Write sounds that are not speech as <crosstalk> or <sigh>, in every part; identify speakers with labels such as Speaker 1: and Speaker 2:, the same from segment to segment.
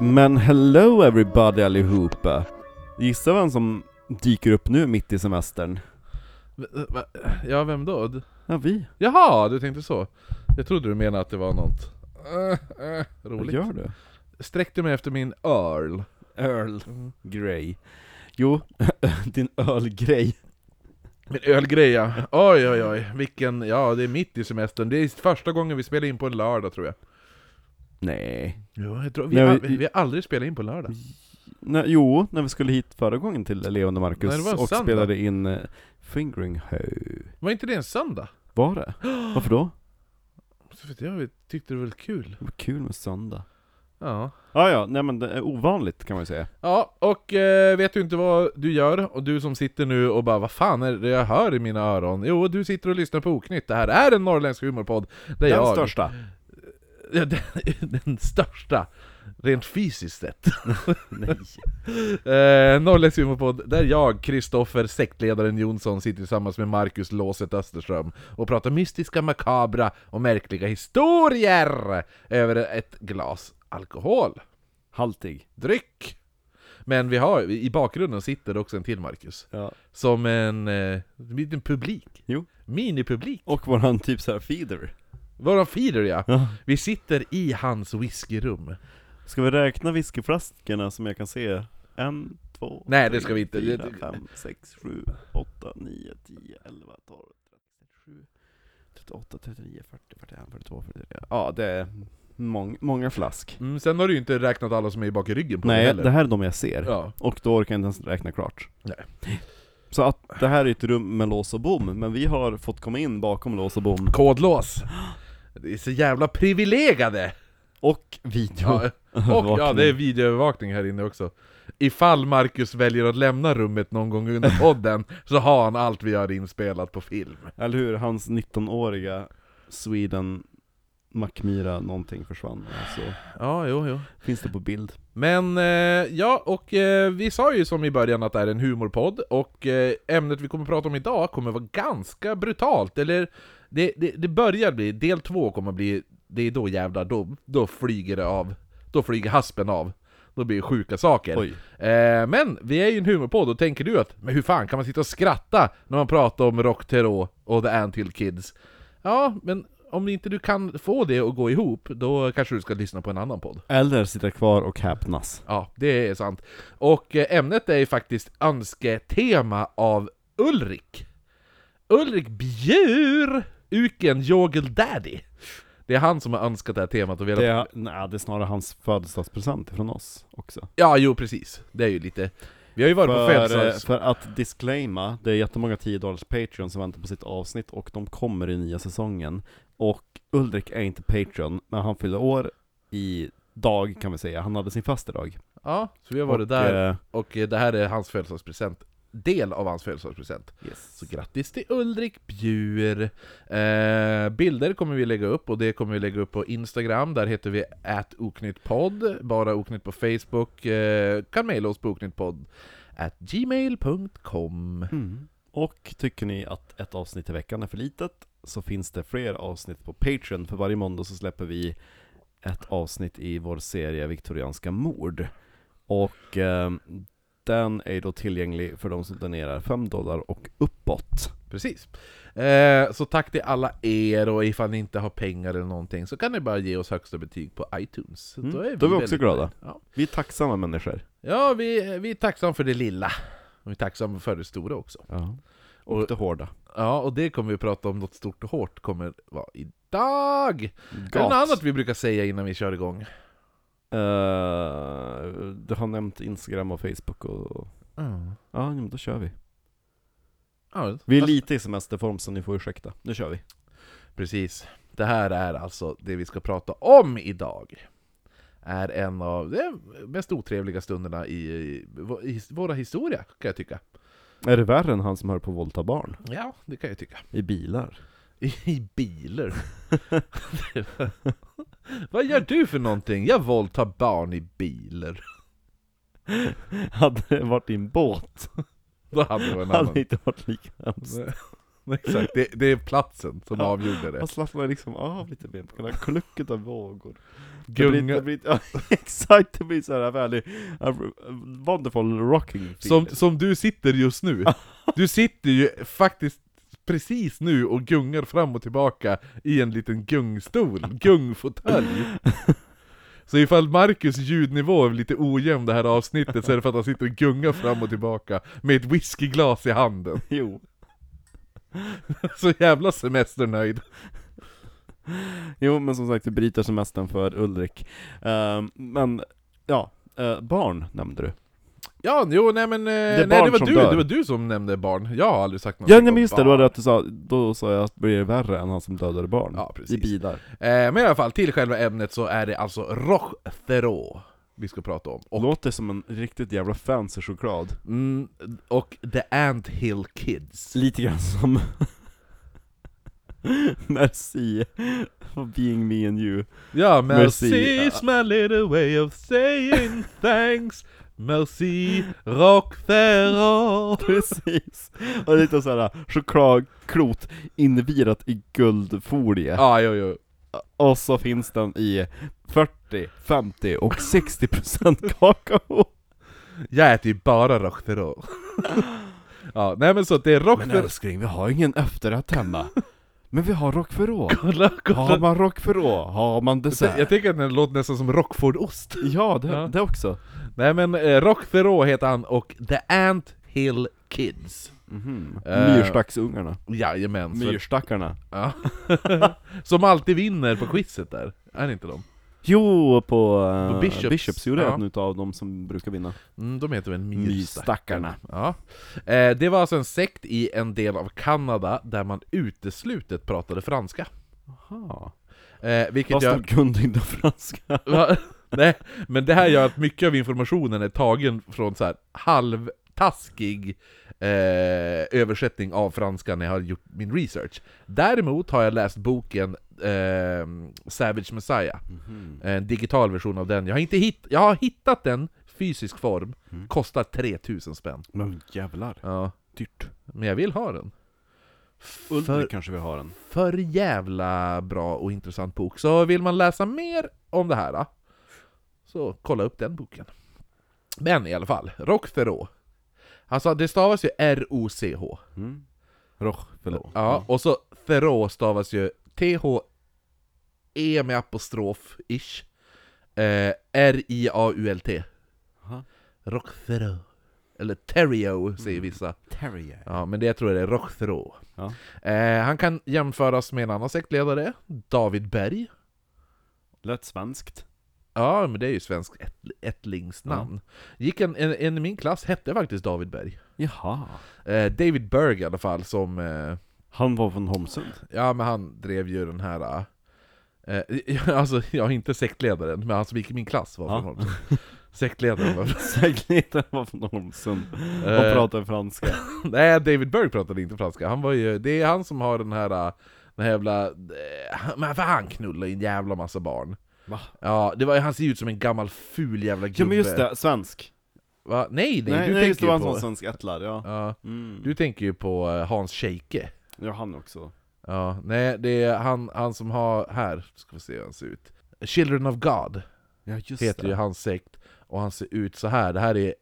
Speaker 1: Men hello everybody allihopa! Gissa vem som dyker upp nu mitt i semestern?
Speaker 2: Ja, vem då?
Speaker 1: Ja, vi.
Speaker 2: Jaha, du tänkte så? Jag trodde du menade att det var något äh, äh,
Speaker 1: Vad
Speaker 2: roligt.
Speaker 1: gör du?
Speaker 2: Sträckte mig efter min Earl.
Speaker 1: Earl
Speaker 2: Mm.
Speaker 1: Grey. Jo, <laughs> din ölgrej.
Speaker 2: Min ölgrej ja. Oj oj oj, vilken, ja det är mitt i semestern. Det är första gången vi spelar in på en lördag tror jag.
Speaker 1: Nej.
Speaker 2: Jo, jag tror, vi,
Speaker 1: Nej,
Speaker 2: har,
Speaker 1: vi-
Speaker 2: vi, har aldrig spelat in på lördag.
Speaker 1: Nej, jo, när vi skulle hit förra gången till Leon och Marcus
Speaker 2: Nej, det var en
Speaker 1: och
Speaker 2: söndag.
Speaker 1: spelade in uh, Fingering Ho.
Speaker 2: Var inte det en söndag?
Speaker 1: Var det? Varför då?
Speaker 2: Så vet jag, tyckte det var väl kul.
Speaker 1: Det var kul med söndag.
Speaker 2: Ja.
Speaker 1: Ja, ja, nej men det är ovanligt kan man ju säga.
Speaker 2: Ja, och eh, vet du inte vad du gör? Och du som sitter nu och bara vad fan är det jag hör i mina öron? Jo, du sitter och lyssnar på Oknytt. Det här är en norrländsk humorpodd.
Speaker 1: Den
Speaker 2: jag...
Speaker 1: största.
Speaker 2: Den, <laughs> den största, rent fysiskt sett. <laughs> Eh, Norrländsk humorpodd, där jag, Kristoffer, sektledaren Jonsson, sitter tillsammans med Marcus Låset Österström och pratar mystiska, makabra och märkliga historier över ett glas alkohol.
Speaker 1: Haltig.
Speaker 2: Dryck! Men vi har, i bakgrunden sitter också en till Marcus.
Speaker 1: Ja.
Speaker 2: Som en eh, liten publik.
Speaker 1: Jo.
Speaker 2: Minipublik.
Speaker 1: Och våran typ såhär feeder.
Speaker 2: Våran feeder ja.
Speaker 1: Ja.
Speaker 2: Vi sitter i hans whiskyrum.
Speaker 1: Ska vi räkna whiskyflaskorna som jag kan se? En, två,
Speaker 2: Nej,
Speaker 1: tre,
Speaker 2: det ska vi inte.
Speaker 1: fyra, fem, sex, sju, åtta, nio, tio, elva, tolv, tretton, trettiosju, trettioåtta, trettionio, fyrtio, fyrtioen, fyrtiotvå, fyrtiotre. Ja, det är mång, många flask.
Speaker 2: Mm, sen har du ju inte räknat alla som är bak i ryggen på det
Speaker 1: Nej,
Speaker 2: heller.
Speaker 1: det här är de jag ser.
Speaker 2: Ja.
Speaker 1: Och då orkar jag inte ens räkna klart.
Speaker 2: Nej.
Speaker 1: Så att det här är ett rum med lås och bom, men vi har fått komma in bakom lås och bom.
Speaker 2: Kodlås. Är så jävla privilegade!
Speaker 1: Och video.
Speaker 2: Ja, <laughs> och ja, det är videoövervakning här inne också. Ifall Marcus väljer att lämna rummet någon gång under podden, <laughs> så har han allt vi har inspelat på film.
Speaker 1: Eller hur? Hans 19-åriga Sweden Macmira någonting försvann. Så
Speaker 2: Ja, jo, jo.
Speaker 1: finns det på bild.
Speaker 2: Men, eh, ja, och eh, vi sa ju som i början att det är en humorpodd, och eh, ämnet vi kommer att prata om idag kommer vara ganska brutalt, eller det, det, det börjar bli, del två kommer bli, det är då jävlar, då, då flyger det av, då flyger haspen av. Då blir det sjuka saker. Eh, men vi är ju en humorpodd, och tänker du att men hur fan kan man sitta och skratta när man pratar om Rock Terror och The Antill Kids? Ja, men om inte du kan få det att gå ihop, då kanske du ska lyssna på en annan podd.
Speaker 1: Eller sitta kvar och häpnas.
Speaker 2: Ja, det är sant. Och eh, ämnet är ju faktiskt önsketema av Ulrik. Ulrik Bjur, Uken Jogel Daddy. Det är han som har önskat det här temat och velat...
Speaker 1: Det är, nej, det är snarare hans födelsedagspresent från oss också.
Speaker 2: Ja, jo precis. Det är ju lite... Vi har ju varit på
Speaker 1: För, eh,
Speaker 2: födelsedags...
Speaker 1: för att disclaima, det är jättemånga 10 dollars Patreon som väntar på sitt avsnitt och de kommer i nya säsongen. Och Ulrik är inte Patreon, men han fyller år i dag kan vi säga, han hade sin födelsedag.
Speaker 2: Ja, så vi har varit
Speaker 1: och,
Speaker 2: där,
Speaker 1: eh,
Speaker 2: och det här är hans födelsedagspresent. Del av hans födelsedagspresent.
Speaker 1: yes.
Speaker 2: Så grattis till Ulrik Bjur! Eh, bilder kommer vi lägga upp, och det kommer vi lägga upp på Instagram, där heter vi oknyttpodd, bara oknytt på Facebook, eh, kan mejla oss på oknyttpodd gmail.com
Speaker 1: Mm. Och tycker ni att ett avsnitt i veckan är för litet så finns det fler avsnitt på Patreon. För varje måndag så släpper vi ett avsnitt i vår serie Viktorianska mord. Och eh, den är då tillgänglig för de som donerar 5 dollar och uppåt.
Speaker 2: Precis. Eh, så tack till alla er, och ifall ni inte har pengar eller någonting så kan ni bara ge oss högsta betyg på iTunes.
Speaker 1: Mm,
Speaker 2: Då är vi,
Speaker 1: då är vi också glada.
Speaker 2: Ja,
Speaker 1: Vi är tacksamma människor.
Speaker 2: ja vi, vi är tacksamma för det lilla. Och vi är tacksamma för det stora också.
Speaker 1: Ja. Och,
Speaker 2: Och-
Speaker 1: det hårda.
Speaker 2: Ja, och det kommer vi prata om, något stort och hårt kommer vara idag! Är det
Speaker 1: Gat.
Speaker 2: något annat vi brukar säga innan vi kör igång?
Speaker 1: Eh, du har nämnt Instagram och Facebook och...
Speaker 2: Mm.
Speaker 1: Ja, men då kör vi.
Speaker 2: Ja,
Speaker 1: Vi är
Speaker 2: fast-
Speaker 1: lite i semesterform så ni får ursäkta. Nu kör vi.
Speaker 2: Precis. Det här är alltså det vi ska prata om idag. Är en av de mest otrevliga stunderna i, i, i våra historia, kan jag tycka.
Speaker 1: Är det värre än han som hör på våldta barn?
Speaker 2: Ja, det kan jag tycka.
Speaker 1: I bilar?
Speaker 2: I, bilar. <laughs> Vad gör du för någonting? Jag våldtar barn i bilar. <laughs>
Speaker 1: Hade det varit i en båt
Speaker 2: Då hade det varit en
Speaker 1: hade
Speaker 2: annan.
Speaker 1: det inte varit lika hemskt. <laughs>
Speaker 2: Exakt, det, det är platsen som
Speaker 1: Ja.
Speaker 2: avgjorde det.
Speaker 1: Och slappnar liksom av lite mer på den här klucket av vågor. Det blir,
Speaker 2: Gunga,
Speaker 1: det blir, ja, exakt, det blir så här väldigt uh, wonderful rocking
Speaker 2: som,
Speaker 1: feeling.
Speaker 2: som du sitter just nu. Du sitter ju faktiskt precis nu och gungar fram och tillbaka i en liten gungstol, <laughs> gungfåtölj. Så ifall Marcus ljudnivå är lite ojämn det här avsnittet så är det för att han sitter och gungar fram och tillbaka med ett whiskyglas i handen. <laughs>
Speaker 1: Jo. <laughs>
Speaker 2: Så jävla semesternöjd.
Speaker 1: jo, men som sagt, det bryter semestern för Ulrik. Ehm, men, ja, eh, barn nämnde du.
Speaker 2: Ja, jo nej men... eh, nej,
Speaker 1: barn
Speaker 2: det var du,
Speaker 1: dör.
Speaker 2: det var du som nämnde barn. Jag har aldrig sagt något
Speaker 1: Ja, nej men just det, det var det att du sa, då sa jag att det blir värre än han som dödade barn.
Speaker 2: Ja,
Speaker 1: I
Speaker 2: precis.
Speaker 1: bidar.
Speaker 2: Eh, men i alla fall, till själva ämnet så är det alltså Rochthero vi ska prata om. Och,
Speaker 1: Låter som en riktigt jävla fancy choklad.
Speaker 2: mm, och The Ant Hill Kids.
Speaker 1: Lite grann som <laughs> Merci for being me and you.
Speaker 2: Ja,
Speaker 1: Merci.
Speaker 2: Mercy's my little way of saying thanks Merci Rochthero <laughs>
Speaker 1: Precis. Och lite såhär chokladklot invirat i guldfolie.
Speaker 2: Ja, jo, jo.
Speaker 1: Och så finns den i 40, 50 och 60% kakao.
Speaker 2: Jag äter ju bara Rochthero. ja, nej men så det är
Speaker 1: Men
Speaker 2: Rochthero...
Speaker 1: älskling, vi har ingen efterrätt hemma. Men vi har.
Speaker 2: Kolla,
Speaker 1: Har man roquefort har man dessert.
Speaker 2: Jag tycker att den låter nästan som Rockfordost.
Speaker 1: Ja, det,
Speaker 2: Ja.
Speaker 1: det också.
Speaker 2: Nej men eh, Rochthero heter han och The Ant Hill Kids.
Speaker 1: Mm
Speaker 2: Eh.
Speaker 1: Myrstacksungarna.
Speaker 2: Jajamän. Så,
Speaker 1: Myrstackarna.
Speaker 2: ja. <laughs> Som alltid vinner på quizet där. Är det inte de?
Speaker 1: Jo, på, uh,
Speaker 2: På
Speaker 1: Bishops,
Speaker 2: Bishops,
Speaker 1: gjorde
Speaker 2: ja.
Speaker 1: en utav dem som brukar vinna.
Speaker 2: Mm, de heter väl
Speaker 1: Myrstackarna.
Speaker 2: Myrstackarna. Ja. Eh, det var alltså en sekt i en del av Kanada där man uteslutet pratade franska.
Speaker 1: Aha.
Speaker 2: Eh, vilket
Speaker 1: Fast
Speaker 2: gör...
Speaker 1: de kunde inte franska.
Speaker 2: Va? <laughs> <laughs> Nej, men det här gör att mycket av informationen är tagen från så här halvtaskig eh, översättning av franska när jag har gjort min research. Däremot har jag läst boken eh, Savage Messiah,
Speaker 1: Mhm.
Speaker 2: en digital version av den. Jag har, inte hitt jag har hittat den, fysisk form,
Speaker 1: Mm.
Speaker 2: kostar 3000 spänn.
Speaker 1: Men jävlar,
Speaker 2: Ja,
Speaker 1: dyrt.
Speaker 2: men jag vill ha den.
Speaker 1: Ulrik
Speaker 2: För,
Speaker 1: kanske vi har en.
Speaker 2: för jävla bra och intressant bok. Så vill man läsa mer om det här, så kolla upp den boken. Men i alla fall, Rochthero. Alltså det stavas ju R-O-C-H.
Speaker 1: Mm. Roquefort.
Speaker 2: Ja, och så Thero stavas ju T-H-E med apostrof-ish. Eh, R-I-A-U-L-T. Rochthero. Eller Terrio säger
Speaker 1: Mm.
Speaker 2: vissa.
Speaker 1: Terrier.
Speaker 2: Ja, men det tror jag det är Rochthero.
Speaker 1: Ja.
Speaker 2: Eh, han kan jämföras med en annan sektledare, David Berg.
Speaker 1: Lätt svenskt.
Speaker 2: Ja, men det är ju svenskt ett, ättlingsnamn. Gick en, en, en i min klass hette faktiskt David Berg.
Speaker 1: Jaha.
Speaker 2: Eh, David Berg i alla fall, som... Eh,
Speaker 1: Han var från Holmsund.
Speaker 2: ja, men han drev ju den här... Eh, <laughs> alltså, jag är inte sektledaren, men han som gick i min klass var
Speaker 1: Ja.
Speaker 2: från Holmsund. Sektledaren var <laughs>
Speaker 1: Säkerligen var från Holmsund. Och
Speaker 2: Eh,
Speaker 1: pratade franska. <laughs>
Speaker 2: Nej, David Berg pratade inte franska. Han var ju, det är han som har den här... eh, Den här jävla... eh, Men för han knullar ju en jävla massa barn.
Speaker 1: Va?
Speaker 2: Ja, det var, han ser ut som en gammal ful jävla gubbe.
Speaker 1: Ja men just det, svensk.
Speaker 2: Va? Nej, nej,
Speaker 1: Nej,
Speaker 2: du
Speaker 1: nej just
Speaker 2: tänker
Speaker 1: det
Speaker 2: ju
Speaker 1: var en
Speaker 2: på...
Speaker 1: sån svensk ättlare, ja.
Speaker 2: Ja,
Speaker 1: Mm.
Speaker 2: du tänker ju på eh, Hans Scheike.
Speaker 1: Ja, han också.
Speaker 2: Ja, nej, det är han, han som har... Här, ska vi se hur han ser ut. Children of God
Speaker 1: Ja just
Speaker 2: heter
Speaker 1: det.
Speaker 2: ju hans sekt, och han ser ut så här. Det här är...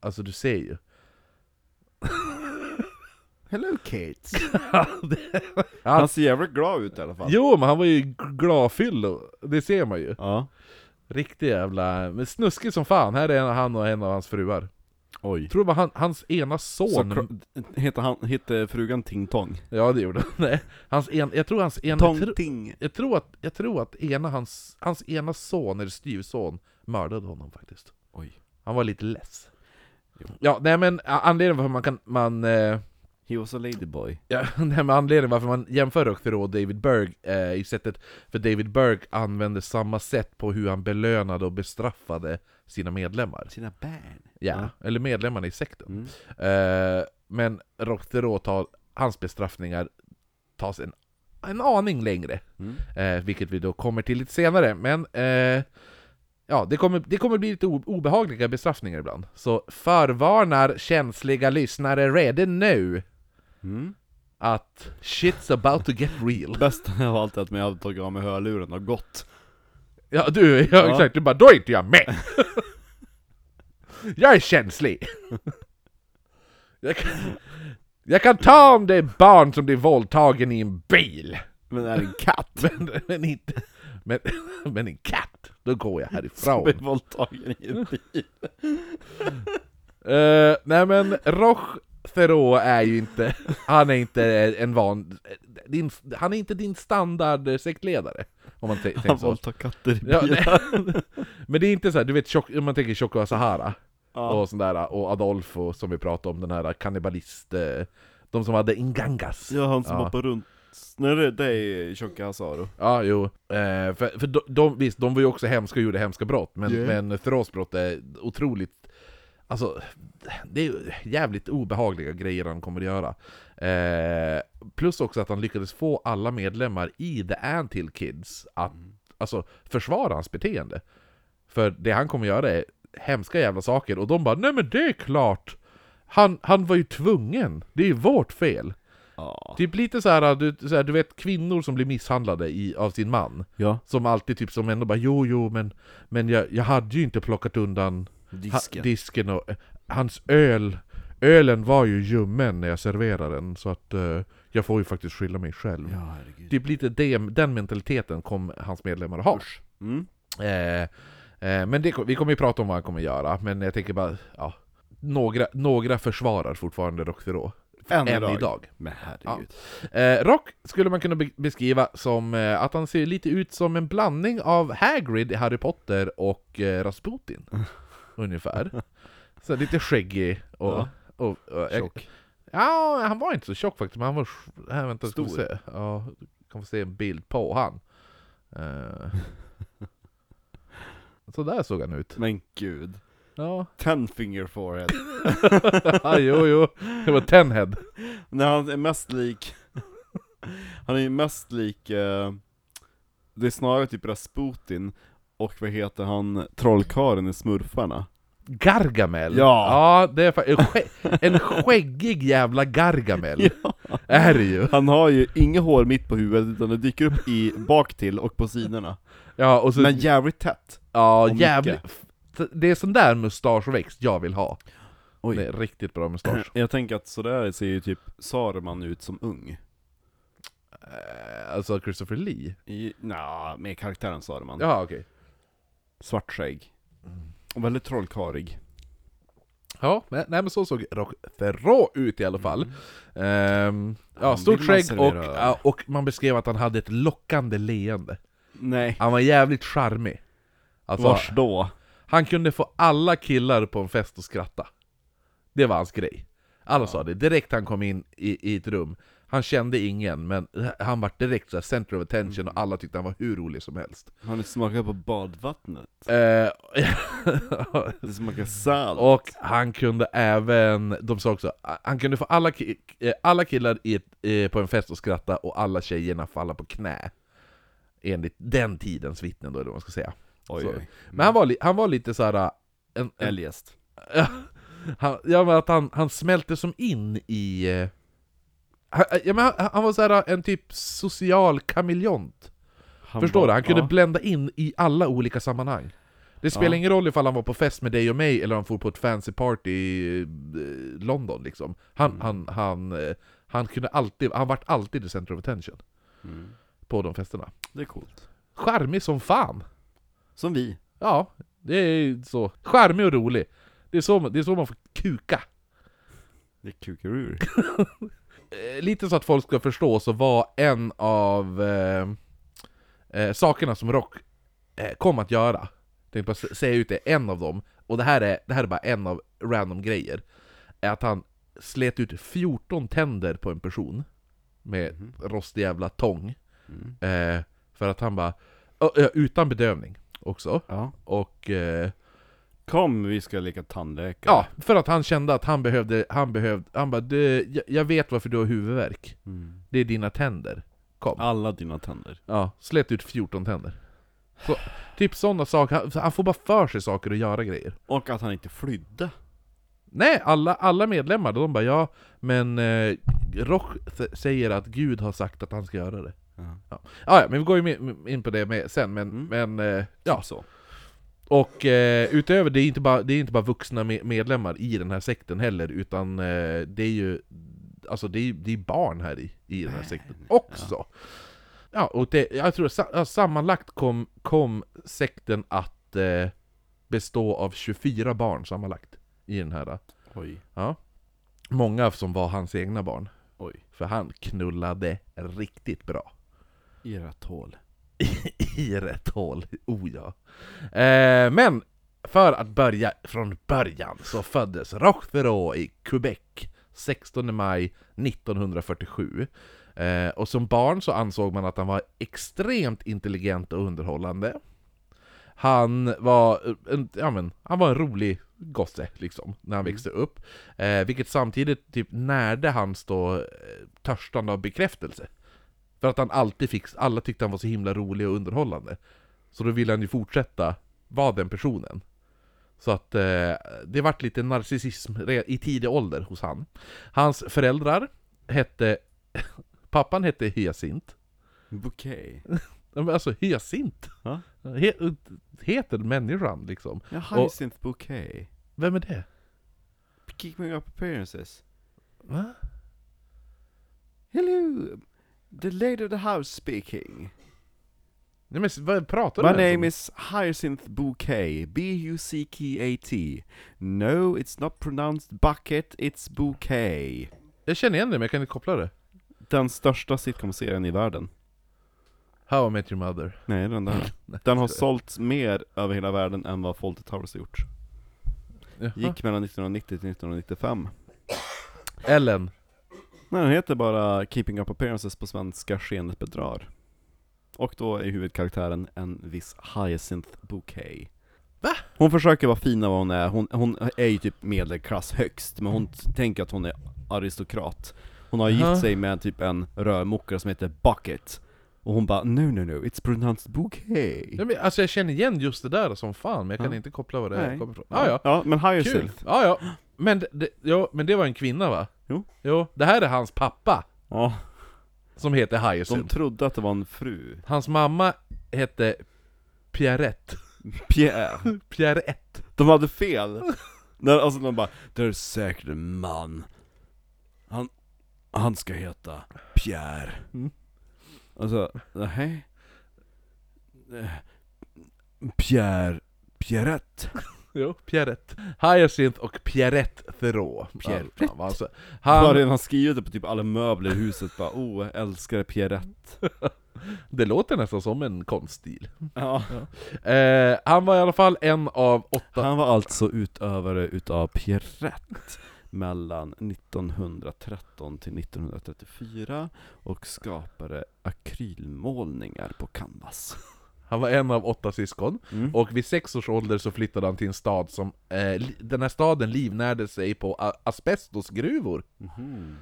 Speaker 2: Alltså du ser ju.
Speaker 1: Hello Kate. <laughs>
Speaker 2: Det-
Speaker 1: Han ser jävligt glad ut i alla fall.
Speaker 2: jo, men han var ju glafyllo, det ser man ju.
Speaker 1: Ja.
Speaker 2: Riktig jävla... Men snuskig som fan. Här är han och en av hans fruar.
Speaker 1: Oj.
Speaker 2: Tror det var han, hans ena son...
Speaker 1: Så, heter, han, heter frugan Ting Tong?
Speaker 2: Ja, det gjorde han. <laughs> Nej, hans en, jag tror hans ena...
Speaker 1: Tong
Speaker 2: tro-
Speaker 1: Ting.
Speaker 2: Jag tror att, jag tror att ena hans, hans ena son, eller styvson, mördade honom faktiskt.
Speaker 1: Oj.
Speaker 2: Han var lite less.
Speaker 1: Jo.
Speaker 2: Ja, nej men anledningen varför man kan, man, eh,
Speaker 1: He was a ladyboy.
Speaker 2: ja, <laughs> nej, men anledningen varför man jämför Rockthero och David Berg eh, i sättet, för David Berg använde samma sätt på hur han belönade och bestraffade sina medlemmar.
Speaker 1: Sina barn.
Speaker 2: Ja, eller medlemmarna i sekten.
Speaker 1: Mm.
Speaker 2: Eh, men Rockthero tar, hans bestraffningar tas en, en aning längre.
Speaker 1: Mm.
Speaker 2: Eh, vilket vi då kommer till lite senare, men eh, Ja, det kommer, det kommer bli lite obehagliga bestraffningar ibland. Så förvarnar känsliga lyssnare redan nu.
Speaker 1: Mm.
Speaker 2: att shit's about to get real. <laughs>
Speaker 1: Bästa av allt är att jag hade tagit av mig hörluren och gått.
Speaker 2: Ja du, ja,
Speaker 1: Ja.
Speaker 2: exakt, du bara 'Då är inte jag med!' <laughs> jag är känslig! <laughs> jag, kan, jag kan ta om det är barn som blir våldtagen i en bil,
Speaker 1: Men är det en katt?
Speaker 2: men, men inte... Men, men en katt, då går jag
Speaker 1: Som
Speaker 2: härifrån.
Speaker 1: blir våldtagen i en bil.
Speaker 2: Uh, nej men Roch Theroux är ju inte, han är inte en van, din, han är inte din standard sektledare. Om man
Speaker 1: Han våldtar katter i
Speaker 2: Ja,
Speaker 1: bilar.
Speaker 2: nej. <laughs> men det är inte så här, du vet tjock, om man tänker Choco Sahara
Speaker 1: Ja.
Speaker 2: och sån där, och Adolfo som vi pratade om, den här kannibalist, eh, de som hade Ingangas.
Speaker 1: Ja, han som
Speaker 2: Ja.
Speaker 1: hoppar runt. Nej det, det är Tjocka Hazaro.
Speaker 2: Ja, jo. Eh, för för de, de, visst, de var ju också hemska och gjorde hemska brott, men,
Speaker 1: Yeah.
Speaker 2: men Theroux brott är otroligt... Alltså, det är jävligt obehagliga grejer han kommer att göra. Eh, plus också att han lyckades få alla medlemmar i The Antill Kids att alltså, försvara hans beteende. För det han kommer göra är hemska jävla saker, och de bara 'Nej men det är klart! Han, han var ju tvungen, det är ju vårt fel'
Speaker 1: Ja.
Speaker 2: Typ lite så här, du, så här, du vet kvinnor som blir misshandlade i, av sin man
Speaker 1: Ja.
Speaker 2: Som alltid typ som ändå bara jo jo men, men jag, jag hade ju inte plockat undan
Speaker 1: Disken.
Speaker 2: Ha, disken och eh, hans öl Ölen var ju ljummen när jag serverade den så att eh, jag får ju faktiskt skylla mig själv
Speaker 1: Ja, herregud.
Speaker 2: Typ lite det, den mentaliteten kom hans medlemmar ha
Speaker 1: Mm.
Speaker 2: eh, eh, Men det, vi kommer ju prata om vad han kommer göra, men jag tänker bara, ja Några, några försvarar fortfarande Rockthero
Speaker 1: Än,
Speaker 2: än
Speaker 1: idag.
Speaker 2: idag
Speaker 1: Men herregud.
Speaker 2: Eh, Rock skulle man kunna be- beskriva som eh, att han ser lite ut som en blandning av Hagrid i Harry Potter och eh, Rasputin. <laughs> ungefär. Så lite skäggig och...
Speaker 1: Ja.
Speaker 2: och, och,
Speaker 1: Tjock.
Speaker 2: Ja, han var inte så tjock faktiskt, men han var... Här, vänta, ska
Speaker 1: Stor.
Speaker 2: se. Ja, du kan få se en bild på han. Eh. Så där såg han ut.
Speaker 1: Men gud.
Speaker 2: Ja,
Speaker 1: Ten finger forehead. <laughs>
Speaker 2: ah, jo, jo. Det var Tenhead.
Speaker 1: När han är mest lik... han är ju mest lik... Eh, det är snarare typ Rasputin och vad heter han, trollkarlen i Smurfarna?
Speaker 2: Gargamel!
Speaker 1: Ja.
Speaker 2: ja det är en, skä- en skäggig jävla Gargamel! <laughs>
Speaker 1: Ja.
Speaker 2: Är det ju!
Speaker 1: Han har ju inga hår mitt på huvudet utan det dyker upp i bak till och på sidorna.
Speaker 2: Ja, och så,
Speaker 1: Men jävligt tätt.
Speaker 2: ja, jävligt... Det är sån där mustaschväxt jag vill ha.
Speaker 1: Oj.
Speaker 2: Det är riktigt bra mustasch. <clears throat>
Speaker 1: Jag tänker att sådär ser ju typ Saruman ut som ung.
Speaker 2: Eh, alltså Christopher Lee?
Speaker 1: I, nja, med karaktären Saruman.
Speaker 2: Ja, okej.
Speaker 1: Svart skägg. Och väldigt trollkarlig.
Speaker 2: Ja, men, nej men så såg Rock Theroux ut i alla fall. Ehm, ja,
Speaker 1: Han
Speaker 2: stort skägg och, ja, och man beskrev att han hade ett lockande leende.
Speaker 1: Nej.
Speaker 2: Han var jävligt charmig. Alltså,
Speaker 1: Vars då?
Speaker 2: Han kunde få alla killar på en fest att skratta. Det var hans grej. Alla sa det, direkt han kom in i, i ett rum. Han kände ingen, men han var direkt så center of attention
Speaker 1: Mm.
Speaker 2: och alla tyckte han var hur rolig som helst.
Speaker 1: Har ni smakat på badvattnet?
Speaker 2: Eh, <laughs>
Speaker 1: Det smakar salt.
Speaker 2: och han kunde även, de sa också, han kunde få alla, eh, alla killar i eh, på en fest att skratta och alla tjejerna falla på knä. Enligt den tidens vittnen då, eller vad man ska säga.
Speaker 1: oj, oj.
Speaker 2: Men han var, han var lite såhär... En, en,
Speaker 1: Eljest. <laughs>
Speaker 2: Han, ja men att han, han smälte som in i... eh, han, ja, men han, han var så här en typ social kameleont. Förstår du? Han kunde
Speaker 1: ja.
Speaker 2: blända in i alla olika sammanhang. Det spelar
Speaker 1: Ja.
Speaker 2: ingen roll ifall han var på fest med dig och mig eller om han for på ett fancy party i eh, London liksom. Han,
Speaker 1: Mm.
Speaker 2: han, han, eh, han kunde alltid, han vart alltid the center of attention
Speaker 1: Mm.
Speaker 2: på de festerna.
Speaker 1: Det är coolt.
Speaker 2: Charmig som fan!
Speaker 1: Som vi.
Speaker 2: Ja, det är så. Charmig och rolig. Det är så, det är så man får kuka.
Speaker 1: Det är kukurur. <laughs>
Speaker 2: Eh, lite så att folk ska förstå så var en av eh, eh, sakerna som Rock eh, kom att göra, tänkte bara säga ut det, en av dem, och det här är, det här är bara en av random grejer, är att han slet ut 14 tänder på en person med
Speaker 1: Mhm.
Speaker 2: rostig jävla tång,
Speaker 1: Mm.
Speaker 2: eh, för att han bara, utan bedövning också,
Speaker 1: Ja.
Speaker 2: och eh,
Speaker 1: Kom, vi ska leka tandläkare.
Speaker 2: ja, för att han kände att han behövde, han behövde, han bara "Du, jag, jag vet varför du har huvudvärk,
Speaker 1: Mm.
Speaker 2: det är dina tänder, kom.
Speaker 1: Alla dina tänder.
Speaker 2: Ja, slet ut 14 tänder. Så, typ sådana saker, han, han får bara för sig saker och göra grejer.
Speaker 1: Och att han inte flydde.
Speaker 2: Nej, alla, alla medlemmar, de bara ja, men eh, Roch säger att Gud har sagt att han ska göra det.
Speaker 1: Ja.
Speaker 2: Ja, ja men vi går ju in på det med sen, men,
Speaker 1: Mm.
Speaker 2: men eh, ja.
Speaker 1: Typ så.
Speaker 2: Och eh, utöver det är inte bara, det är inte bara vuxna me- medlemmar i den här sekten heller, utan eh, det är ju Alltså det är, det är barn här i, i den här sekten också. Ja, och det, jag tror sa, ja, sammanlagt kom, kom sekten att eh, bestå av 24 barn sammanlagt i den här.
Speaker 1: Oj.
Speaker 2: Ja. Många som var hans egna barn.
Speaker 1: Oj.
Speaker 2: För han knullade riktigt bra.
Speaker 1: I rätt hål. <laughs>
Speaker 2: I rätt hål, oh ja. Eh, men för att börja från början så föddes Rochefero i Quebec 16 maj 1947. Eh, och som barn så ansåg man att han var extremt intelligent och underhållande. Han var en, ja, men, han var en rolig gosse liksom, när han växte upp. Eh, vilket samtidigt typ närde hans då eh, törstande av bekräftelse. För att han alltid fick, alla tyckte han var så himla rolig och underhållande. Så då ville han ju fortsätta vara den personen. Så att eh, det vart lite narcissism i tidig ålder hos han. Hans föräldrar hette, <laughs> pappan hette Hyacint.
Speaker 1: Bouquet. <laughs>
Speaker 2: Alltså Hyacint!
Speaker 1: Ja.
Speaker 2: He, heter människan liksom.
Speaker 1: Ja,
Speaker 2: Och-
Speaker 1: Hyacinth Bouquet.
Speaker 2: Vem är det?
Speaker 1: Keeping up appearances.
Speaker 2: Va?
Speaker 1: Hello! The lady of the house speaking.
Speaker 2: Nej men vad pratar
Speaker 1: My
Speaker 2: du
Speaker 1: name is Hyacinth Bouquet. B-U-C-K-A-T. No, it's not pronounced bucket, it's bouquet.
Speaker 2: Jag känner igen det men jag kan inte koppla det.
Speaker 1: Den största sitcom-serien i världen.
Speaker 2: How I Met Your Mother.
Speaker 1: Nej, den där. <laughs> Den har sålts mer över hela världen än vad Fawlty Towers har gjort.
Speaker 2: Jaha.
Speaker 1: Gick mellan 1990 till 1995.
Speaker 2: Ellen.
Speaker 1: Nej, den heter bara Keeping Up Appearances på svenska, Skenet bedrar. Och då är huvudkaraktären en viss Hyacinth Bouquet.
Speaker 2: Va?
Speaker 1: Hon försöker vara fin vad hon är, hon, hon är ju typ medelklass högst, men hon tänker att hon är aristokrat. Hon har gift sig med typ en rörmokare som heter Bucket. Och hon bara 'No, no, no, it's pronounced bouquet'
Speaker 2: Ja, men, alltså jag känner igen just det där som fan, men jag kan
Speaker 1: Ja.
Speaker 2: inte koppla vad det
Speaker 1: Nej.
Speaker 2: kommer ifrån. Ah, ja,
Speaker 1: ja, men
Speaker 2: kul!
Speaker 1: Hyacinth.
Speaker 2: Ja, ja. Men, det, ja, men det var en kvinna va?
Speaker 1: Jo.
Speaker 2: Jo, det här är hans pappa,
Speaker 1: Ja,
Speaker 2: som heter
Speaker 1: de
Speaker 2: Hyacinth.
Speaker 1: trodde att det var en fru.
Speaker 2: Hans mamma hette Pierrette.
Speaker 1: Pierre. <laughs>
Speaker 2: Pierrette.
Speaker 1: De hade fel. När, alltså de bara, det är säkert en man. Han, han ska heta Pierre.
Speaker 2: Mm.
Speaker 1: Alltså, nej. Eh, Pierre, Pierrette.
Speaker 2: Jo, Pierrette. Hyacinth och Pierrette Theroux.
Speaker 1: Pierrette.
Speaker 2: Ja, alltså,
Speaker 1: Han har redan skrivit det på typ alla möbler i huset, bara oh, älskar Pierrette. <laughs>
Speaker 2: det låter nästan som en konststil.
Speaker 1: Ja.
Speaker 2: Eh, han var i alla fall en av åtta...
Speaker 1: Han var alltså utövare utav Pierrette mellan 1913 till 1934 och skapade akrylmålningar på canvas.
Speaker 2: Han var en av åtta syskon.
Speaker 1: Mm.
Speaker 2: Och vid sex års ålder så flyttade han till en stad som... Eh, den här staden livnärde sig på asbestosgruvor.
Speaker 1: Mhm.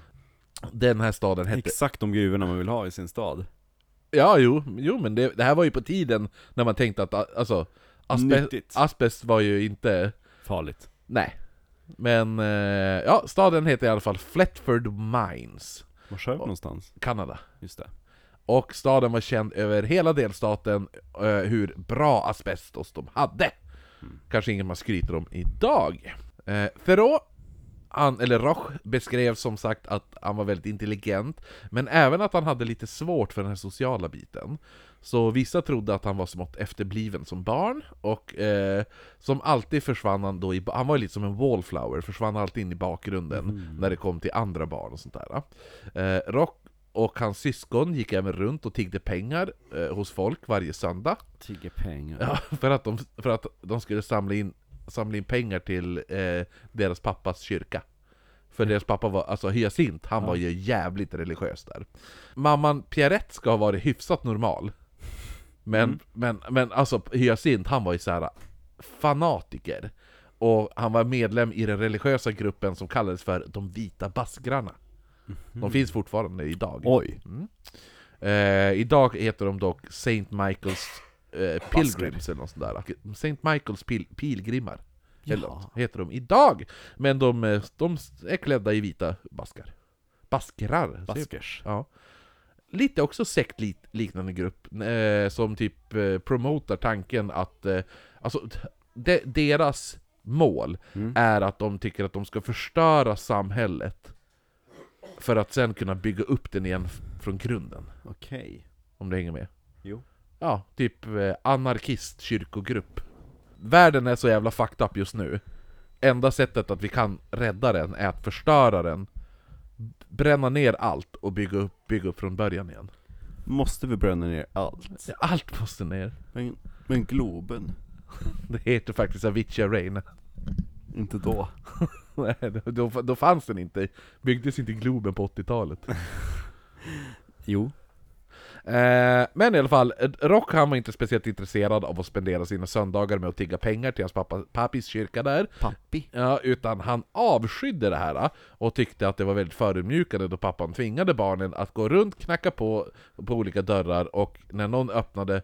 Speaker 2: Den här staden hette...
Speaker 1: Exakt de gruvorna man vill ha i sin stad.
Speaker 2: Ja, jo, jo men det, det här var ju på tiden när man tänkte att alltså... Asbe,
Speaker 1: Nyttigt.
Speaker 2: asbest var ju inte...
Speaker 1: Farligt.
Speaker 2: Nej. Men, eh, ja, staden heter i alla fall Fletford Mines,
Speaker 1: Var vi någonstans?
Speaker 2: Kanada.
Speaker 1: Just det.
Speaker 2: Och staden var känd över hela delstaten eh, hur bra asbestos de hade. Kanske inget man skryter om idag. Eh, Thoreau, han, eller Roch, beskrev som sagt att han var väldigt intelligent, men även att han hade lite svårt för den här sociala biten. Så vissa trodde att han var smått efterbliven som barn, och eh, som alltid försvann han då i, han var lite som en wallflower, försvann alltid in i bakgrunden när det kom till andra barn och sånt där. Eh, Rock och hans syskon gick även runt och tiggde pengar eh, hos folk varje söndag.
Speaker 1: Tigger pengar.
Speaker 2: Ja, <laughs> för, att de, för att de skulle samla in, samla in pengar till eh, deras pappas kyrka. För deras pappa var, alltså Hyacint, han
Speaker 1: Ja.
Speaker 2: var ju jävligt religiös där. Mamman Pierrette ska ha varit hyfsat normal. Men,
Speaker 1: Mm.
Speaker 2: men, men alltså Hyacint, han var ju så här fanatiker. Och han var medlem i den religiösa gruppen som kallades för de vita baskrarna. De finns fortfarande idag.
Speaker 1: Oj.
Speaker 2: Eh, idag heter de dock Saint Michaels eh, Pilgrims eller något sånt där. Saint Michaels pil pilgrimmar. Eller något, heter de idag. Men de, eh, de är klädda i vita baskar. Baskrar?
Speaker 1: Baskers.
Speaker 2: Ja. Lite också sektliknande grupp, eh, som typ eh, promotar tanken att, eh, alltså de, deras mål
Speaker 1: Mm.
Speaker 2: är att de tycker att de ska förstöra samhället för att sen kunna bygga upp den igen från grunden.
Speaker 1: Okej.
Speaker 2: Om du hänger med?
Speaker 1: Jo.
Speaker 2: Ja, typ eh, anarkist kyrkogrupp. Världen är så jävla fucked up just nu. Enda sättet att vi kan rädda den är att förstöra den, bränna ner allt och bygga upp, bygga upp från början igen.
Speaker 1: Måste vi bränna ner allt?
Speaker 2: Allt måste ner.
Speaker 1: Men, men Globen?
Speaker 2: Det heter faktiskt Avicii Rain.
Speaker 1: Inte då. <laughs>
Speaker 2: Nej, då, då fanns den inte. Byggdes inte Globen på 80-talet. <laughs>
Speaker 1: Jo.
Speaker 2: Eh, men i alla fall, Rock han var inte speciellt intresserad av att spendera sina söndagar med att tigga pengar till hans pappa, pappis kyrka där.
Speaker 1: Pappi.
Speaker 2: Ja, utan han avskydde det här och tyckte att det var väldigt förödmjukande då pappan tvingade barnen att gå runt, knacka på på olika dörrar och när någon öppnade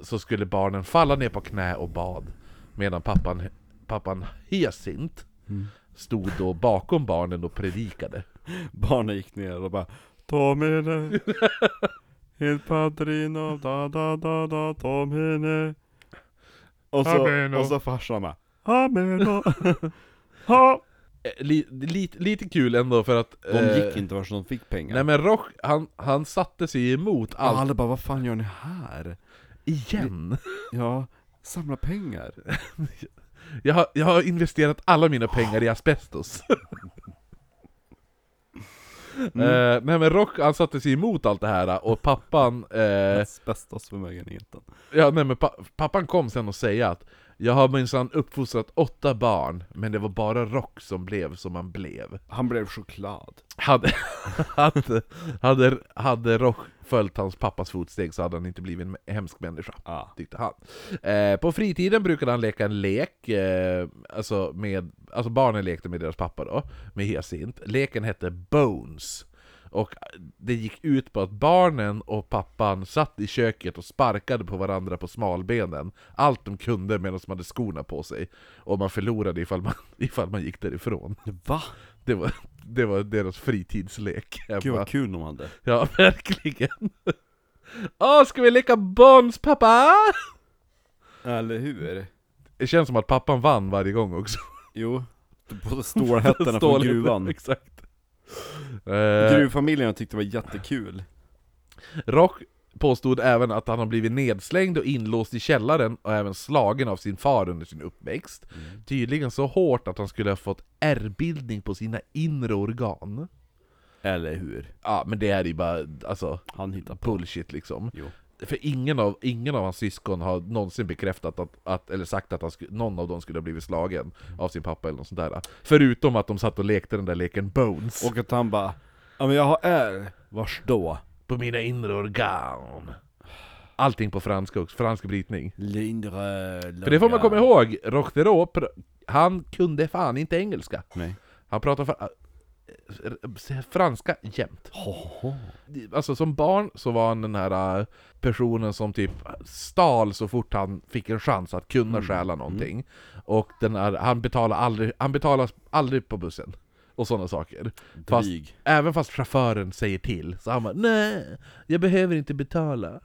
Speaker 2: så skulle barnen falla ner på knä och bad. Medan pappan, pappan Hesint stod då bakom barnen och predikade. <laughs>
Speaker 1: Barnen gick ner och bara Ta med det <laughs> Il padrino da da da da Ta med det Och så,
Speaker 2: Ameno.
Speaker 1: och så farsan bara Ameno <laughs> Ha
Speaker 2: Eh, Li, lite, lite kul ändå för att...
Speaker 1: De
Speaker 2: eh,
Speaker 1: gick inte vars de fick pengar
Speaker 2: Nej men Rock, han, han satte sig emot
Speaker 1: allt Alla bara vad fan gör ni här?
Speaker 2: igen.
Speaker 1: Ja, samla pengar
Speaker 2: Jag har, jag har investerat alla mina pengar i asbestos. <laughs> Eh, nej men Rock han satte sig emot allt det här och pappan, eh,
Speaker 1: Asbestosförmögenheten
Speaker 2: ja, nej, men pa pappan kom sen och säga att jag har minsann uppfostrat åtta barn, men det var bara Rock som blev som han blev.
Speaker 1: Han blev choklad
Speaker 2: Hade, <laughs> hade, hade, hade Rock följt hans pappas fotsteg så hade han inte blivit en hemsk människa.
Speaker 1: ah.
Speaker 2: tyckte han. Eh, på fritiden brukade han leka en lek, eh, alltså, med, alltså barnen lekte med deras pappa då, med Hesint. Leken hette Bones. Och det gick ut på att barnen och pappan satt i köket och sparkade på varandra på smalbenen. Allt de kunde medan de hade skorna på sig. Och man förlorade ifall man, <laughs> ifall man gick därifrån.
Speaker 1: Va?
Speaker 2: Det var, det var deras fritidslek.
Speaker 1: Gud vad kul de hade
Speaker 2: Ja, <laughs> verkligen. Åh, ska vi leka Bones pappa?
Speaker 1: Eller hur?
Speaker 2: Det känns som att pappan vann varje gång också.
Speaker 1: Jo På stålhättorna från gruvan <laughs>
Speaker 2: Exakt. Eh,
Speaker 1: Gruvfamiljen tyckte det var jättekul
Speaker 2: Rock påstod även att han har blivit nedslängd och inlåst i källaren och även slagen av sin far under sin uppväxt. Tydligen så hårt att han skulle ha fått ärrbildning på sina inre organ.
Speaker 1: Eller hur?
Speaker 2: Ja, men det är ju bara, alltså,
Speaker 1: Han hittade på
Speaker 2: bullshit liksom.
Speaker 1: Jo
Speaker 2: För ingen av, ingen av hans syskon har någonsin bekräftat att, att eller sagt att han sku, någon av dem skulle ha blivit slagen av sin pappa eller något sånt där. Förutom att de satt och lekte den där leken Bones.
Speaker 1: Och att han bara Ja men jag har R, vars då?
Speaker 2: på mina inre organ. Allting på franska också, fransk britning.
Speaker 1: Lindre
Speaker 2: För det får man komma ihåg, Rochtero, han kunde fan inte engelska.
Speaker 1: Nej
Speaker 2: Han pratade franska jämt.
Speaker 1: Hoho.
Speaker 2: Alltså som barn så var han den här äh, personen som typ stal så fort han fick en chans att kunna
Speaker 1: Mm.
Speaker 2: stjäla någonting. Och den här, han betalar aldrig, han aldrig på bussen. Och sådana saker. Fast- Även fast chauffören säger till, så han bara Nej, jag behöver inte betala.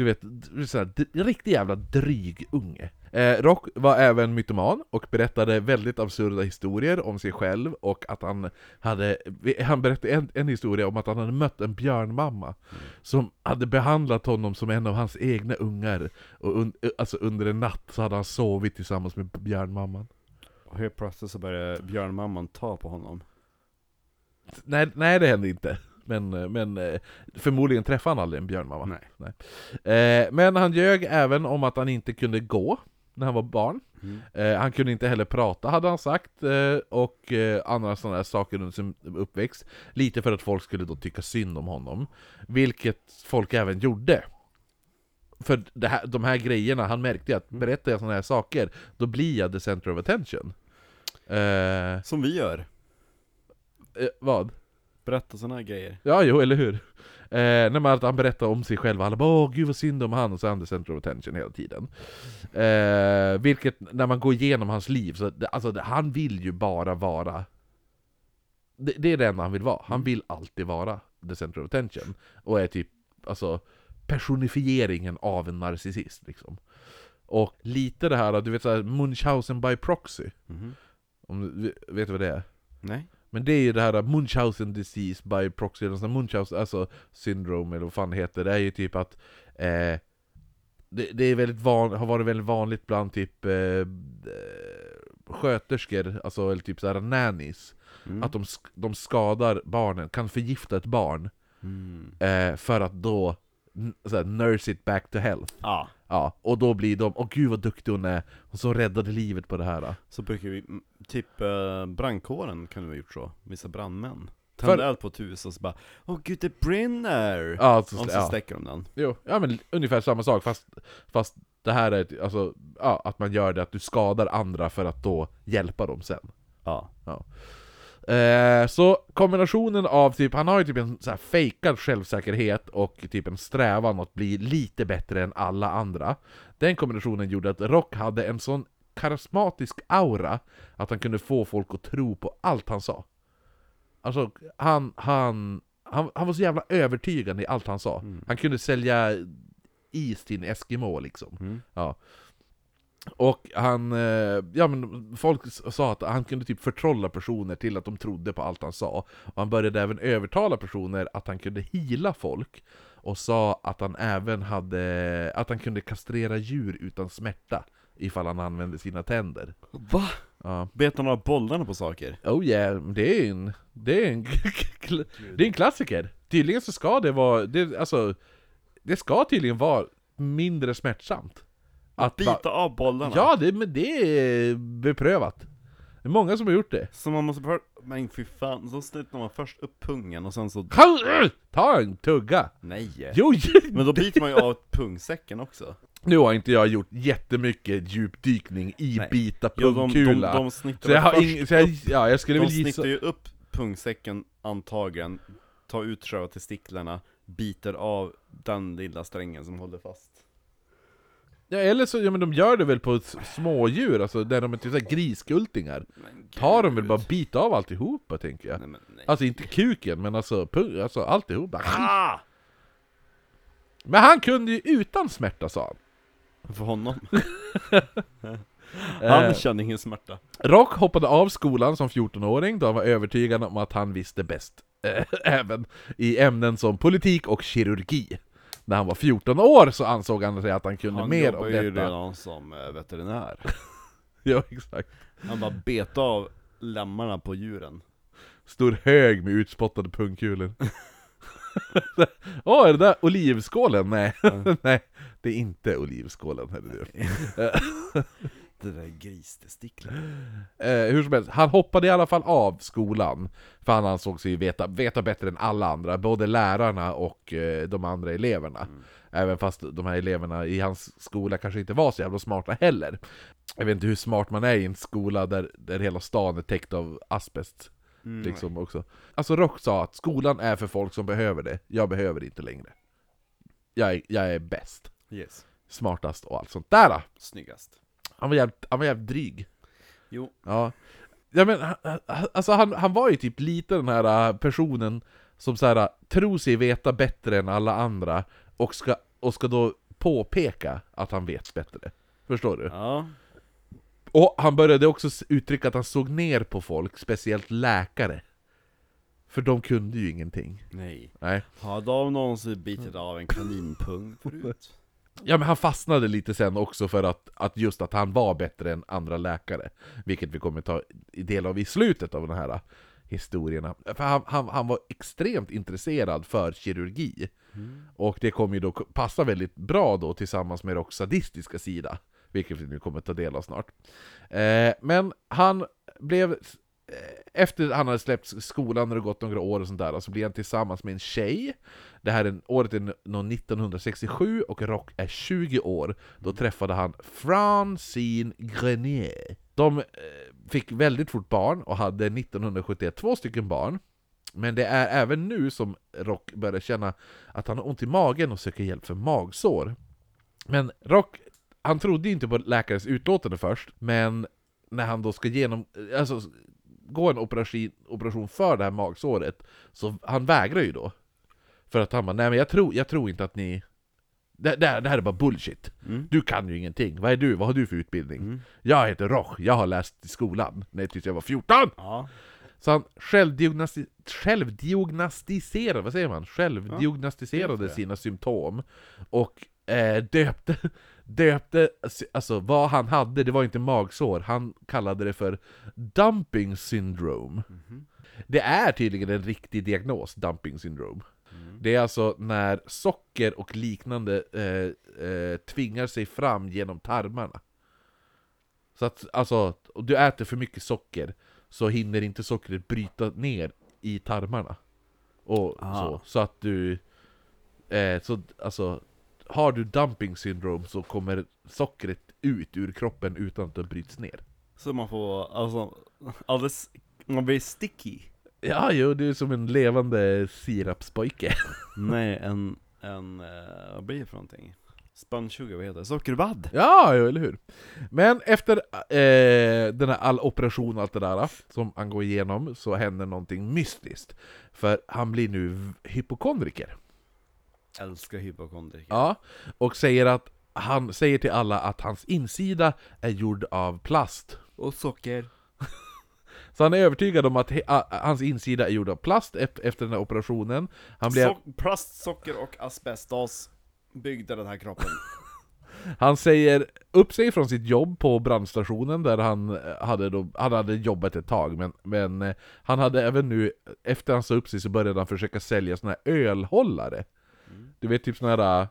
Speaker 2: Du vet, d- så här, d- riktig jävla dryg unge. Eh, Rock var även mytoman och berättade väldigt absurda historier om sig själv och att han hade, han berättade en, en historia om att han hade mött en björnmamma som hade behandlat honom som en av hans egna ungar. Och un, alltså under en natt så hade han sovit tillsammans med björnmamman.
Speaker 1: Och helt plötsligt så började björnmamman ta på honom
Speaker 2: Nej, nej det hände inte. Men, eh, men eh, förmodligen träffade han aldrig en björnmamma.
Speaker 1: Nej
Speaker 2: Eh, men han ljög även om att han inte kunde gå när han var barn.
Speaker 1: mm.
Speaker 2: Han kunde inte heller prata hade han sagt, och andra sådana här saker under sin uppväxt. Lite för att folk skulle då tycka synd om honom. Vilket folk även gjorde. För det här, de här grejerna, han märkte att berättar jag sådana här saker, då blir jag the center of attention.
Speaker 1: Som vi gör
Speaker 2: eh, vad?
Speaker 1: Berätta såna här grejer
Speaker 2: Ja, jo, eller hur? Eh, när man, att han berättar om sig själv, alla bara 'Åh, gud vad synd om han' och så är han the center of attention hela tiden. Eh, vilket, när man går igenom hans liv, så alltså, han vill ju bara vara det, det är det enda han vill vara. Han
Speaker 1: Mm.
Speaker 2: vill alltid vara the center of attention. Och är typ, alltså, personifieringen av en narcissist liksom. Och lite det här, du vet såhär, Munchausen by proxy.
Speaker 1: Mhm.
Speaker 2: Om du vet du vad det är?
Speaker 1: Nej?
Speaker 2: Men det är ju det här Munchausen disease by proxy, eller sån Munchausen, alltså syndrome eller vad fan det heter. Det är ju typ att eh, det, det är väldigt van, har varit väldigt vanligt bland typ eh, eh, sköterskor, alltså eller typ såhär nannies.
Speaker 1: Mm.
Speaker 2: Att de, de skadar barnen, kan förgifta ett barn
Speaker 1: Mm.
Speaker 2: eh, för att då såhär, nurse it back to health.
Speaker 1: Ja,
Speaker 2: Ja, och då blir de, åh gud vad duktig hon är, hon som räddade livet på det här.
Speaker 1: så brukar vi, mm, typ eh, brandkåren kunde vi ha gjort så, vissa brandmän
Speaker 2: För-
Speaker 1: Tände eld på ett hus och så bara Åh gud det brinner!
Speaker 2: Ja, så,
Speaker 1: och så
Speaker 2: ja.
Speaker 1: släcker de den
Speaker 2: Jo, ja men ungefär samma sak fast, fast det här är ett- alltså, ja, att man gör det att du skadar andra för att då hjälpa dem sen.
Speaker 1: Ja,
Speaker 2: Eh, så kombinationen av typ, han har ju typ en så här fejkad självsäkerhet och typ en strävan att bli lite bättre än alla andra. Den kombinationen gjorde att Rock hade en sån karismatisk aura att han kunde få folk att tro på allt han sa. Alltså, han, han, han, han var så jävla övertygande i allt han sa.
Speaker 1: Mm.
Speaker 2: Han kunde sälja is till en Eskimo liksom.
Speaker 1: mm.
Speaker 2: Ja. Och han, eh, ja men folk sa att han kunde typ förtrolla personer till att de trodde på allt han sa. Och han började även övertala personer att han kunde hila folk. Och sa att han även hade, att han kunde kastrera djur utan smärta. Ifall han använde sina tänder.
Speaker 1: Va?
Speaker 2: Ja.
Speaker 1: Bet han av bollarna på saker?
Speaker 2: Oh yeah, det är en, det är en, <laughs> det är en klassiker. Tydligen så ska det vara, det, alltså, det ska tydligen vara mindre smärtsamt.
Speaker 1: Att bita av bollarna?
Speaker 2: Ja, det, men det är beprövat. Det är många som har gjort det.
Speaker 1: Så man måste för... Men fy fan, så snyter man först upp pungen och sen så...
Speaker 2: Ta en tugga!
Speaker 1: Nej!
Speaker 2: Jo, <laughs>
Speaker 1: Men då biter man ju av pungsäcken också
Speaker 2: nu har inte jag gjort jättemycket djupdykning i
Speaker 1: Nej.
Speaker 2: bita
Speaker 1: Jo, de, de,
Speaker 2: pungkula.
Speaker 1: de snittar
Speaker 2: så jag har
Speaker 1: först
Speaker 2: ing, så jag,
Speaker 1: upp,
Speaker 2: ja, jag skulle
Speaker 1: De
Speaker 2: väl gissa...
Speaker 1: snittar ju upp pungsäcken antagligen Tar ut själva testiklarna Biter av den lilla strängen som håller fast
Speaker 2: Ja, eller så, ja men de gör det väl på smådjur, alltså där de är typ såhär griskultingar. Tar de väl bara bita av alltihopa tänker jag.
Speaker 1: Nej men nej
Speaker 2: Alltså inte kuken, men alltså, alltså alltihopa.
Speaker 1: ah!
Speaker 2: Men han kunde ju utan smärta sa han.
Speaker 1: För honom <laughs>
Speaker 2: Eh,
Speaker 1: Han kände ingen smärta
Speaker 2: Rock hoppade av skolan som 14-åring då han var övertygad om att han visste bäst. Eh, <laughs> Även i ämnen som politik och kirurgi. När han var 14 år så ansåg han sig att han kunde
Speaker 1: Han
Speaker 2: mer om
Speaker 1: ju
Speaker 2: detta.
Speaker 1: redan som eh, veterinär <laughs>
Speaker 2: Ja, exakt.
Speaker 1: Han bara bet av lemmarna på djuren
Speaker 2: Stor hög med utspottade pungkulor. <laughs> Åh, är det där olivskålen? Nej. <laughs> Nej, det är inte olivskålen. Eller det.
Speaker 1: Det där gristestiklar
Speaker 2: Eh, hur som helst, han hoppade i alla fall av skolan. För han ansåg sig veta, veta bättre än alla andra, både lärarna och eh, de andra eleverna. Även fast de här eleverna i hans skola kanske inte var så jävla smarta heller. Jag vet inte hur smart man är i en skola där, där hela stan är täckt av asbest.
Speaker 1: mm,
Speaker 2: Liksom också. Alltså Rock sa att skolan är för folk som behöver det, jag behöver det inte längre. Jag är, jag är bäst,
Speaker 1: Yes,
Speaker 2: smartast och allt sånt där.
Speaker 1: snyggast
Speaker 2: Han var jävligt, han var jävligt dryg.
Speaker 1: Jo,
Speaker 2: Ja, ja men alltså han, han var ju typ lite den här äh, personen som så här, äh, tror sig veta bättre än alla andra och ska, och ska då påpeka att han vet bättre. Förstår du?
Speaker 1: ja
Speaker 2: Och han började också uttrycka att han såg ner på folk, speciellt läkare. För de kunde ju ingenting.
Speaker 1: Nej
Speaker 2: Nej.
Speaker 1: Har de någonsin bitit av en kaninpung förut?
Speaker 2: Ja men han fastnade lite sen också för att, att just att han var bättre än andra läkare. Vilket vi kommer ta del av i slutet av den här historierna. För han, han, han var extremt intresserad för kirurgi. Och det kommer ju då passa väldigt bra då tillsammans med Rocks sadistiska sida. Vilket vi nu kommer ta del av snart. Eh, men han blev... eh, Efter han hade släppt skolan och det gått några år och sånt där, så blev han tillsammans med en tjej. Det här är, året är nå 1967 och Rock är 20 år. Då träffade han Francine Grenier. De eh, fick väldigt fort barn och hade 1971 två stycken barn. Men det är även nu som Rock börjar känna att han har ont i magen och söker hjälp för magsår. Men Rock, han trodde inte på läkarens utlåtande först, men när han då ska genom... Alltså, genomgå en operation, operation för det här magsåret, så han vägrar ju då. För att han bara, nej men jag tror, jag tror inte att ni... Det, det, det här är bara bullshit.
Speaker 1: Mm.
Speaker 2: Du kan ju ingenting. Vad är du? Vad har du för utbildning?
Speaker 1: Mm.
Speaker 2: Jag heter Roch, jag har läst i skolan. Nej, tills jag var 14!
Speaker 1: Ja.
Speaker 2: Så han självdiagnosti självdiagnostiserade, vad säger man? Självdiagnostiserade
Speaker 1: Ja,
Speaker 2: sina symptom och eh, döpte, döpte, alltså vad han hade, det var inte magsår, han kallade det för dumping syndrome.
Speaker 1: Mhm.
Speaker 2: Det är tydligen en riktig diagnos, dumping syndrome.
Speaker 1: Mm.
Speaker 2: Det är alltså när socker och liknande eh, eh, tvingar sig fram genom tarmarna. Så att, alltså, om du äter för mycket socker så hinner inte sockret bryta ner i tarmarna. Och
Speaker 1: Ah.
Speaker 2: så, så att du... Eh, så, alltså, har du dumping syndrome så kommer sockret ut ur kroppen utan att det bryts ner.
Speaker 1: Så man får, alltså, alldeles, man blir sticky.
Speaker 2: Ja, jo, du är som en levande sirapspojke. <laughs>
Speaker 1: Nej, en, en, eh, vad blir det för någonting? Spannsugar, vad heter det? Sockervadd?
Speaker 2: Ja, jo, eller hur? Men efter eh, den här all operation och allt det där som han går igenom så händer någonting mystiskt. För han blir nu hypokondriker.
Speaker 1: Älskar hypokondriker.
Speaker 2: Ja, och säger att han säger till alla att hans insida är gjord av plast.
Speaker 1: Och socker. <laughs>
Speaker 2: Så han är övertygad om att he- a- hans insida är gjord av plast ef- efter den här operationen. Han, blev,
Speaker 1: So plast, socker och asbestos byggde den här kroppen. <laughs>
Speaker 2: han säger upp sig från sitt jobb på brandstationen där han eh, hade, då, han hade jobbat ett tag men, men eh, han hade även nu, efter han sa upp sig så började han försöka sälja såna här ölhållare. Du vet typ såna här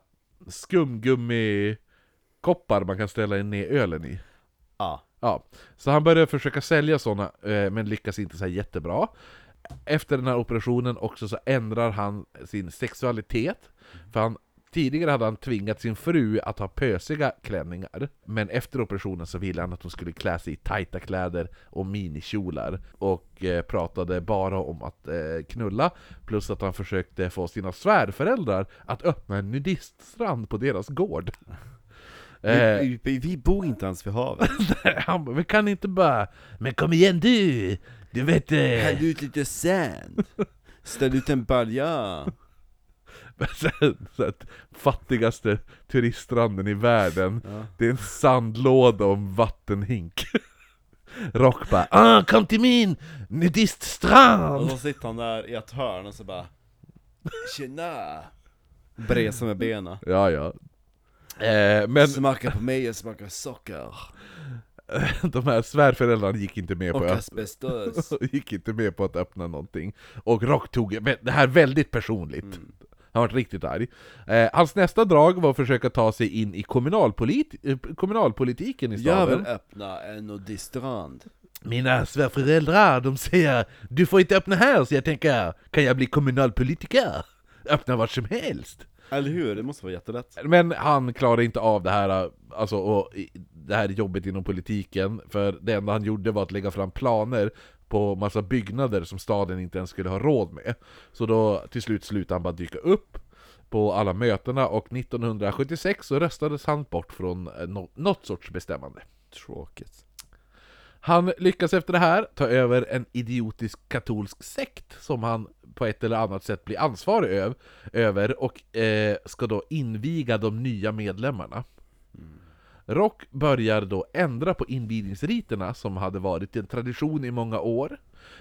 Speaker 2: skumgummikoppar man kan ställa ner ölen i.
Speaker 1: Ja.
Speaker 2: Ja, så han började försöka sälja sådana, eh, men lyckas inte så jättebra. Efter den här operationen också så ändrar han sin sexualitet, för han Tidigare hade han tvingat sin fru att ha pösiga klänningar, men efter operationen så ville han att hon skulle klä sig i tajta kläder och minikjolar, och eh, pratade bara om att eh, knulla, plus att han försökte få sina svärföräldrar att öppna en nudiststrand på deras gård. <laughs> Eh,
Speaker 1: Vi, vi, vi bor inte ens vid havet. <laughs>
Speaker 2: han bara, vi kan inte bara Men kom igen du! Du vet... Eh.
Speaker 1: ut lite sand. Ställ ut en balja. <laughs>
Speaker 2: så att fattigaste turiststranden i världen
Speaker 1: Ja.
Speaker 2: Det är en sandlåda och en vattenhink <laughs> Rock bara ah, kom till min
Speaker 1: Och
Speaker 2: nudiststrand!
Speaker 1: så sitter han där i ett hörn och så bara Tjena! Bresar med benen.
Speaker 2: Ja, ja eh, Men
Speaker 1: Smaka på mig och smaka socker. <laughs>
Speaker 2: de här svärföräldrarna gick inte med på
Speaker 1: Och
Speaker 2: att gick inte med på att öppna någonting Och Rock tog det här väldigt personligt
Speaker 1: Mm.
Speaker 2: Han var riktigt arg. Eh, hans nästa drag var att försöka ta sig in i kommunalpolit eh, kommunalpolitiken i
Speaker 1: Jag
Speaker 2: staden.
Speaker 1: vill öppna en nudistrand.
Speaker 2: Mina svärföräldrar, de säger Du får inte öppna här, så jag tänker Kan jag bli kommunalpolitiker? Öppna vart som helst.
Speaker 1: Eller hur? Det måste vara jättelätt.
Speaker 2: Men han klarade inte av det här, alltså, och, det här jobbet inom politiken, för det enda han gjorde var att lägga fram planer på massa byggnader som staden inte ens skulle ha råd med. Så då till slut slutade han bara dyka upp på alla mötena, och 1976 så röstades han bort från eh, nå- något sorts bestämmande.
Speaker 1: Tråkigt.
Speaker 2: Han lyckas efter det här ta över en idiotisk katolsk sekt som han på ett eller annat sätt blir ansvarig öv, över och eh, ska då inviga de nya medlemmarna. Rock börjar då ändra på invigningsriterna som hade varit en tradition i många år.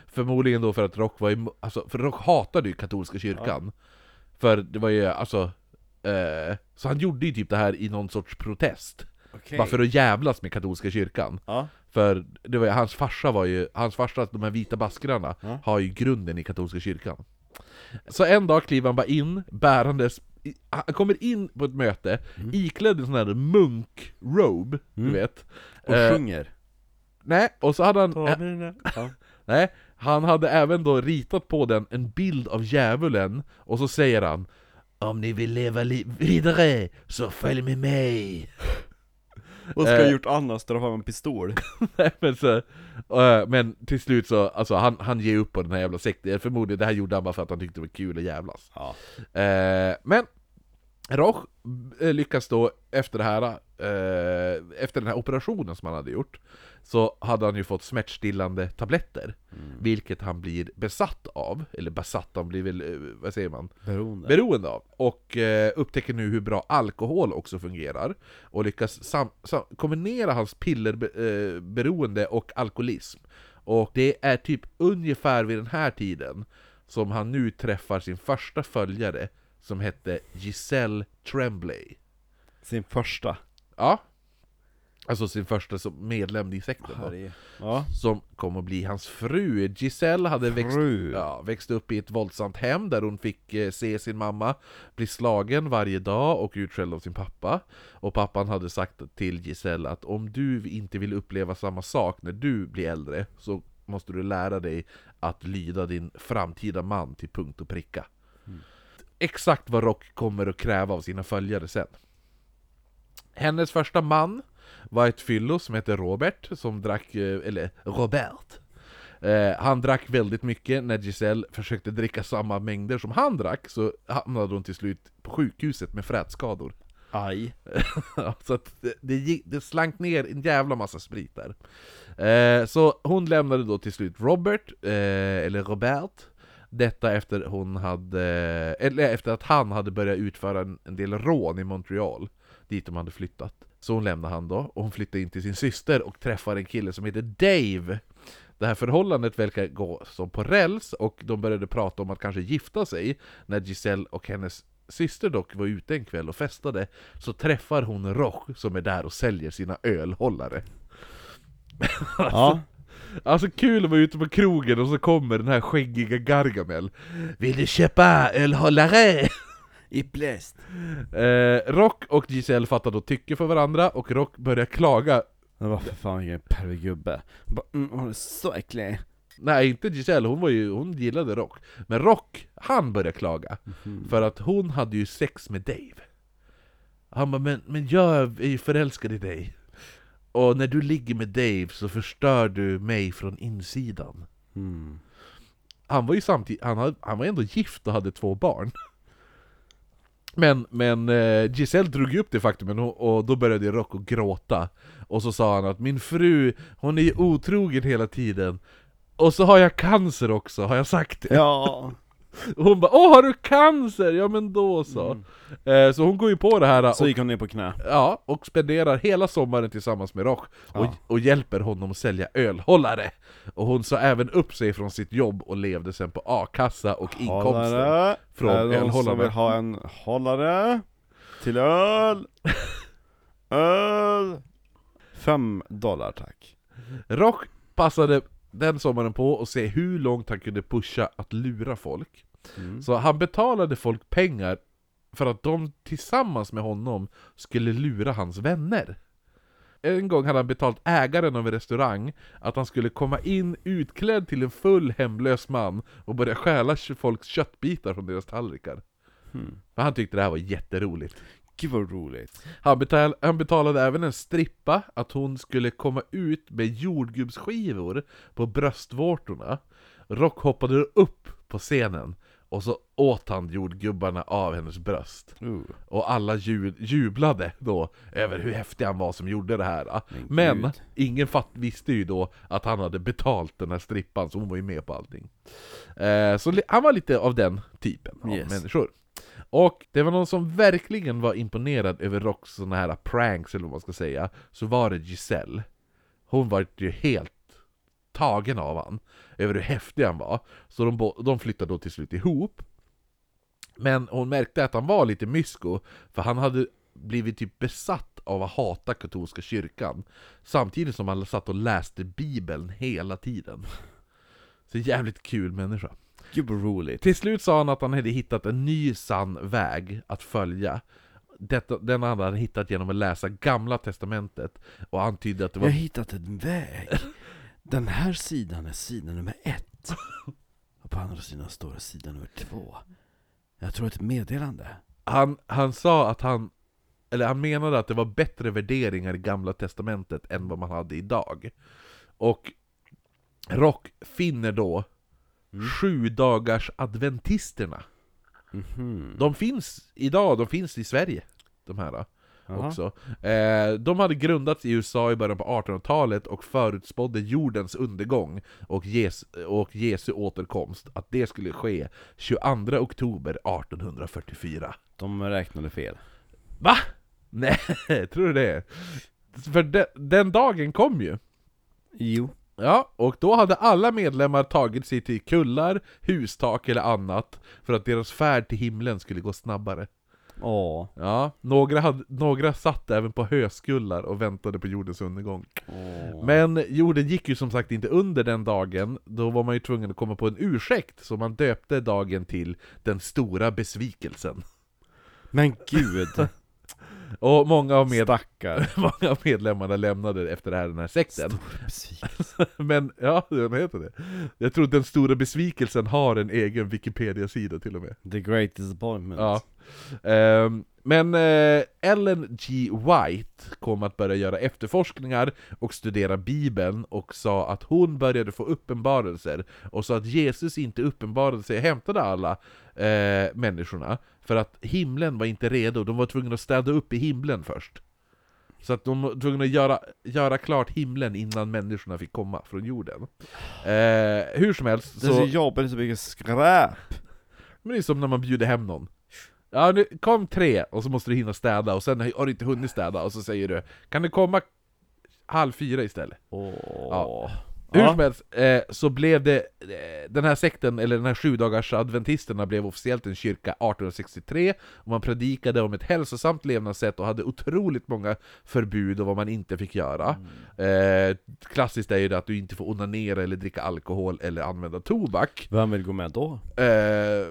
Speaker 2: Förmodligen då för att Rock var emo- alltså, för Rock hatade ju katolska kyrkan. För det var ju alltså, eh, så han gjorde ju typ det här i någon sorts protest.
Speaker 1: Okej.
Speaker 2: Bara för att jävlas med katolska kyrkan.
Speaker 1: Ja.
Speaker 2: För det var, ju- hans farsa var ju, hans farsa, de här vita baskrarna,
Speaker 1: Ja.
Speaker 2: har ju grunden i katolska kyrkan. Så en dag kliver han bara in, bärandes, han kommer in på ett möte, iklädd i en sån här munk-robe,
Speaker 1: Mm.
Speaker 2: du vet.
Speaker 1: Och
Speaker 2: Eh,
Speaker 1: sjunger.
Speaker 2: Nej, och så hade han, <laughs>
Speaker 1: Ja.
Speaker 2: nej, han hade även då ritat på den en bild av djävulen, och så säger han Om ni vill leva li- vidare, så följ med mig!
Speaker 1: Vad ska jag
Speaker 2: Eh.
Speaker 1: ha gjort annars? Dra fram en pistol? <laughs>
Speaker 2: Nej, men, så, eh, men till slut så, alltså han, han ger upp på den här jävla sekten, förmodligen det här gjorde han bara för att han tyckte det var kul att jävlas.
Speaker 1: Ja.
Speaker 2: Eh, men Roch eh, lyckas då efter det här, eh, efter den här operationen som han hade gjort, så hade han ju fått smärtstillande tabletter. Vilket han blir besatt av, eller besatt, han blir väl, eh, vad säger man?
Speaker 1: Beroende.
Speaker 2: beroende av. Och eh, upptäcker nu hur bra alkohol också fungerar. Och lyckas sam, sam, kombinera hans pillerberoende eh, och alkoholism. Och det är typ ungefär vid den här tiden som han nu träffar sin första följare som hette Giselle Tremblay.
Speaker 1: Sin första.
Speaker 2: Ja. Alltså sin första som medlem i sekten då.
Speaker 1: Ja.
Speaker 2: Som kom att bli hans fru. Giselle hade växt, ja, växt upp i ett våldsamt hem där hon fick eh, se sin mamma bli slagen varje dag och utskälld av sin pappa. Och pappan hade sagt till Giselle att om du inte vill uppleva samma sak när du blir äldre så måste du lära dig att lyda din framtida man till punkt och pricka. Exakt vad Rock kommer att kräva av sina följare sen. Hennes första man var ett fyllo som hette Robert, som drack, eh, eller Robert. Eh, han drack väldigt mycket, när Giselle försökte dricka samma mängder som han drack så hamnade hon till slut på sjukhuset med frätskador.
Speaker 1: Aj. <laughs>
Speaker 2: så att det, det, gick, det slank ner en jävla massa sprit där. Eh, så hon lämnade då till slut Robert, eh, eller Robert, detta efter hon hade, eller efter att han hade börjat utföra en, en del rån i Montreal, dit de hade flyttat. Så hon lämnade han då, och hon flyttade in till sin syster och träffar en kille som heter Dave. Det här förhållandet verkar gå som på räls, och de började prata om att kanske gifta sig, när Giselle och hennes syster dock var ute en kväll och festade, så träffar hon Roch som är där och säljer sina ölhållare. <laughs>
Speaker 1: Ja.
Speaker 2: Alltså kul att vara ute på krogen och så kommer den här skäggiga Gargamel Vill du köpa ölhållare?
Speaker 1: I pläst.
Speaker 2: Eh, Rock och Giselle fattar då tycke för varandra och Rock börjar klaga
Speaker 1: Det var för fan vilken pervig gubbe. Bara, mm, hon är så äcklig.
Speaker 2: Nej inte Giselle, hon, var ju, hon gillade Rock Men Rock, han börjar klaga För att hon hade ju sex med Dave Han bara, men, men jag är ju förälskad i dig Och när du ligger med Dave så förstör du mig från insidan
Speaker 1: Mm.
Speaker 2: Han var ju samtidigt, han, hade, han var ändå gift och hade två barn Men, men eh, Giselle drog ju upp det faktumen och, då började Rocco gråta Och så sa han att min fru, hon är otrogen hela tiden Och så har jag cancer också, har jag sagt det?
Speaker 1: Ja. <laughs> <laughs>
Speaker 2: Och hon bara 'Åh, har du cancer?' Ja men då så eh, Så hon går ju på det här
Speaker 1: Mm. Så
Speaker 2: och,
Speaker 1: gick hon ner på knä.
Speaker 2: ja, och spenderar hela sommaren tillsammans med Roch och,
Speaker 1: Ja.
Speaker 2: och hjälper honom att sälja ölhållare Och hon sa även upp sig från sitt jobb och levde sen på a-kassa och inkomster från
Speaker 1: är det någon som vill ha en hållare? Till öl? <laughs> öl? Fem dollar tack.
Speaker 2: Rock passade den sommaren på att se hur långt han kunde pusha att lura folk.
Speaker 1: Mm.
Speaker 2: Så han betalade folk pengar för att de tillsammans med honom skulle lura hans vänner. En gång hade han betalt ägaren av en restaurang att han skulle komma in utklädd till en full hemlös man och börja stjäla folks köttbitar från deras tallrikar.
Speaker 1: Hmm.
Speaker 2: Men han tyckte det här var jätteroligt.
Speaker 1: Gud vad roligt.
Speaker 2: Han, betal, han betalade även en strippa att hon skulle komma ut med jordgubbsskivor på bröstvårtorna. Rock hoppade upp på scenen och så åt han jordgubbarna av hennes bröst.
Speaker 1: Uh.
Speaker 2: Och alla ju, jublade då över hur häftig han var som gjorde det här.
Speaker 1: Men
Speaker 2: Men ingen fatt visste ju då att han hade betalt den här strippan, så hon var ju med på allting. Eh, så han var lite av den typen av
Speaker 1: Yes.
Speaker 2: människor. Och det var någon som verkligen var imponerad över Rocks sådana här pranks, eller vad man ska säga, så var det Giselle. Hon var ju helt tagen av han, över hur häftig han var. Så de, de flyttade då till slut ihop. Men hon märkte att han var lite mysko, för han hade blivit typ besatt av att hata katolska kyrkan. Samtidigt som han satt och läste bibeln hela tiden. Så jävligt kul människa.
Speaker 1: Gud vad roligt.
Speaker 2: Till slut sa han att han hade hittat en ny sann väg att följa. Detta, den hade han hittat genom att läsa gamla testamentet och antydde att det
Speaker 1: Jag har
Speaker 2: var...
Speaker 1: hittat en väg. Den här sidan är sida nummer ett. Och på andra sidan står det sida nummer två. Jag tror ett meddelande.
Speaker 2: Han, han sa att han... Eller han menade att det var bättre värderingar i gamla testamentet än vad man hade idag. Och Rock finner då
Speaker 1: Mm.
Speaker 2: sju dagars adventisterna.
Speaker 1: Mhm.
Speaker 2: De finns idag, de finns i Sverige, de här. Också. Eh, de hade grundats i USA i början på 1800-talet och förutspådde jordens undergång och, Jes och Jesu återkomst, att det skulle ske 22 oktober 1844.
Speaker 1: De räknade fel.
Speaker 2: Va? <laughs> Nej, tror du det? För de, den dagen kom ju.
Speaker 1: Jo.
Speaker 2: Ja, och då hade alla medlemmar tagit sig till kullar, hustak eller annat för att deras färd till himlen skulle gå snabbare.
Speaker 1: Åh.
Speaker 2: Ja, några, hade, några satt även på höskullar och väntade på jordens undergång.
Speaker 1: Åh.
Speaker 2: Men jorden gick ju som sagt inte under den dagen, då var man ju tvungen att komma på en ursäkt, så man döpte dagen till Den stora besvikelsen.
Speaker 1: Men gud!
Speaker 2: Och många av, med, <laughs> många av medlemmarna lämnade efter det här den här sekten.
Speaker 1: Besvikelse. <laughs>
Speaker 2: Men, ja, vad heter det? Jag tror Den stora besvikelsen har en egen Wikipedia-sida till och med.
Speaker 1: The great disappointment.
Speaker 2: Ja. Ehm, men eh, Ellen G. White kom att börja göra efterforskningar och studera Bibeln och sa att hon började få uppenbarelser och sa att Jesus inte uppenbarade sig och hämtade alla eh, människorna för att himlen var inte redo, de var tvungna att städa upp i himlen först. Så att de var tvungna att göra, göra klart himlen innan människorna fick komma från jorden. Eh, hur som helst
Speaker 1: Det är så
Speaker 2: så...
Speaker 1: jobbigt, så mycket skräp.
Speaker 2: Men det är som när man bjuder hem någon. Ja, nu kom tre, och så måste du hinna städa, och sen har du inte hunnit städa, och så säger du Kan du komma halv fyra istället?
Speaker 1: Åh.
Speaker 2: Ja. Hur som helst, eh, så blev det, eh, den här sekten, eller den här sju dagars adventisterna blev officiellt en kyrka 1863, och man predikade om ett hälsosamt levnadssätt och hade otroligt många förbud och vad man inte fick göra. Eh, klassiskt är ju det att du inte får onanera eller dricka alkohol eller använda tobak.
Speaker 1: Vem vill gå med då?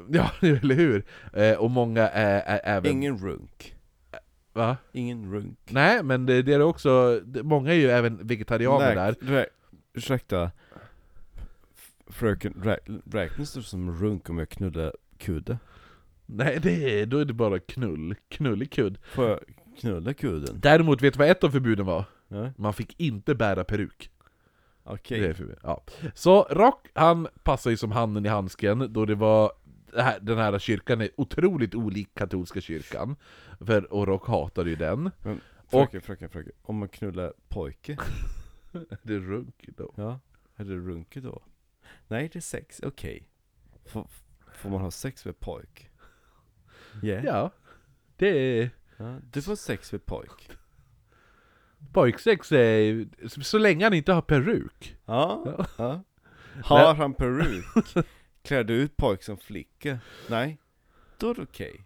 Speaker 2: Ja, <laughs> eller hur? Och många är, även...
Speaker 1: Ingen runk.
Speaker 2: Va?
Speaker 1: Ingen runk.
Speaker 2: Nej, men det, det är också, många är ju även vegetarianer där.
Speaker 1: Rä, ursäkta. Fröken, rä, räknas det som runk om jag knullar kudde?
Speaker 2: Nej, det är, då är det bara knull. Knullikudd.
Speaker 1: Får jag knulla kudden?
Speaker 2: Däremot, vet du vad ett av förbuden var?
Speaker 1: Ja.
Speaker 2: Man fick inte bära peruk.
Speaker 1: Okej.
Speaker 2: Det är förbud. Ja. Så Rock, han passar ju som handen i handsken, då det var den här kyrkan är otroligt olik katolska kyrkan. För, och Rock hatade ju den.
Speaker 1: Men fröken, fröken, fröken. Om man knullar pojke? <laughs> <laughs>
Speaker 2: Det är runk då.
Speaker 1: Ja. Är det runke då? Nej, det är sex. Okej. Får, får man ha sex med pojk? Yeah.
Speaker 2: Ja. Det är...
Speaker 1: Ja, du får sex med pojk.
Speaker 2: Pojksex är... Så länge han inte har peruk.
Speaker 1: Ja. ja. Har han peruk? <laughs> Klär du ut pojk som flicka? Nej. Då är det okej.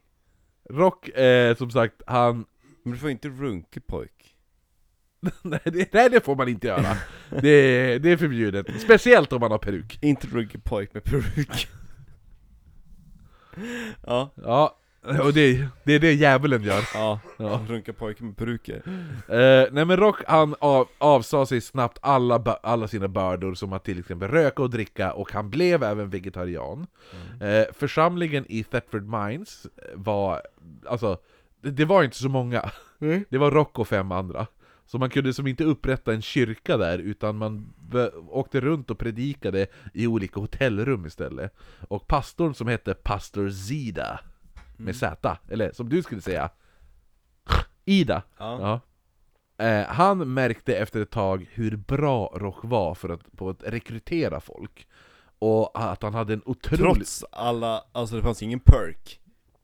Speaker 2: Rock, eh, som sagt, han...
Speaker 1: Men du får inte runka pojk. <laughs>
Speaker 2: nej, det, nej, det får man inte göra. <laughs> Det, det är förbjudet. Speciellt om man har peruk.
Speaker 1: Inte runka pojk med peruk. <laughs> ja,
Speaker 2: Ja, och det, det är det djävulen gör.
Speaker 1: ja.
Speaker 2: Ja.
Speaker 1: Runka pojk med peruker.
Speaker 2: Eh, nej men Rock han av, avsade sig snabbt alla, alla sina bördor som att till exempel röka och dricka och han blev även vegetarian. Eh, församlingen i Thetford Mines var, alltså, det, det var inte så många. Det var Rock och fem andra. Så man kunde som inte upprätta en kyrka där, utan man åkte runt och predikade i olika hotellrum istället. Och pastorn som hette Pastor Zida, med Z, eller som du skulle säga, <laughs> Ida.
Speaker 1: Ja.
Speaker 2: Ja. Eh, han märkte efter ett tag hur bra Rock var för att, på att rekrytera folk. Och att han hade en otrolig...
Speaker 1: Trots alla, alltså det fanns ingen perk.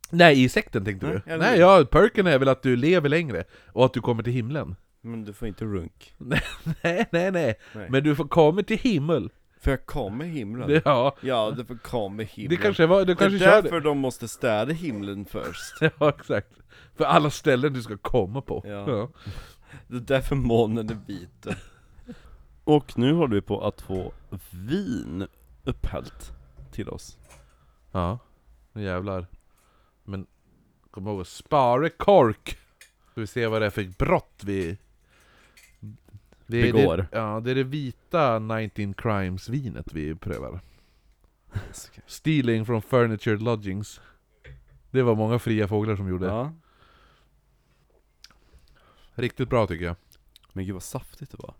Speaker 2: Nej, i sekten tänkte
Speaker 1: Nej,
Speaker 2: du? Nej, ja, perken är väl att du lever längre, och att du kommer till himlen.
Speaker 1: Men du får inte runk. <laughs>
Speaker 2: nej, nej, nej,
Speaker 1: Nej.
Speaker 2: Men du får komma till himmel.
Speaker 1: För jag kommer himlen.
Speaker 2: Det, ja,
Speaker 1: Ja, du får komma himlen.
Speaker 2: det kanske var,
Speaker 1: det
Speaker 2: kanske
Speaker 1: är
Speaker 2: kör
Speaker 1: därför
Speaker 2: det.
Speaker 1: de måste städa himlen först. <laughs>
Speaker 2: Ja, exakt. För alla ställen du ska komma på.
Speaker 1: Ja. Det är därför månen är vit. <laughs> Och nu håller vi på att få vin upphällt till oss.
Speaker 2: Ja, nu jävlar. Men kom ihåg att spara kork! Ska vi se vad det är för brott vi... vi
Speaker 1: Begår.
Speaker 2: Det, ja, det är det vita 19 Crimes-vinet vi prövar. <laughs> Stealing from furniture lodgings. Det var många fria fåglar som gjorde.
Speaker 1: Ja.
Speaker 2: Riktigt bra tycker jag.
Speaker 1: Men gud vad saftigt det var.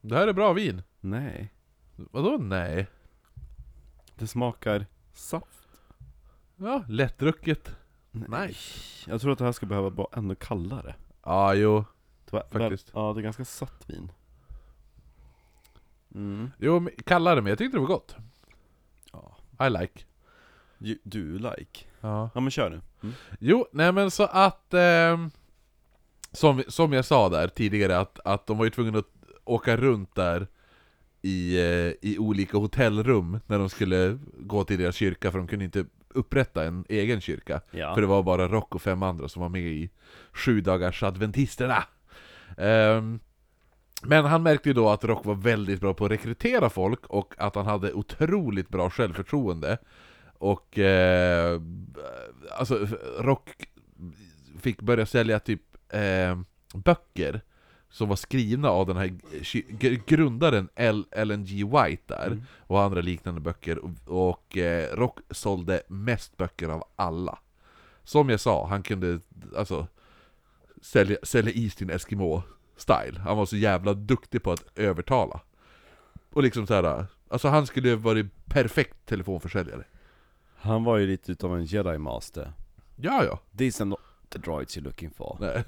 Speaker 2: Det här är bra vin.
Speaker 1: Nej.
Speaker 2: Vadå nej?
Speaker 1: Det smakar saft.
Speaker 2: Ja, lättdrucket. Nice.
Speaker 1: Jag tror att det här ska behöva vara ännu kallare.
Speaker 2: Ja, jo.
Speaker 1: Var,
Speaker 2: Faktiskt.
Speaker 1: Ja, det är ganska satt vin. Mm.
Speaker 2: Jo, kallare, men jag tyckte det var gott.
Speaker 1: Ja.
Speaker 2: I like.
Speaker 1: Du, du like.
Speaker 2: Ja.
Speaker 1: Ja men kör nu. Mm.
Speaker 2: Jo, nej men så att... ehm, som, som jag sa där tidigare, att, att de var ju tvungna att åka runt där i, eh, i olika hotellrum när de skulle gå till deras kyrka, för de kunde inte upprätta en egen kyrka.
Speaker 1: Ja.
Speaker 2: För det var bara Rock och fem andra som var med i sju dagars adventisterna. Ehm, men han märkte ju då att Rock var väldigt bra på att rekrytera folk och att han hade otroligt bra självförtroende. Och eh, alltså Rock fick börja sälja typ eh, böcker som var skrivna av den här grundaren L- LNG White där,
Speaker 1: Mm.
Speaker 2: och andra liknande böcker. Och, och eh, Rock sålde mest böcker av alla. Som jag sa, han kunde alltså sälja, sälja is till en Eskimo-style. Han var så jävla duktig på att övertala. Och liksom så här, alltså han skulle varit perfekt telefonförsäljare.
Speaker 1: Han var ju lite utav en jedi master.
Speaker 2: Ja, ja.
Speaker 1: These are not the droids you're looking for.
Speaker 2: Nej.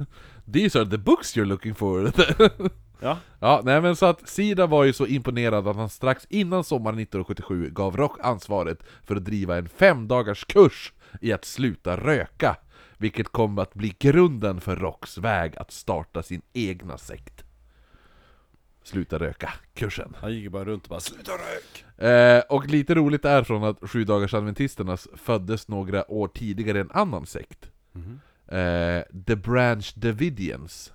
Speaker 2: <laughs> These are the books you're looking for. <laughs>
Speaker 1: Ja.
Speaker 2: ja, nej men så att Sida var ju så imponerad att han strax innan sommaren 1977 gav Rock ansvaret för att driva en fem dagars kurs i att sluta röka. Vilket kom att bli grunden för Rocks väg att starta sin egna sekt. Sluta röka-kursen.
Speaker 1: Han gick bara runt och bara 'Sluta rök!'
Speaker 2: Eh, och lite roligt är från att sju dagars adventisternas föddes några år tidigare en annan sekt.
Speaker 1: Mhm.
Speaker 2: Eh, The Branch Davidians.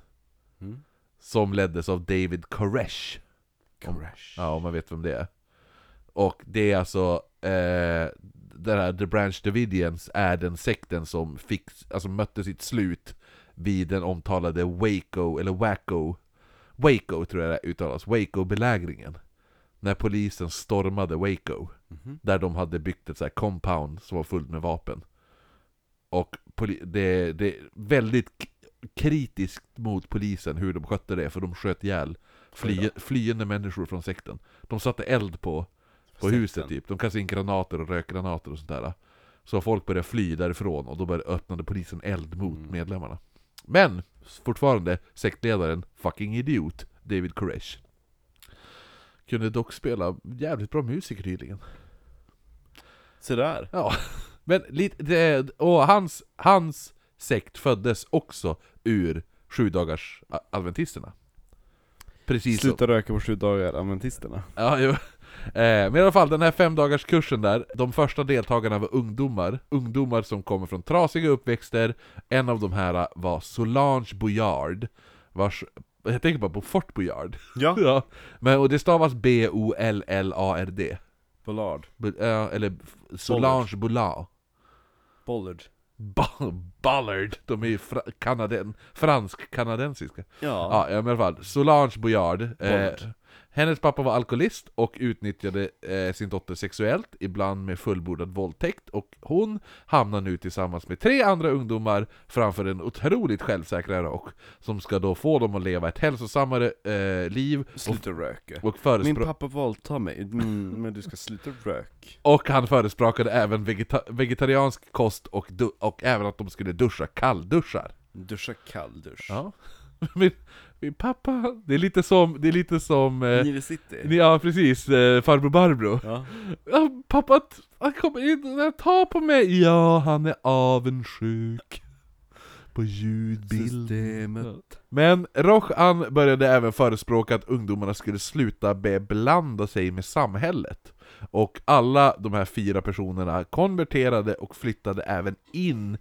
Speaker 1: Mm.
Speaker 2: Som leddes av David Koresh.
Speaker 1: Crash.
Speaker 2: Ja, om man vet vem det är. Och det är alltså, eh, det här The Branch Davidians är den sekten som fick, alltså mötte sitt slut vid den omtalade Waco, eller Waco, Waco tror jag det uttalas, Waco-belägringen. När polisen stormade Waco.
Speaker 1: Mhm.
Speaker 2: Där de hade byggt ett så compound som var fullt med vapen. Och det, det är väldigt kritiskt mot polisen hur de skötte det, för de sköt ihjäl fly, flyende människor från sekten. De satte eld på, på
Speaker 1: Sekten.
Speaker 2: huset typ, de kastade in granater och rökgranater och sånt där. Så folk började fly därifrån och då började, öppnade polisen eld mot
Speaker 1: Mm.
Speaker 2: medlemmarna. Men fortfarande sektledaren, fucking idiot, David Koresh. Kunde dock spela jävligt bra musiker tydligen.
Speaker 1: Se där.
Speaker 2: Ja, men lite, och hans, hans sekt föddes också ur sju dagars adventisterna. Precis som,
Speaker 1: Sluta röka på sju dagar, adventisterna.
Speaker 2: ja, jo. Eh, men i alla fall, den här fem dagars kursen där, de första deltagarna var ungdomar, ungdomar som kommer från trasiga uppväxter, en av de här var Solange Boyard, vars, jag tänker bara på Fort Boyard,
Speaker 1: Ja. <laughs>
Speaker 2: ja, men, och det stavas B-O-L-L-A-R-D,
Speaker 1: Bollard.
Speaker 2: Bu- ja, eller Solange.
Speaker 1: Bollard.
Speaker 2: Ba- Ballard, de är ju fra- kanaden, fransk-kanadensiska.
Speaker 1: Ja.
Speaker 2: Ja, men i alla fall. Solange Boyard. Eh,
Speaker 1: Bollard.
Speaker 2: Hennes pappa var alkoholist och utnyttjade eh, sin dotter sexuellt, ibland med fullbordad våldtäkt. Och hon hamnar nu tillsammans med tre andra ungdomar framför en otroligt självsäkra rock, som ska då få dem att leva ett hälsosammare eh, liv
Speaker 1: Sluta röka.
Speaker 2: och,
Speaker 1: Min pappa våldtar mig, mm, men du ska sluta rök.
Speaker 2: och han förespråkade även vegeta- vegetariansk kost och, och även att de skulle duscha kallduschar.
Speaker 1: Duscha kalldusch.
Speaker 2: Ja. <laughs> Min, min pappa, det är lite som, det är lite som, eh,
Speaker 1: Nile City.
Speaker 2: ja precis, eh, farbror Barbro.
Speaker 1: Ja.
Speaker 2: Ja, pappa, han kommer in, ta på mig. Ja, han är avundsjuk. På ljudbilden. Men Rojan började även förespråka att ungdomarna skulle sluta beblanda sig med samhället. Och alla de här fyra personerna konverterade och flyttade även in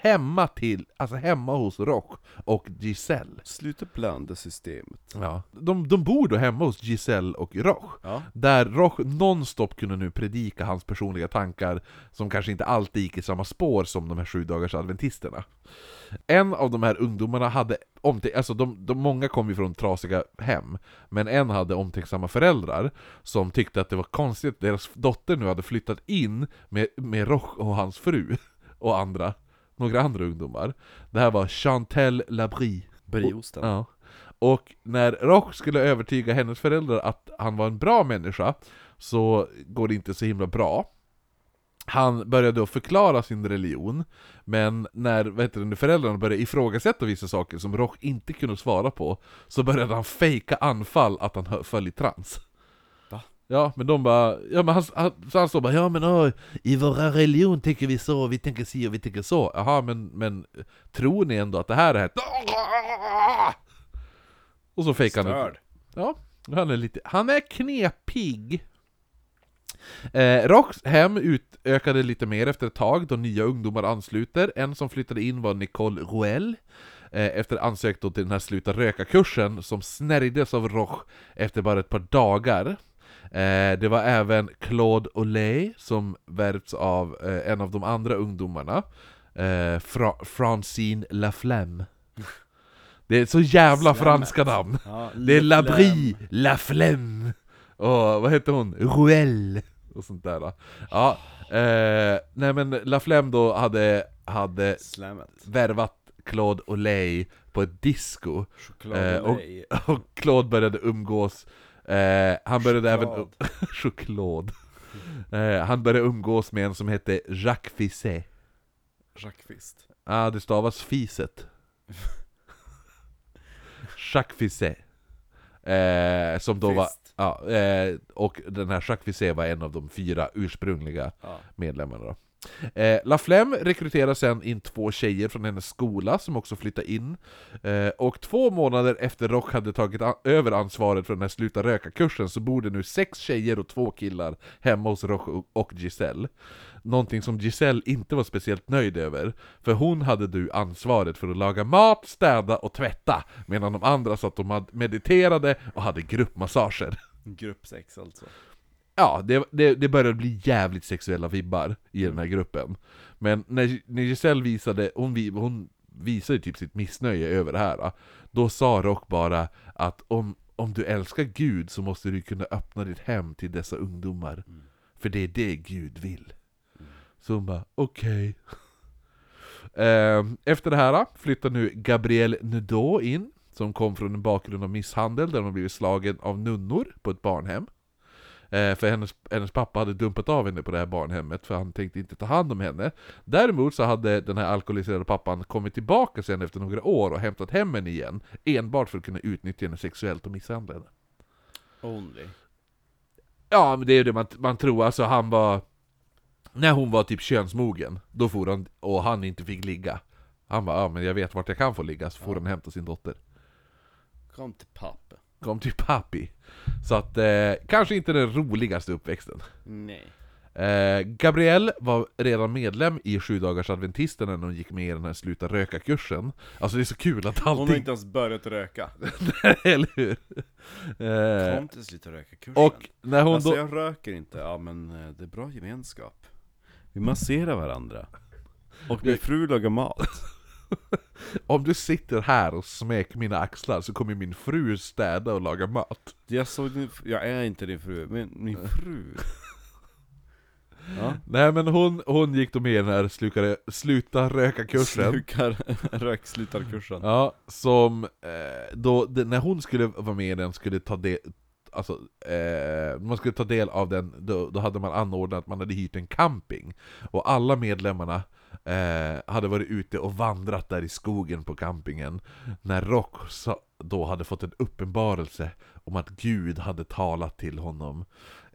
Speaker 2: hemma till, alltså hemma hos Roch och Giselle.
Speaker 1: Sluta blanda systemet.
Speaker 2: Ja. De, de bor då hemma hos Giselle och Roch.
Speaker 1: Ja.
Speaker 2: Där Roch nonstop kunde nu predika hans personliga tankar, som kanske inte alltid gick i samma spår som de här sju dagars adventisterna. En av de här ungdomarna hade omtänk- alltså de, de, många kom ju från trasiga hem, men en hade omtänksamma föräldrar som tyckte att det var konstigt att deras dotter nu hade flyttat in med, med Roch och hans fru och andra, några andra ungdomar. Det här var Chantel Labrie.
Speaker 1: Brieosten.
Speaker 2: Ja. Och när Roch skulle övertyga hennes föräldrar att han var en bra människa, så går det inte så himla bra. han började då förklara sin religion, men när vad heter det, föräldrarna började ifrågasätta vissa saker som Roch inte kunde svara på, så började han fejka anfall att han föll i trans. Ja, men de bara, ja men han, han, så han står bara ja men åh, i våra religion tänker vi så, vi tänker si och vi tänker så. Jaha, men, men tror ni ändå att det här är ett... Och så fejkar han
Speaker 1: Störd.
Speaker 2: Ja, han är lite, han är knepig. Eh, Rocks hem utökade lite mer efter ett tag då nya ungdomar ansluter. En som flyttade in var Nicole Roel. Eh, efter ansökt till den här sluta röka-kursen som snärjdes av Roch efter bara ett par dagar. Eh, det var även Claude Olay som värvts av eh, en av de andra ungdomarna. Eh, Fra- Francine Laflamme. Det är så jävla
Speaker 1: Slammet.
Speaker 2: franska namn.
Speaker 1: Ja,
Speaker 2: Det är Labri, La Flemme och vad heter hon? Ruel och sånt där Ja, eh, nej men La Flemme då hade, hade
Speaker 1: Slammet.
Speaker 2: värvat Claude Olay på ett disco Eh, och- <laughs> och Claude började umgås eh, Han började även...
Speaker 1: Choklad. <laughs>
Speaker 2: Choklad eh, Han började umgås med en som hette Jacques Fisset
Speaker 1: Jacques Fist.
Speaker 2: Ja, ah, det stavas fiset <laughs> Jacques Fisset eh, Som då var...
Speaker 1: Fist.
Speaker 2: Ja, eh, och den här Jacques Fisset var en av de fyra ursprungliga
Speaker 1: Ja.
Speaker 2: medlemmarna då. Eh, La Flemme rekryterar sen in två tjejer från hennes skola som också flyttar in. Eh, och två månader efter Rock hade tagit a- över ansvaret för den här Sluta Röka-kursen så bor det nu sex tjejer och två killar hemma hos Rock och- och Giselle. Någonting som Giselle inte var speciellt nöjd över, för hon hade du ansvaret för att laga mat, städa och tvätta, medan de andra satt och mediterade och hade gruppmassager.
Speaker 1: Gruppsex, alltså.
Speaker 2: Ja, det, det, det började bli jävligt sexuella vibbar i den här gruppen. Men när, när Giselle visade, hon, hon visade typ sitt missnöje över det här, då sa Rock bara att om, om du älskar Gud så måste du kunna öppna ditt hem till dessa ungdomar. För det är det Gud vill. Så hon bara, okej. <laughs> Ehm, Efter det här flyttar nu Gabrielle Nadeau in, som kom från en bakgrund av misshandel där hon blivit slagen av nunnor på ett barnhem. Eh, för hennes, hennes pappa hade dumpat av henne på det här barnhemmet för han tänkte inte ta hand om henne. Däremot så hade den här alkoholiserade pappan kommit tillbaka sen efter några år och hämtat hem henne igen. Enbart för att kunna utnyttja henne sexuellt och misshandla henne.
Speaker 1: Only.
Speaker 2: Ja, men det är ju det man, man tror, alltså han var... När hon var typ könsmogen, då får han, och han inte fick ligga. Han bara, ja men jag vet vart jag kan få ligga, så får han hämta sin dotter.
Speaker 1: Kom till pappa.
Speaker 2: Kom till papi. Så att, eh, kanske inte den roligaste uppväxten.
Speaker 1: Nej.
Speaker 2: Eh, Gabrielle var redan medlem i sju dagars adventisterna när hon gick med i den här sluta röka-kursen. Alltså det är så kul att
Speaker 1: Hon har
Speaker 2: allting...
Speaker 1: inte ens börjat röka. <laughs>
Speaker 2: eller hur? Eh,
Speaker 1: Kom till sluta röka kursen.
Speaker 2: och när hon
Speaker 1: alltså
Speaker 2: då...
Speaker 1: jag röker inte, ja men eh, det är bra gemenskap. Vi masserar varandra. Och min fru lagar mat. <laughs>
Speaker 2: Om du sitter här och smeker mina axlar så kommer min fru städa och laga mat.
Speaker 1: Jag såg din, jag är inte din fru, men min fru. Ja.
Speaker 2: Nej men hon, hon gick då med i den här slukare, sluta röka-kursen.
Speaker 1: Slukar, rökslutarkursen.
Speaker 2: Ja, som eh, då, när hon skulle vara med i den skulle ta del, alltså, eh, man skulle ta del av den, då, då hade man anordnat att man hade hyrt en camping. Och alla medlemmarna eh, hade varit ute och vandrat där i skogen på campingen. När Rock då hade fått en uppenbarelse om att Gud hade talat till honom.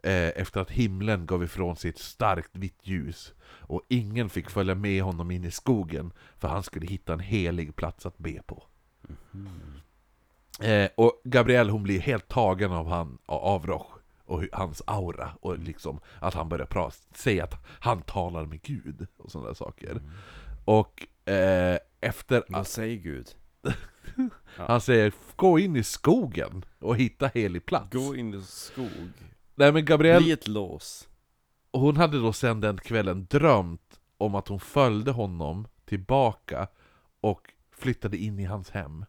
Speaker 2: Eh, efter att himlen gav ifrån sig ett starkt vitt ljus. Och ingen fick följa med honom in i skogen, för han skulle hitta en helig plats att be på. Eh, och Gabrielle hon blir helt tagen av, han, av Roch och hans aura, och liksom att han börjar prata, säga att han talar med Gud och sådana saker. Och eh, efter
Speaker 1: Vad
Speaker 2: att
Speaker 1: säger Gud? <laughs>
Speaker 2: han säger 'Gå in i skogen och hitta helig plats'
Speaker 1: Gå in i skog.
Speaker 2: Nej men Gabrielle
Speaker 1: Bli ett lås.
Speaker 2: Hon hade då sen den kvällen drömt om att hon följde honom tillbaka och flyttade in i hans hem.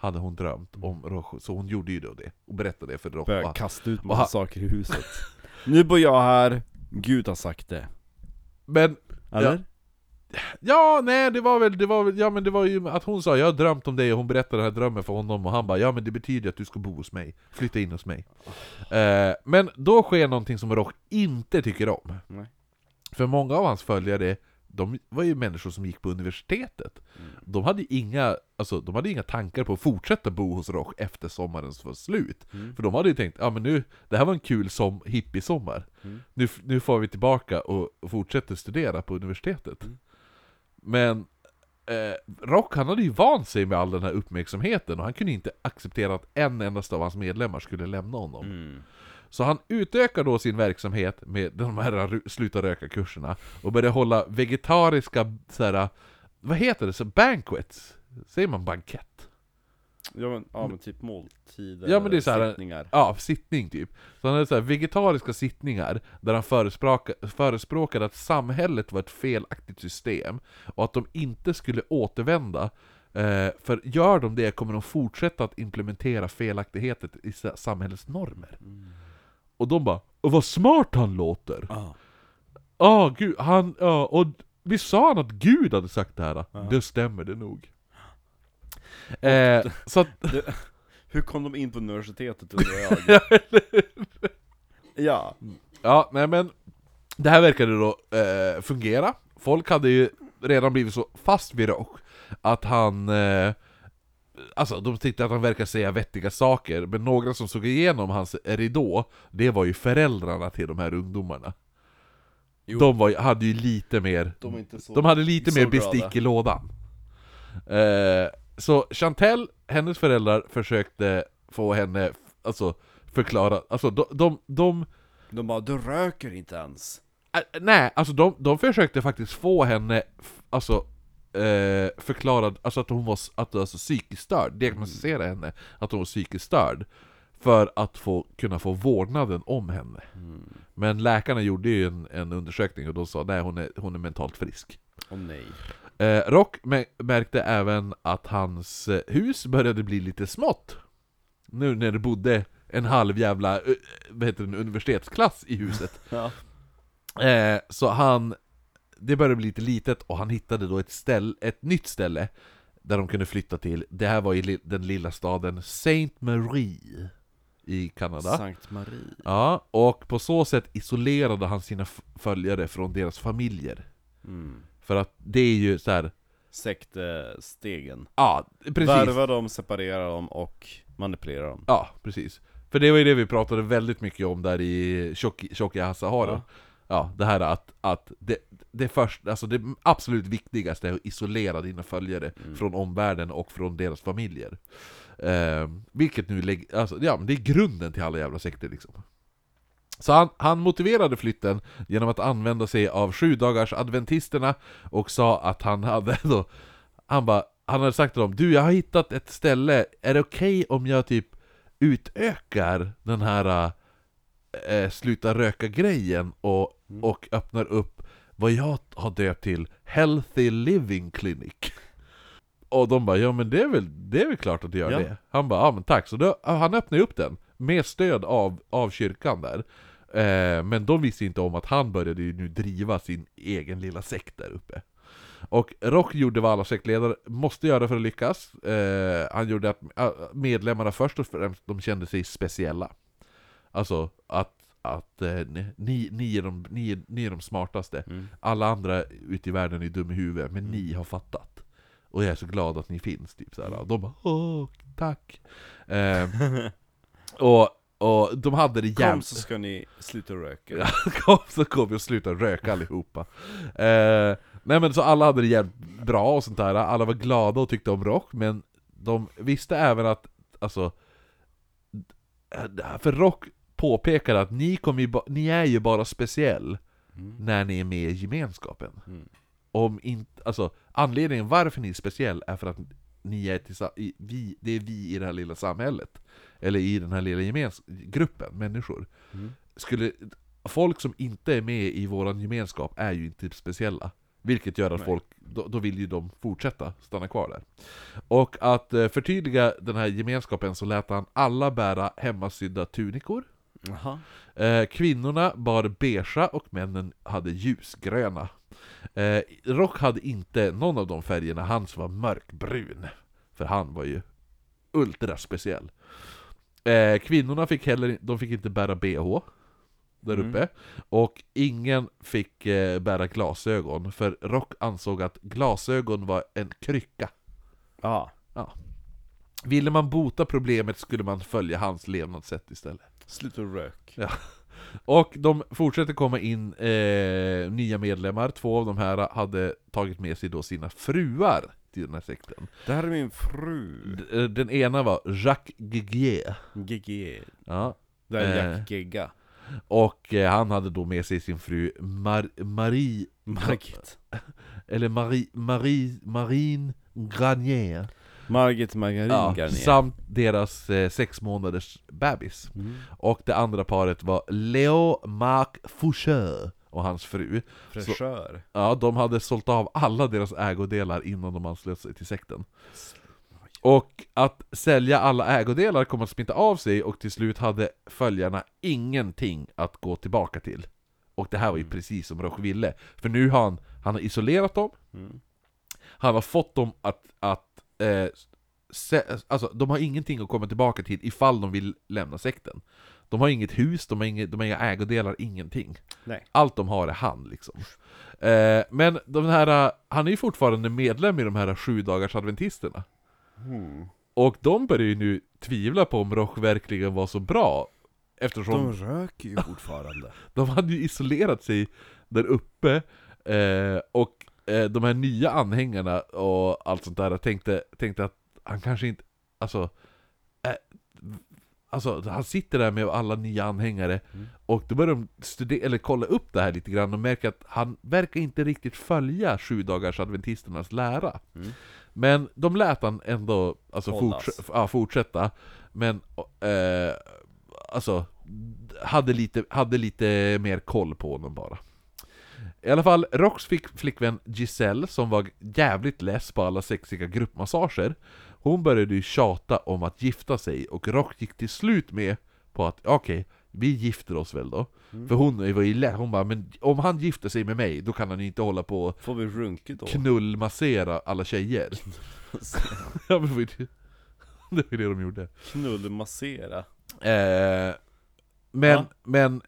Speaker 2: Hade hon drömt om Rojo, så hon gjorde ju då det. Och berättade det för Rojo.
Speaker 1: Börjar kasta ut massa saker i huset. nu bor jag här, Gud har sagt det.
Speaker 2: Men,
Speaker 1: Eller?
Speaker 2: ja nej det var väl, det var väl, ja men det var ju att hon sa 'Jag har drömt om dig' och hon berättade den här drömmen för honom och han bara 'Ja men det betyder att du ska bo hos mig, flytta in hos mig' eh, Men då sker någonting som Rojo inte tycker om.
Speaker 1: Nej.
Speaker 2: För många av hans följare, de var ju människor som gick på universitetet. De hade inga, alltså, de hade inga tankar på att fortsätta bo hos Roch efter sommaren var slut.
Speaker 1: Mm.
Speaker 2: För de hade ju tänkt, ja men nu, det här var en kul som hippiesommar.
Speaker 1: Mm.
Speaker 2: Nu, nu får vi tillbaka och, och fortsätter studera på universitetet.
Speaker 1: Mm.
Speaker 2: Men eh, Rock han hade ju vant sig med all den här uppmärksamheten och han kunde inte acceptera att en endast av hans medlemmar skulle lämna honom.
Speaker 1: Mm.
Speaker 2: Så han utökar då sin verksamhet med de här sluta röka-kurserna och börjar hålla vegetariska, så här, vad heter det, så banquets? Säger man bankett?
Speaker 1: Ja men, ja men typ måltider,
Speaker 2: Ja, men det är så här-
Speaker 1: sittningar.
Speaker 2: Ja, sittning typ. Så han hade så här vegetariska sittningar där han förespråkade, förespråkade att samhället var ett felaktigt system och att de inte skulle återvända. Eh, för gör de det kommer de fortsätta att implementera felaktigheter i sa- samhällets normer. Och de bara "Åh, 'Vad smart han låter!'
Speaker 1: Ah.
Speaker 2: Ja, gud, han, ja, och vi sa han att Gud hade sagt det här?
Speaker 1: Ja.
Speaker 2: Det stämmer det nog. Eh, så att, <laughs>
Speaker 1: Det, hur kom de in på universitetet undrar jag? <laughs> ja.
Speaker 2: ja, nej men Det här verkade då eh, fungera. Folk hade ju redan blivit så fast vid Roch att han eh, Alltså de tyckte att han verkade säga vettiga saker, men några som såg igenom hans ridå, det var ju föräldrarna till de här ungdomarna.
Speaker 1: Jo.
Speaker 2: De var, hade ju lite mer
Speaker 1: De så...
Speaker 2: De hade lite mer
Speaker 1: glada.
Speaker 2: bestick i lådan. Eh, så Chantel, hennes föräldrar, försökte få henne, alltså förklara, alltså de, de, de
Speaker 1: De bara 'Du röker inte ens'
Speaker 2: äh, nej, alltså de, de försökte faktiskt få henne, alltså eh, förklara, alltså att hon var att, alltså, psykiskt störd, diagnostisera henne att hon var psykiskt störd. För att få, kunna få vårdnaden om henne. Men läkarna gjorde ju en, en undersökning och de sa nej hon är, hon är mentalt frisk.
Speaker 1: Åh nej
Speaker 2: Eh, Rock mä- märkte även att hans eh, hus började bli lite smått. Nu när det bodde en halv jävla eh, vad heter det, universitetsklass i huset. <laughs>
Speaker 1: Ja.
Speaker 2: Eh, så han, det började bli lite litet och han hittade då ett, ställ, ett nytt ställe där de kunde flytta till. Det här var i den lilla staden Saint Marie i Kanada.
Speaker 1: Sankt Marie
Speaker 2: Ja, och på så sätt isolerade han sina följare från deras familjer.
Speaker 1: mm.
Speaker 2: För att det är ju så här.
Speaker 1: Sektstegen
Speaker 2: ja precis.
Speaker 1: Värva dem, separera dem och manipulera dem
Speaker 2: Ja, precis. För det var ju det vi pratade väldigt mycket om där i Tjocki- Tjockiga Sahara.
Speaker 1: Ja.
Speaker 2: Ja. det här att, att det, det, först, alltså det absolut viktigaste är att isolera dina följare
Speaker 1: Mm.
Speaker 2: från omvärlden och från deras familjer. Eh, vilket nu alltså, ja, men det är grunden till alla jävla sekter liksom. Så han, han motiverade flytten genom att använda sig av sju dagars adventisterna och sa att han hade då, han bara, han hade sagt till dem Du jag har hittat ett ställe, är det okej om jag typ utökar den här äh, sluta röka-grejen och,
Speaker 1: Mm.
Speaker 2: och öppnar upp vad jag har döpt till Healthy Living Clinic Och de bara, ja men det är väl, det är väl klart att du gör
Speaker 1: Ja.
Speaker 2: det Han bara, ja men tack, så då, han öppnade upp den med stöd av, av kyrkan där eh, Men de visste inte om att han började ju nu driva sin egen lilla sekt där uppe och Rock gjorde vad alla sektledare måste göra för att lyckas. Eh, han gjorde att äh, medlemmarna först och främst de kände sig speciella. Alltså att, att eh, ni, ni, är de, ni, är, ni är de smartaste.
Speaker 1: mm.
Speaker 2: Alla andra ute i världen är dumma i huvudet, men ni har fattat. Och jag är så glad att ni finns. Typ så här. Och de bara åh, tack. <laughs> Eh, och, och de hade det
Speaker 1: Kom
Speaker 2: jävligt...
Speaker 1: så ska ni sluta röka <laughs>
Speaker 2: kom så kom vi och slutade röka allihopa. Eh, nej men så alla hade det jävligt bra och sånt där, alla var glada och tyckte om rock, men de visste även att, alltså, för rock påpekade att ni, kommer ba- ni är ju bara speciell
Speaker 1: Mm.
Speaker 2: när ni är med i gemenskapen.
Speaker 1: Mm.
Speaker 2: Om inte, alltså, anledningen varför ni är speciell är för att ni är i, vi, det är vi i det här lilla samhället. Eller i den här lilla gemens- gruppen människor
Speaker 1: Mm.
Speaker 2: skulle, folk som inte är med i våran gemenskap är ju inte speciella. Vilket gör att
Speaker 1: Nej.
Speaker 2: folk, då, då vill ju de fortsätta stanna kvar där. Och att eh, förtydliga den här gemenskapen så lät han alla bära hemmasydda tunikor.
Speaker 1: Jaha
Speaker 2: Eh, kvinnorna bar beigea och männen hade ljusgröna. Eh, Rock hade inte någon av de färgerna, hans var mörkbrun. För han var ju ultra speciell. Eh, kvinnorna fick heller de fick inte bära bh. där
Speaker 1: Mm.
Speaker 2: uppe. Och ingen fick eh, bära glasögon, för Rock ansåg att glasögon var en krycka.
Speaker 1: Ja.
Speaker 2: Ville man bota problemet skulle man följa hans levnadssätt istället.
Speaker 1: Sluta rök.
Speaker 2: Och de fortsätter komma in eh, nya medlemmar, två av de här hade tagit med sig då sina fruar till den här sekten.
Speaker 1: Det här är min fru.
Speaker 2: D- eh, Den ena var Jacques Guiguier.
Speaker 1: GG.
Speaker 2: Ja.
Speaker 1: Det är
Speaker 2: Eh.
Speaker 1: Jack Gegga.
Speaker 2: Och eh, han hade då med sig sin fru Mar- Marie,
Speaker 1: Margit. <laughs>
Speaker 2: eller Marie, Marie, Marine Granier.
Speaker 1: Margit Margarin
Speaker 2: Ja,
Speaker 1: Garnier.
Speaker 2: samt deras eh, sex månaders bebis.
Speaker 1: Mm.
Speaker 2: Och det andra paret var Leo Marc Foucheux och hans fru.
Speaker 1: Fräschör.
Speaker 2: Ja, de hade sålt av alla deras ägodelar innan de anslöt sig till sekten. Och att sälja alla ägodelar kom att smitta av sig och till slut hade följarna ingenting att gå tillbaka till. Och det här var ju
Speaker 1: Mm.
Speaker 2: precis som Roche ville. För nu har han, han har isolerat dem,
Speaker 1: Mm.
Speaker 2: han har fått dem att, att eh, se, alltså de har ingenting att komma tillbaka till ifall de vill lämna sekten. De har inget hus, de har, inget, de har inga ägodelar, ingenting.
Speaker 1: Nej.
Speaker 2: Allt de har är han liksom. Eh, men de här, eh, han är ju fortfarande medlem i de här sju dagars adventisterna.
Speaker 1: Mm.
Speaker 2: Och de börjar ju nu tvivla på om Roch verkligen var så bra. Eftersom
Speaker 1: De röker ju fortfarande. <laughs>
Speaker 2: de hade ju isolerat sig där uppe, eh, och eh, de här nya anhängarna och allt sånt där tänkte, tänkte att han kanske inte, alltså, eh, alltså han sitter där med alla nya anhängare,
Speaker 1: Mm.
Speaker 2: och då börjar de studera, eller kolla upp det här lite grann och märker att han verkar inte riktigt följa sju dagars adventisternas lära.
Speaker 1: Mm.
Speaker 2: Men de lät han ändå alltså, forts- ja, fortsätta, men eh, alltså, hade lite, hade lite mer koll på honom bara. I alla fall, Rocks fick flickvän Giselle, som var jävligt less på alla sexiga gruppmassager, hon började ju tjata om att gifta sig, och Rock gick till slut med på att okej, vi gifter oss väl då.
Speaker 1: Mm.
Speaker 2: För hon var ju lä- hon bara, men om han gifter sig med mig, då kan han ju inte hålla på och
Speaker 1: Får vi runkigt då?
Speaker 2: knullmassera alla tjejer. <laughs> ja men det var ju det, det, var ju det de gjorde.
Speaker 1: Knullmassera.
Speaker 2: Eh, men,
Speaker 1: Ja.
Speaker 2: men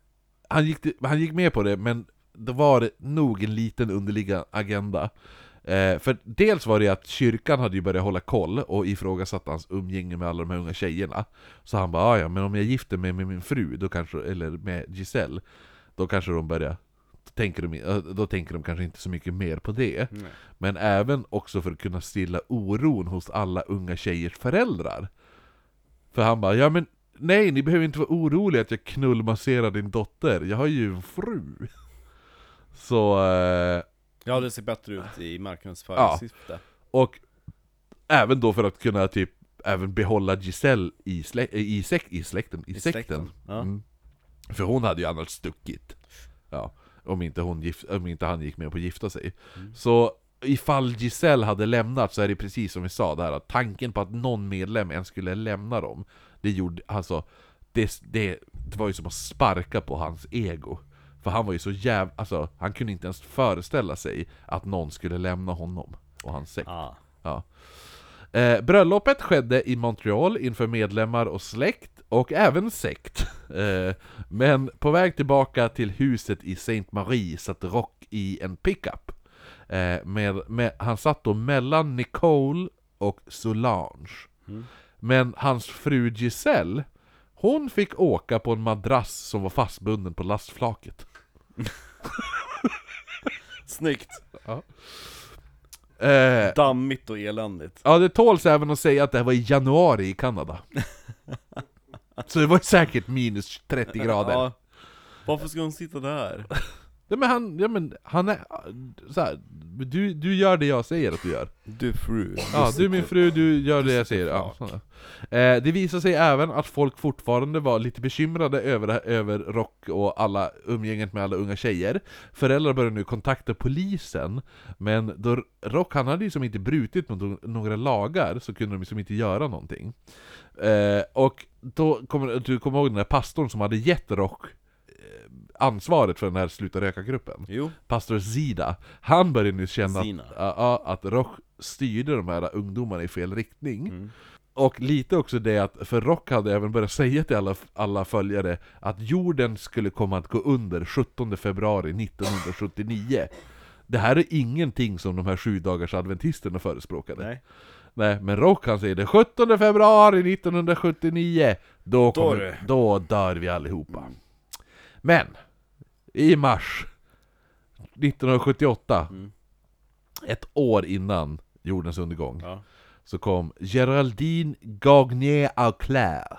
Speaker 2: han, gick, han gick med på det, men det var nog en liten underliggande agenda. Eh, för dels var det att kyrkan hade ju börjat hålla koll och ifrågasatt hans umgänge med alla de här unga tjejerna. Så han bara, "Ah, ja men om jag gifter mig med min fru, då kanske, eller med Giselle, då kanske de börjar tänker de, eh, då tänker de kanske inte så mycket mer på det.
Speaker 1: Nej.
Speaker 2: Men även också för att kunna stilla oron hos alla unga tjejers föräldrar. För han bara, ja men nej, ni behöver inte vara oroliga att jag knullmasserar din dotter, jag har ju en fru. Så, eh,
Speaker 1: Ja, det ser bättre ut i marknadsföringssyfte.
Speaker 2: och även då för att kunna typ även behålla Giselle i, slä, i, sek, i släkten, i,
Speaker 1: I
Speaker 2: sekten.
Speaker 1: släkten, ja.
Speaker 2: Mm. För hon hade ju annars stuckit. Ja, om inte, hon gift, om inte han gick med på att gifta sig.
Speaker 1: Mm.
Speaker 2: Så ifall Giselle hade lämnat så är det precis som vi sa där att tanken på att någon medlem ens skulle lämna dem, det gjorde, alltså, det, det, det var ju som att sparka på hans ego. För han var ju så jäv, alltså, han kunde inte ens föreställa sig att någon skulle lämna honom och hans sekt.
Speaker 1: Ah.
Speaker 2: Ja. Eh, bröllopet skedde i Montreal inför medlemmar och släkt, och även sekt. Eh, men på väg tillbaka till huset i Saint Marie satt Rock i en pickup. Eh, med, med, han satt då mellan Nicole och Solange.
Speaker 1: Mm.
Speaker 2: Men hans fru Giselle, hon fick åka på en madrass som var fastbunden på lastflaket. <laughs>
Speaker 1: Snyggt!
Speaker 2: Eh,
Speaker 1: Dammigt och eländigt.
Speaker 2: Ja, det tåls även att säga att det här var i januari i Kanada. <laughs> Så det var säkert minus 30 grader.
Speaker 1: Ja. Varför ska hon sitta där?
Speaker 2: Ja, men han, ja, men han är... Så här, du, du gör det jag säger att du gör.
Speaker 1: Du fru.
Speaker 2: Ja, du är min fru, du gör det jag säger. Ja, sådär. eh, det visade sig även att folk fortfarande var lite bekymrade över, över Rock och alla umgänget med alla unga tjejer. Föräldrar började nu kontakta polisen, men då Rock han hade ju som inte brutit mot några lagar så kunde de liksom inte göra någonting. Eh, och då kommer du kommer ihåg den där pastorn som hade gett Rock ansvaret för den här Sluta Röka-gruppen?
Speaker 1: Jo.
Speaker 2: Pastor Zida, han började nu känna
Speaker 1: Zina.
Speaker 2: att, ja, att Roch styrde de här ungdomarna i fel riktning.
Speaker 1: Mm.
Speaker 2: Och lite också det att, för Rock hade även börjat säga till alla, alla följare att jorden skulle komma att gå under 17 februari 1979. Det här är ingenting som de här sju dagars adventisterna förespråkade.
Speaker 1: Nej.
Speaker 2: Nej, men Rock han säger det 17 februari 1979, då, kommer,
Speaker 1: det.
Speaker 2: då dör vi allihopa. Men, i mars 1978,
Speaker 1: Mm.
Speaker 2: ett år innan jordens undergång,
Speaker 1: Ja.
Speaker 2: så kom Geraldine Gagnier Auclair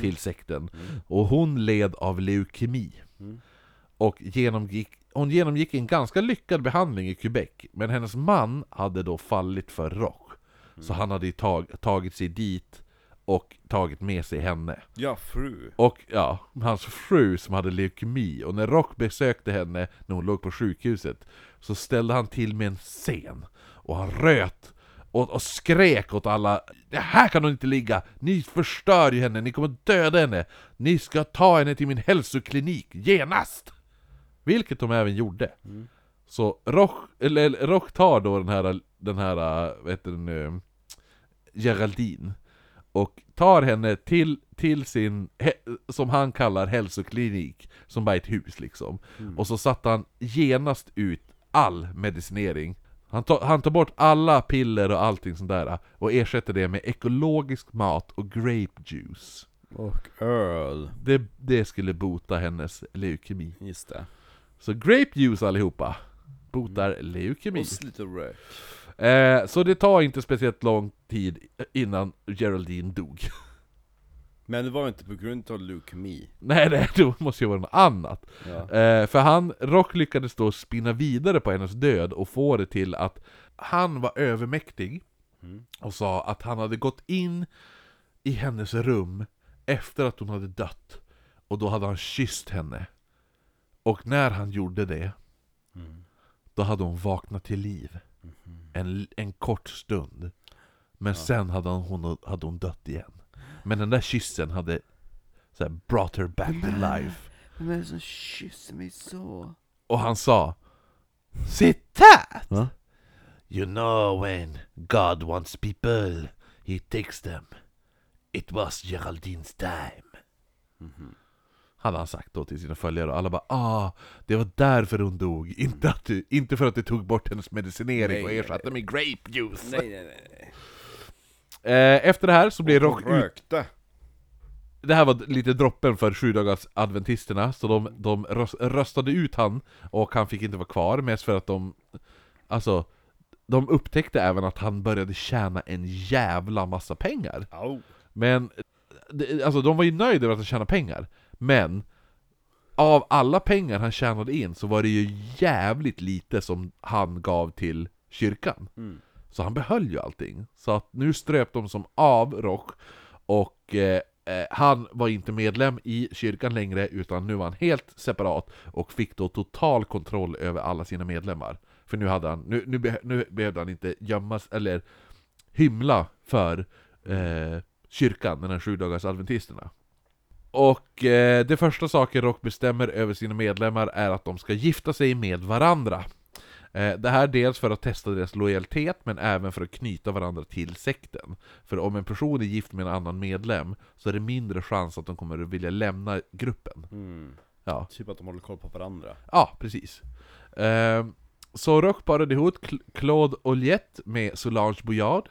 Speaker 2: till sekten. Och hon led av leukemi.
Speaker 1: Mm.
Speaker 2: Och genomgick, hon genomgick en ganska lyckad behandling i Quebec, men hennes man hade då fallit för rock. Så han hade tag, tagit sig dit och tagit med sig henne.
Speaker 1: ja, fru.
Speaker 2: Och ja, hans fru som hade leukemi, och när Rock besökte henne när hon låg på sjukhuset Så ställde han till med en scen, och han röt och, och skrek åt alla Det här kan hon inte ligga! Ni förstör ju henne, ni kommer döda henne! Ni ska ta henne till min hälsoklinik, genast! Vilket de även gjorde. Så Rock, eller, eller Rock tar då den här, den här, vad heter den nu, Geraldine och tar henne till, till sin, som han kallar hälsoklinik, som bara är ett hus liksom. Och så satte han genast ut all medicinering. Han tar, han tar bort alla piller och allting sånt där och ersätter det med ekologisk mat och grape juice.
Speaker 1: Och Earl.
Speaker 2: Det, det skulle bota hennes leukemi.
Speaker 1: Just det.
Speaker 2: Så grape juice allihopa botar leukemi.
Speaker 1: Och lite rök.
Speaker 2: Eh, så det tar inte speciellt lång tid innan Geraldine dog. <laughs>
Speaker 1: Men det var inte på grund av leukemi.
Speaker 2: Nej, nej, det måste ju vara något annat.
Speaker 1: Ja.
Speaker 2: Eh, för han, Rock lyckades då spinna vidare på hennes död och få det till att han var övermäktig
Speaker 1: Mm.
Speaker 2: och sa att han hade gått in i hennes rum efter att hon hade dött och då hade han kysst henne. Och när han gjorde det,
Speaker 1: Mm.
Speaker 2: då hade hon vaknat till liv. En, en kort stund. Men sen hade hon, hade hon dött igen. Men den där kyssen hade så här, brought her back to life.
Speaker 1: Vem är det som kysser mig så?
Speaker 2: Och han sa Sit that!
Speaker 1: Va?
Speaker 2: You know when God wants people, he takes them. It was Geraldines time. Hade han sagt då till sina följare och alla bara ah, det var därför hon dog. Inte, att du, inte för att du tog bort hennes medicinering
Speaker 1: Nej,
Speaker 2: och ersatte med grape juice.
Speaker 1: Nej, nej, nej.
Speaker 2: Eh, efter det här så blev Rock
Speaker 1: rökte.
Speaker 2: Det här var lite droppen för sju dagars adventisterna, så de, de rös- röstade ut han och han fick inte vara kvar, mest för att de... Alltså, de upptäckte även att han började tjäna en jävla massa pengar.
Speaker 1: Au.
Speaker 2: Men, alltså de var ju nöjda med att han tjänade pengar, men av alla pengar han tjänade in så var det ju jävligt lite som han gav till kyrkan.
Speaker 1: Mm.
Speaker 2: Så han behöll ju allting. Så att nu ströp de som av Rock och eh, eh, han var inte medlem i kyrkan längre utan nu var han helt separat och fick då total kontroll över alla sina medlemmar. För nu, hade han, nu, nu, nu behövde han inte gömmas eller hymla för eh, kyrkan, den här sju dagars adventisterna. Och eh, det första saken Rock bestämmer över sina medlemmar är att de ska gifta sig med varandra. Eh, Det här dels för att testa deras lojalitet, men även för att knyta varandra till sekten. För om en person är gift med en annan medlem, så är det mindre chans att de kommer att vilja lämna gruppen.
Speaker 1: Mm.
Speaker 2: Ja,
Speaker 1: Typ att de håller koll på varandra.
Speaker 2: ja precis. Eh, Så Rock parade ihop Cl- Claude Olliette med Solange Bouyard,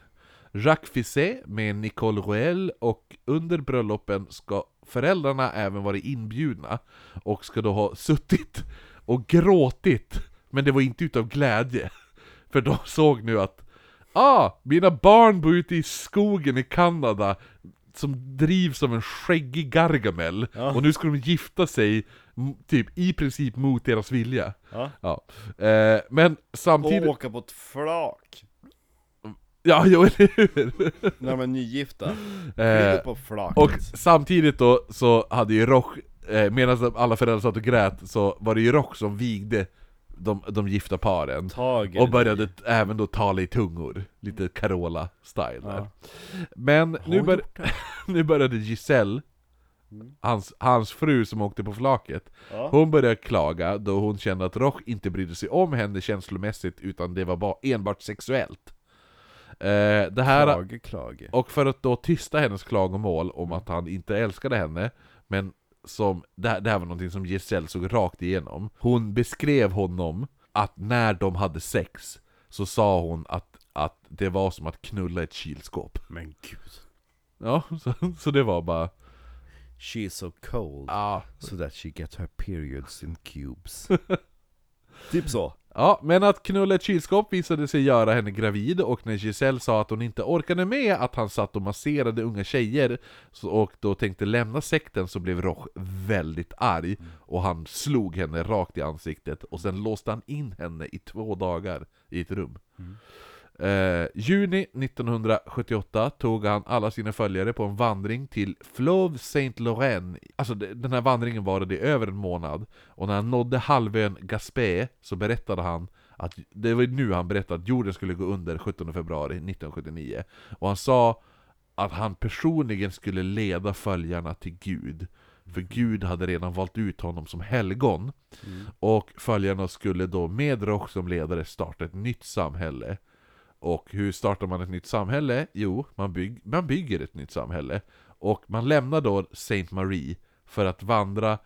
Speaker 2: Jacques Fisset med Nicole Roel, och under bröllopen ska föräldrarna även vara inbjudna, och ska då ha suttit och gråtit, men det var inte utav glädje. <laughs> För de såg nu att Ah, mina barn bor ute i skogen i Kanada som drivs av en skäggig Gargamel
Speaker 1: Ja.
Speaker 2: och nu ska de gifta sig typ i princip mot deras vilja.
Speaker 1: Ja.
Speaker 2: Ja. Eh, men
Speaker 1: Och
Speaker 2: samtidigt...
Speaker 1: åka på ett flak.
Speaker 2: Ja, jo, eller hur?
Speaker 1: När de är nygifta.
Speaker 2: Eh,
Speaker 1: på flaket.
Speaker 2: och samtidigt då så hade ju Rock, eh, medan alla föräldrar satt och grät, så var det ju Rock som vigde de, de gifta paren.
Speaker 1: Tager
Speaker 2: Och började även då tala i tungor, lite Carola-style där.
Speaker 1: Ja.
Speaker 2: Men nu, bör, <laughs> nu började Giselle, hans, hans fru som åkte på flaket,
Speaker 1: Ja.
Speaker 2: hon började klaga då hon kände att Roch inte brydde sig om henne känslomässigt utan det var bara enbart sexuellt. Eh, det här,
Speaker 1: Klage, klage.
Speaker 2: och för att då tysta hennes klagomål om att han inte älskade henne, men som, det, här, det här var någonting som Giselle såg rakt igenom. Hon beskrev honom att när de hade sex, så sa hon att, att det var som att knulla ett kylskåp.
Speaker 1: Men gud.
Speaker 2: Ja, <laughs> så, så det var bara...
Speaker 1: She is so cold.
Speaker 2: Ja,
Speaker 1: So that she gets her periods in cubes. <laughs> typ så.
Speaker 2: Ja, men att knulla ett kylskåp visade sig göra henne gravid, och när Giselle sa att hon inte orkade med att han satt och masserade unga tjejer, och då tänkte lämna sekten, så blev Roch väldigt arg, och han slog henne rakt i ansiktet, och sen låste han in henne i två dagar i ett rum. Eh, juni 1978 tog han alla sina följare på en vandring till Fleuve Saint-Laurent. Alltså den här vandringen varade i över en månad, och när han nådde halvön Gaspé så berättade han att, det var nu han berättade att jorden skulle gå under 17 februari 1979. Och han sa att han personligen skulle leda följarna till Gud. För Gud hade redan valt ut honom som helgon. Och följarna skulle då med Roch som ledare starta ett nytt samhälle. Och hur startar man ett nytt samhälle? Jo, man, bygg, man bygger ett nytt samhälle. Och man lämnar då Saint Marie för att vandra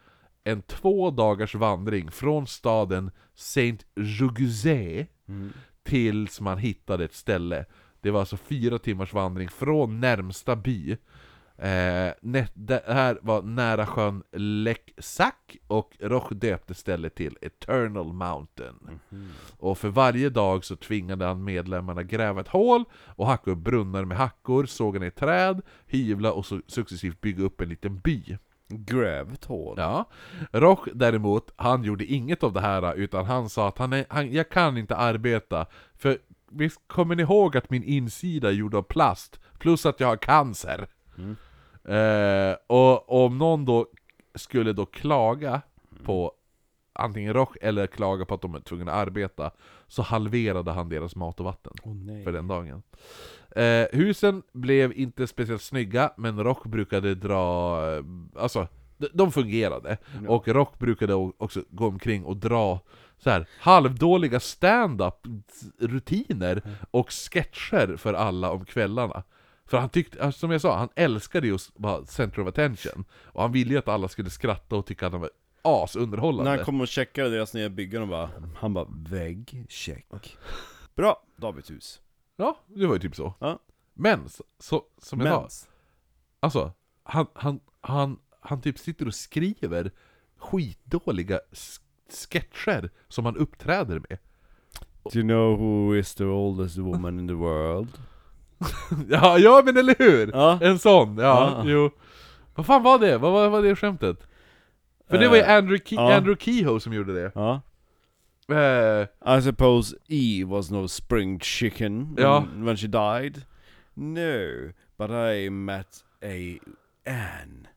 Speaker 2: en två dagars vandring från staden Saint Juguzé tills man hittade ett ställe. Det var alltså fyra timmars vandring från närmsta by. Eh, nä- det här var nära sjön Lec Sac och Roch döpte stället till Eternal Mountain. Och för varje dag så tvingade han medlemmarna gräva ett hål och hacka upp brunnar med hackor, såga ner träd, hyvla och så successivt bygga upp en liten by.
Speaker 1: Grävt hål.
Speaker 2: Ja. Roch däremot, han gjorde inget av det här utan han sa att han är, han, jag kan inte arbeta för visst kommer ni ihåg att min insida är gjord av plast plus att jag har cancer? Eh, och om någon då skulle då klaga på antingen Roch eller klaga på att de är tvungna att arbeta så halverade han deras mat och vatten
Speaker 1: nej.
Speaker 2: för den dagen. Eh, husen blev inte speciellt snygga, men Rock brukade dra... Alltså, de, de fungerade.
Speaker 1: Ja.
Speaker 2: Och Rock brukade också gå omkring och dra så här halvdåliga stand-up rutiner och sketcher för alla om kvällarna. För han tyckte, alltså, som jag sa, han älskade just bara center of attention. Och han ville ju att alla skulle skratta och tycka att han var asunderhållande.
Speaker 1: När han kom och checkade deras nya byggen och bara, han bara vägg, check. Bra, Davids hus.
Speaker 2: Ja, det var ju typ så.
Speaker 1: Ja.
Speaker 2: Men, så, som jag sa. Alltså, han, han, han, han typ sitter och skriver skitdåliga sketcher som han uppträder med.
Speaker 1: Do you know who is the oldest woman in the world? <laughs>
Speaker 2: Ja, ja men eller hur!
Speaker 1: Ja.
Speaker 2: En sån, ja,
Speaker 1: Ja.
Speaker 2: jo. Vad fan var det? Vad var, var det skämtet? För det var ju
Speaker 1: Eh,
Speaker 2: Andrew, Ke-
Speaker 1: ja.
Speaker 2: Andrew Kehoe som gjorde det.
Speaker 1: Ja.
Speaker 2: Eh,
Speaker 1: I suppose E was no spring chicken when,
Speaker 2: Ja.
Speaker 1: when she died. No, but I met a Anne.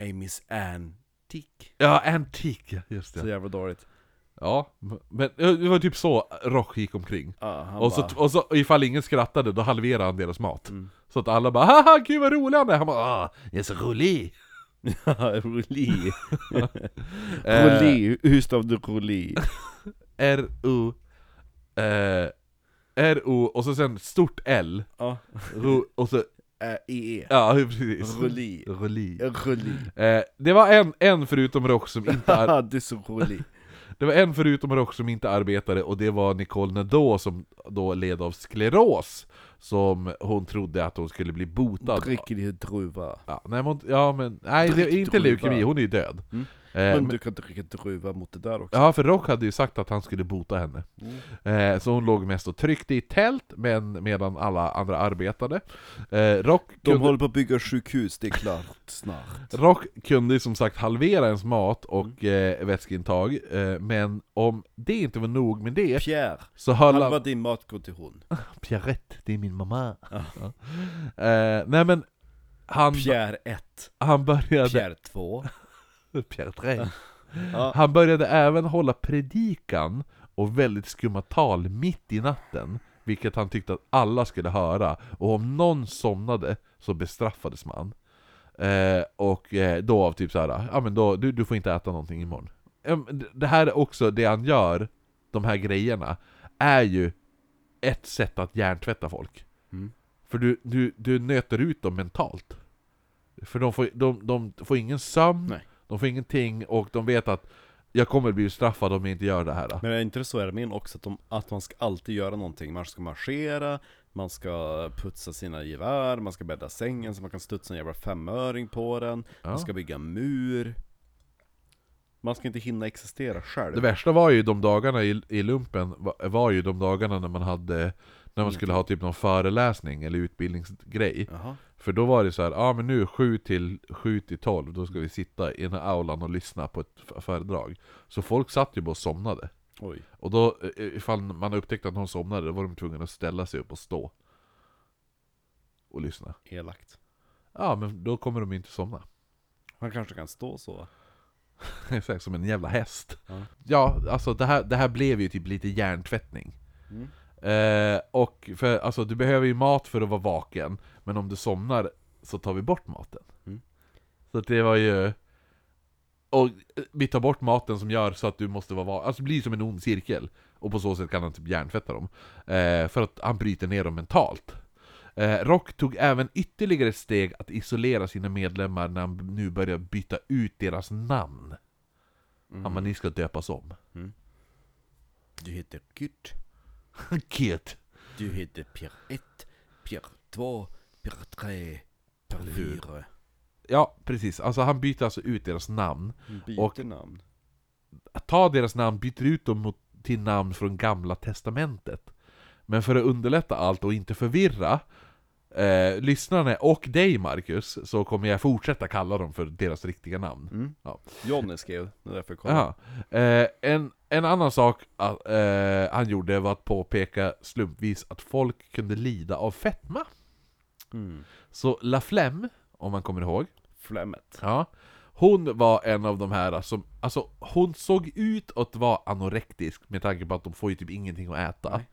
Speaker 1: A Miss Anne Tick.
Speaker 2: ja, Antique, just
Speaker 1: Så
Speaker 2: det.
Speaker 1: jävla dåligt.
Speaker 2: Ja, men eh, det var typ så Rock gick omkring.
Speaker 1: Ja,
Speaker 2: Och så,
Speaker 1: bara,
Speaker 2: och så ifall ingen skrattade, då halverade han deras mat.
Speaker 1: Mm.
Speaker 2: Så att alla bara 'Haha, gud vad rolig han är!' Han bara 'Ah, jag är så rolig!' <laughs>
Speaker 1: Roli. <laughs>
Speaker 2: Eh,
Speaker 1: Roli, hur stavar du Roli? <laughs>
Speaker 2: R-O eh, R-O och så sen stort L
Speaker 1: Ja,
Speaker 2: ro, och så,
Speaker 1: Ä- E.
Speaker 2: ja precis
Speaker 1: Roli.
Speaker 2: Roli
Speaker 1: Roli.
Speaker 2: eh, Det var en, en förutom Rock som inte
Speaker 1: Haha, du är så rolig.
Speaker 2: Det var en förutom Rock som inte arbetade och det var Nicole Nadeau som då led av skleros Som hon trodde att hon skulle bli botad
Speaker 1: Dricker din druva.
Speaker 2: ja, nej, men, ja men, nej det är inte leukemi, hon är ju död
Speaker 1: Mm.
Speaker 2: Eh,
Speaker 1: Men du kan dricka druva mot det där också.
Speaker 2: Ja, för Rock hade ju sagt att han skulle bota henne
Speaker 1: Mm.
Speaker 2: Eh, så hon låg mest och tryckte i tält, men medan alla andra arbetade. Eh, Rock,
Speaker 1: De
Speaker 2: kunde,
Speaker 1: håller på att bygga sjukhus, det är klart snart.
Speaker 2: Rock kunde ju som sagt halvera ens mat och eh, vätskeintag, men om det inte var nog med det,
Speaker 1: Pierre,
Speaker 2: så höll
Speaker 1: halva
Speaker 2: han...
Speaker 1: din mat går till hon. <laughs>
Speaker 2: Pierrette, det är min mamma.
Speaker 1: Ja.
Speaker 2: Ja. Nej men, han,
Speaker 1: Pierre 1,
Speaker 2: han började...
Speaker 1: Pierre 2.
Speaker 2: Pierre 3.
Speaker 1: Ja.
Speaker 2: Han började även hålla predikan och väldigt skumma tal mitt i natten, vilket han tyckte att alla skulle höra, och om någon somnade så bestraffades man. Eh, och eh, då av typ såhär, ja men då, du, du får inte äta någonting imorgon. Det här är också, det han gör, de här grejerna, är ju ett sätt att hjärntvätta folk.
Speaker 1: Mm.
Speaker 2: För du, du, du nöter ut dem mentalt. För de får, de, de får ingen sömn,
Speaker 1: Nej.
Speaker 2: De får ingenting, och de vet att jag kommer bli straffad om jag inte gör det här.
Speaker 1: Men är inte det så i armén också, att, de, att man ska alltid göra någonting? Man ska marschera, man ska putsa sina gevär, man ska bädda sängen så man kan studsa en jävla femöring på den,
Speaker 2: Ja.
Speaker 1: man ska bygga mur Man ska inte hinna existera själv
Speaker 2: Det värsta var ju de dagarna i, i lumpen, var, var ju de dagarna när man hade när man skulle ha typ någon föreläsning eller utbildningsgrej.
Speaker 1: Jaha,
Speaker 2: För då var det så här, ja ah, men nu 7 till, 7 till 12, då ska vi sitta i den här aulan och lyssna på ett föredrag. Så folk satt ju bara och somnade.
Speaker 1: oj
Speaker 2: Och då, eh, ifall man upptäckte att någon somnade, då var de tvungna att ställa sig upp och stå. Och lyssna.
Speaker 1: Elakt
Speaker 2: Ja, men då kommer de inte somna.
Speaker 1: Man kanske kan stå så <laughs>
Speaker 2: Exakt, som en jävla häst.
Speaker 1: Ja.
Speaker 2: Ja, alltså det här, det här blev ju typ lite hjärntvättning.
Speaker 1: Mm.
Speaker 2: Eh, och för, alltså du behöver ju mat för att vara vaken, men om du somnar så tar vi bort maten.
Speaker 1: Mm.
Speaker 2: Så att det var ju... Och eh, vi tar bort maten som gör så att du måste vara vaken, alltså det blir som en ond cirkel. Och på så sätt kan han typ hjärntvätta dem. Eh, för att han bryter ner dem mentalt. Eh, Rock tog även ytterligare ett steg att isolera sina medlemmar när han nu började byta ut deras namn.
Speaker 1: Mm.
Speaker 2: Han bara, ni ska döpas om.
Speaker 1: Du heter Kurt
Speaker 2: Kit.
Speaker 1: Du heter Pierre 1, Pierre 2, Pierre 3, Pierre
Speaker 2: hur?
Speaker 1: 4
Speaker 2: Ja, precis. Alltså han byter alltså ut deras namn.
Speaker 1: Byter
Speaker 2: Och-
Speaker 1: namn
Speaker 2: Ta deras namn, byter ut dem mot, till namn från gamla testamentet. Men för att underlätta allt och inte förvirra eh, lyssnarna och dig Marcus, så kommer jag fortsätta kalla dem för deras riktiga namn.
Speaker 1: mm.
Speaker 2: Ja.
Speaker 1: Johnny skrev, det är därför jag kollade.
Speaker 2: Eh, en, en annan sak att, eh, han gjorde var att påpeka slumpvis att folk kunde lida av fetma.
Speaker 1: mm.
Speaker 2: Så La Flemme, om man kommer ihåg,
Speaker 1: Flemmet
Speaker 2: Ja. Hon var en av de här som, alltså hon såg ut att vara anorektisk med tanke på att de får ju typ ingenting att äta.
Speaker 1: Nej.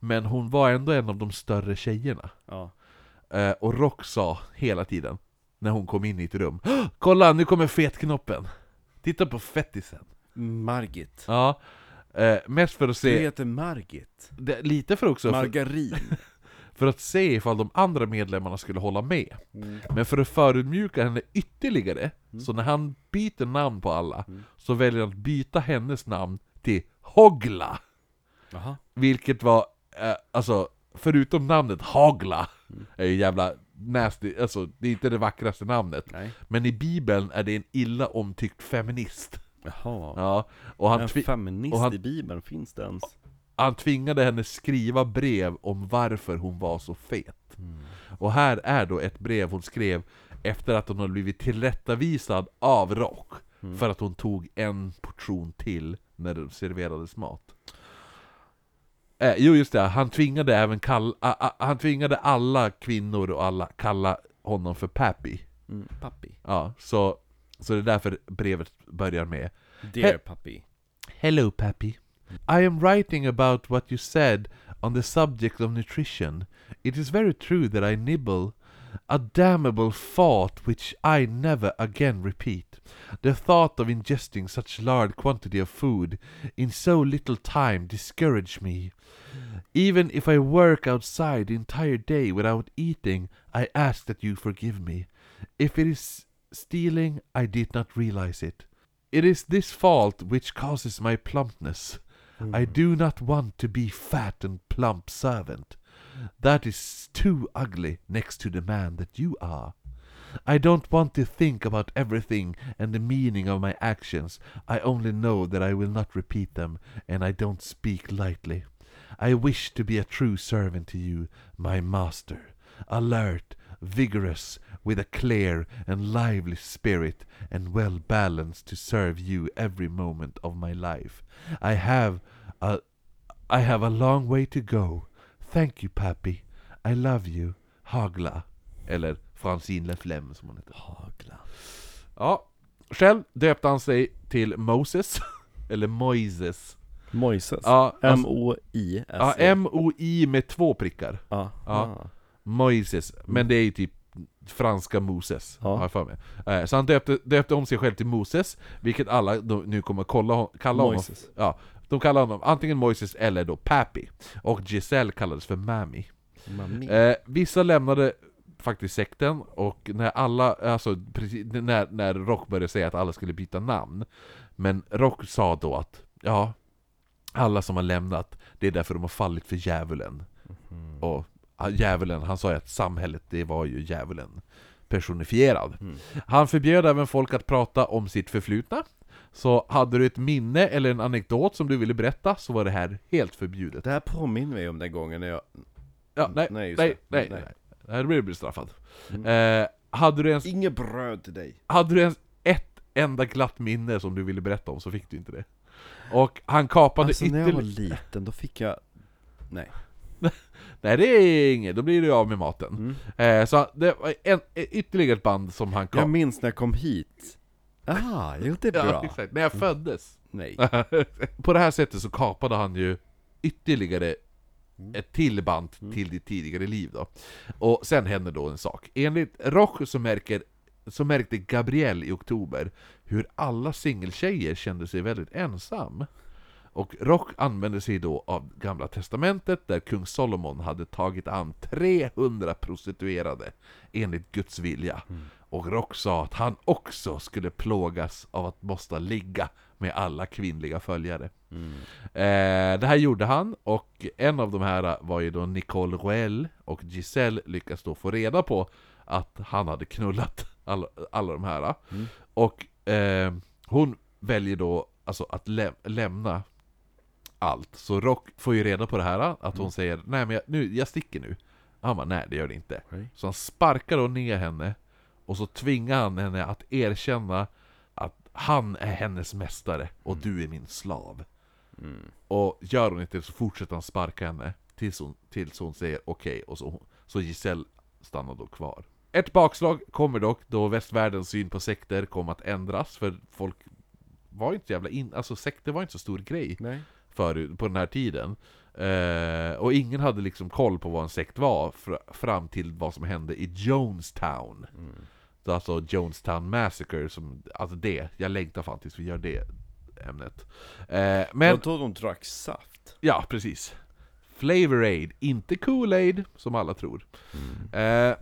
Speaker 2: Men hon var ändå en av de större tjejerna.
Speaker 1: Ja,
Speaker 2: Eh, och Rock sa hela tiden, när hon kom in i ett rum "Åh, Kolla, nu kommer fetknoppen! Titta på fettisen!
Speaker 1: Margit
Speaker 2: Ja, eh, mest för att
Speaker 1: Du
Speaker 2: se,
Speaker 1: heter Margit
Speaker 2: det, lite för också för,
Speaker 1: Margarin <laughs>
Speaker 2: för att se ifall de andra medlemmarna skulle hålla med.
Speaker 1: mm.
Speaker 2: Men för att förödmjuka henne ytterligare, så när han byter namn på alla,
Speaker 1: Mm.
Speaker 2: så väljer han att byta hennes namn till Hogla.
Speaker 1: Jaha
Speaker 2: Vilket var, eh, alltså, förutom namnet Hagla,
Speaker 1: Mm.
Speaker 2: är ju jävla nasty, alltså det är inte det vackraste namnet.
Speaker 1: Nej
Speaker 2: Men i bibeln är det en illa omtyckt feminist.
Speaker 1: Jaha
Speaker 2: Ja, och han,
Speaker 1: En feminist
Speaker 2: och han-
Speaker 1: i bibeln, finns det ens?
Speaker 2: han tvingade henne skriva brev om varför hon var så fet.
Speaker 1: Mm.
Speaker 2: Och här är då ett brev hon skrev efter att hon hade blivit tillrättavisad av Rock
Speaker 1: Mm.
Speaker 2: för att hon tog en portion till när det serverades mat. Eh, jo just det, han tvingade även kall, a, a, han tvingade alla kvinnor och alla kalla honom för Pappy.
Speaker 1: Mm. Pappi
Speaker 2: Ja, så, så det är därför brevet börjar med
Speaker 1: Dear
Speaker 2: He-
Speaker 1: Pappi
Speaker 2: Hello, Pappy. I am writing about what you said on the subject of nutrition. It is very true that I nibble, a damnable thought which I never again repeat. The thought of ingesting such large quantity of food in so little time discouraged me. Even if I work outside the entire day without eating, I ask that you forgive me. If it is stealing, I did not realize it. It is this fault which causes my plumpness. I hmm. do not want to be fat and plump servant. That is too ugly next to the man that you are. I don't want to think about everything and the meaning of my actions. I only know that I will not repeat them, and I don't speak lightly. I wish to be a true servant to you, my master, alert, vigorous, with a clear and lively spirit, and well balanced to serve you every moment of my life. I have a I have a long way to go. Thank you, Pappy. I love you. Hagla. Eller Francine Leflem som hon heter.
Speaker 1: Hagla
Speaker 2: Ja, själv döpte han sig till Moses, <laughs> eller Moises.
Speaker 1: Moises
Speaker 2: Ja, alltså,
Speaker 1: M-O-I-S
Speaker 2: ja, M-O-I med två prickar.
Speaker 1: Ja,
Speaker 2: Ja. Moises, men det är ju typ franska Moses,
Speaker 1: Ja.
Speaker 2: har jag för mig. Eh, Så han döpte, döpte om sig själv till Moses, vilket alla nu kommer kolla, kalla honom
Speaker 1: Moises
Speaker 2: Ja, De kallar honom antingen Moises eller då Pappy. Och Giselle kallades för Mammy. Eh, vissa lämnade faktiskt sekten, och när alla, alltså precis, när, när Rock började säga att alla skulle byta namn Men Rock sa då att, ja, alla som har lämnat, det är därför de har fallit för djävulen
Speaker 1: Mhm.
Speaker 2: Och djävulen, han sa ju att samhället, det var ju djävulen personifierad
Speaker 1: Mm.
Speaker 2: Han förbjöd även folk att prata om sitt förflutna Så hade du ett minne eller en anekdot som du ville berätta, så var det här helt förbjudet
Speaker 1: Det här påminner mig om den gången när jag...
Speaker 2: Ja, nej,
Speaker 1: Nej,
Speaker 2: nej,
Speaker 1: just
Speaker 2: nej, nej,
Speaker 1: Nej.
Speaker 2: nej. Här blir du bestraffad.
Speaker 1: Mm.
Speaker 2: Eh, hade, du ens,
Speaker 1: Inget bröd till dig.
Speaker 2: hade du ens ett enda glatt minne som du ville berätta om så fick du inte det. Och han kapade
Speaker 1: Alltså när jag var
Speaker 2: ytterligare...
Speaker 1: liten, då fick jag... Nej. <laughs>
Speaker 2: Nej det är inget, då blir du av med maten.
Speaker 1: Mm.
Speaker 2: Eh, så det var en, ytterligare ett band som han
Speaker 1: Jag
Speaker 2: kapade.
Speaker 1: minns när jag kom hit. Ah, är bra.
Speaker 2: Ja, exakt. När jag föddes.
Speaker 1: Nej. <laughs>
Speaker 2: På det här sättet så kapade han ju ytterligare
Speaker 1: Mm.
Speaker 2: ett till band till ditt tidigare liv då. Och sen händer då en sak. Enligt Roch så, märker, så märkte Gabrielle i oktober hur alla singeltjejer kände sig väldigt ensam. Och Roch använde sig då av Gamla Testamentet där kung Solomon hade tagit an 300 prostituerade enligt Guds vilja. Och Roch sa att han också skulle plågas av att måste ligga med alla kvinnliga följare.
Speaker 1: Mm.
Speaker 2: Eh, det här gjorde han, och en av de här var ju då Nicole Roel, och Giselle lyckas då få reda på att han hade knullat alla, alla de här.
Speaker 1: Mm.
Speaker 2: Och eh, hon väljer då alltså att lä lämna allt. Så Rock får ju reda på det här, att hon
Speaker 1: Mm.
Speaker 2: säger nej men jag, nu, jag sticker nu. Han bara nej det gör det inte.
Speaker 1: Okej.
Speaker 2: Så han sparkar då ner henne, och så tvingar han henne att erkänna att han är hennes mästare, och du är min slav.
Speaker 1: Mm.
Speaker 2: Och gör hon inte det så fortsätter han sparka henne tills hon, tills hon säger okej, och så, så Giselle stannar då kvar. Ett bakslag kommer dock då västvärldens syn på sekter kom att ändras, för folk var inte jävla in... Alltså sekter var inte så stor grej
Speaker 1: Nej.
Speaker 2: förut, på den här tiden. Eh, och ingen hade liksom koll på vad en sekt var fr- fram till vad som hände i Jonestown.
Speaker 1: Mm.
Speaker 2: Så alltså Jonestown Massacre, som, alltså det, jag längtar fan tills vi gör det ämnet. Eh, men...
Speaker 1: Men då de drack saft.
Speaker 2: Ja, precis. Flavor Aid, inte Kool-Aid, som alla tror. Eh,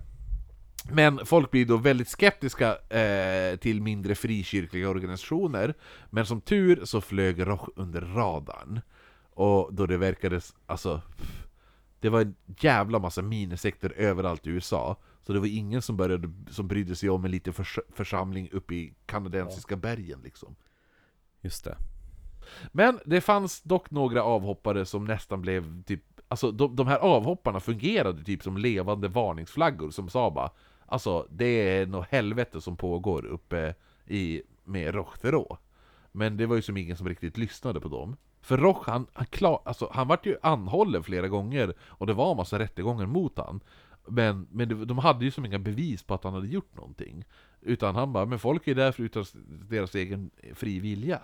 Speaker 2: men folk blir då väldigt skeptiska eh, till mindre frikyrkliga organisationer, men som tur så flög Roch under radarn. Och då det verkade, alltså, det var en jävla massa minisekter överallt i USA, så det var ingen som, började, som brydde sig om en liten förs församling uppe i kanadensiska bergen liksom.
Speaker 1: Just det.
Speaker 2: Men det fanns dock några avhoppare som nästan blev typ Alltså de, de här avhopparna fungerade typ som levande varningsflaggor som sa bara Alltså det är något helvete som pågår uppe i, med Rochterå Men det var ju som ingen som riktigt lyssnade på dem För Roch, han, han, klar, alltså, han vart ju anhållen flera gånger Och det var en massa rättegångar mot han Men, men det, de hade ju som inga bevis på att han hade gjort någonting Utan han bara, men folk är där för utan deras egen fri vilja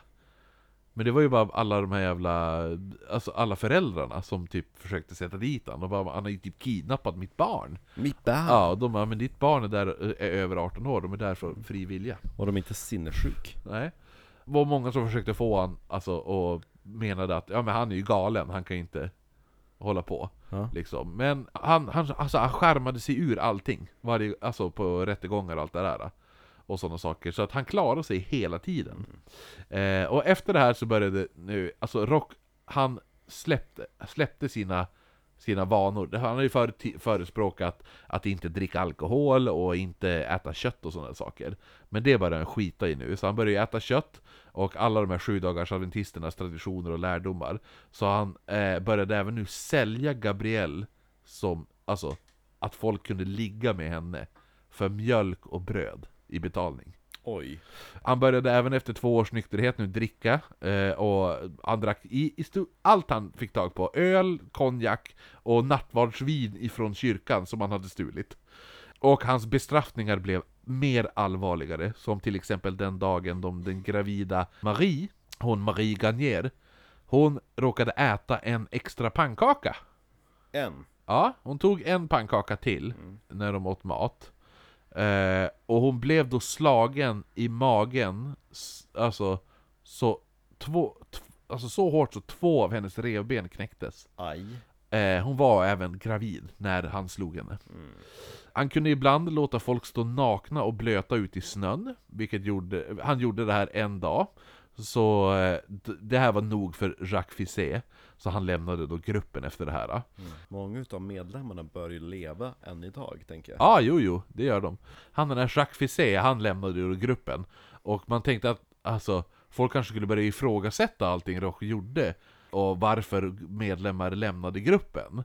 Speaker 2: men det var ju bara alla de här jävla, alltså alla föräldrarna som typ försökte sätta dit han och bara, han har ju typ kidnappat mitt barn.
Speaker 1: Mitt barn.
Speaker 2: Ja, de bara, men ditt barn är, där, är över 18 år, de är där för fri vilja.
Speaker 1: Och de är inte sinnessjuk.
Speaker 2: Nej. Det var många som försökte få han, alltså, och menade att, ja men han är ju galen, han kan ju inte hålla på.
Speaker 1: Ja.
Speaker 2: Liksom. Men han, han, alltså, han skärmade sig ur allting, varje, alltså på rättegångar och allt det där. Och sådana saker, så att han klarade sig hela tiden. Eh, och efter det här så började nu, alltså Rock, han släppte, släppte sina, sina vanor. Han har ju för, förespråkat att inte dricka alkohol och inte äta kött och sådana saker. Men det börjar han skita i nu, så han börjar ju äta kött och alla de här sju dagars adventisternas traditioner och lärdomar. Så han eh, började även nu sälja Gabrielle som, alltså, att folk kunde ligga med henne för mjölk och bröd i betalning.
Speaker 1: Oj.
Speaker 2: Han började även efter två års nykterhet nu dricka, eh, och han drack i, i allt han fick tag på. Öl, konjak och nattvardsvin ifrån kyrkan som han hade stulit. Och hans bestraffningar blev mer allvarligare, som till exempel den dagen de, den gravida Marie, hon Marie Garnier, hon råkade äta en extra pannkaka.
Speaker 1: En.
Speaker 2: Ja, hon tog en pannkaka till när de åt mat. Eh, och hon blev då slagen i magen, alltså, så två, alltså så hårt så två av hennes revben knäcktes.
Speaker 1: Aj.
Speaker 2: Eh, hon var även gravid när han slog henne. Han kunde ibland låta folk stå nakna och blöta ut i snön, vilket gjorde, han gjorde det här en dag. Så eh, det här var nog för Jacques Fisset, så han lämnade då gruppen efter det här. Ja,
Speaker 1: Många utav medlemmarna bör ju leva än idag, tänker jag.
Speaker 2: ah, jo, jo, det gör de. Han den där Jacques Fisset, han lämnade ju gruppen. Och man tänkte att, alltså, folk kanske skulle börja ifrågasätta allting Roche gjorde, och varför medlemmar lämnade gruppen.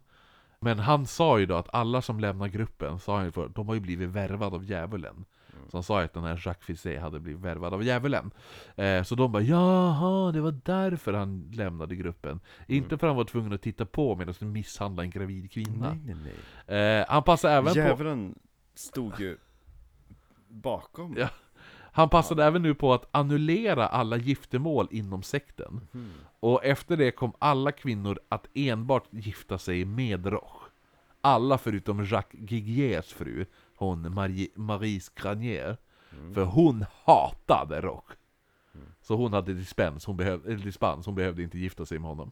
Speaker 2: Men han sa ju då att alla som lämnar gruppen, sa han ju för, de har ju blivit värvade av djävulen. Så han sa att den här Jacques Fisset hade blivit värvad av djävulen. Eh, så de bara jaha, det var därför han lämnade gruppen. Inte för han var tvungen att titta på medan de misshandlade en gravid kvinna.
Speaker 1: Nej, nej, nej.
Speaker 2: Eh, han passade även på...
Speaker 1: Djävulen stod ju bakom.
Speaker 2: Ja. Han passade även nu på att annullera alla giftermål inom sekten.
Speaker 1: Mhm.
Speaker 2: Och efter det kom alla kvinnor att enbart gifta sig med Roche. Alla förutom Jacques Gigiers fru, hon Marie, Marise Granier. För hon hatade Roche. Så hon hade dispens, hon, behöv, dispens, hon behövde inte gifta sig med honom.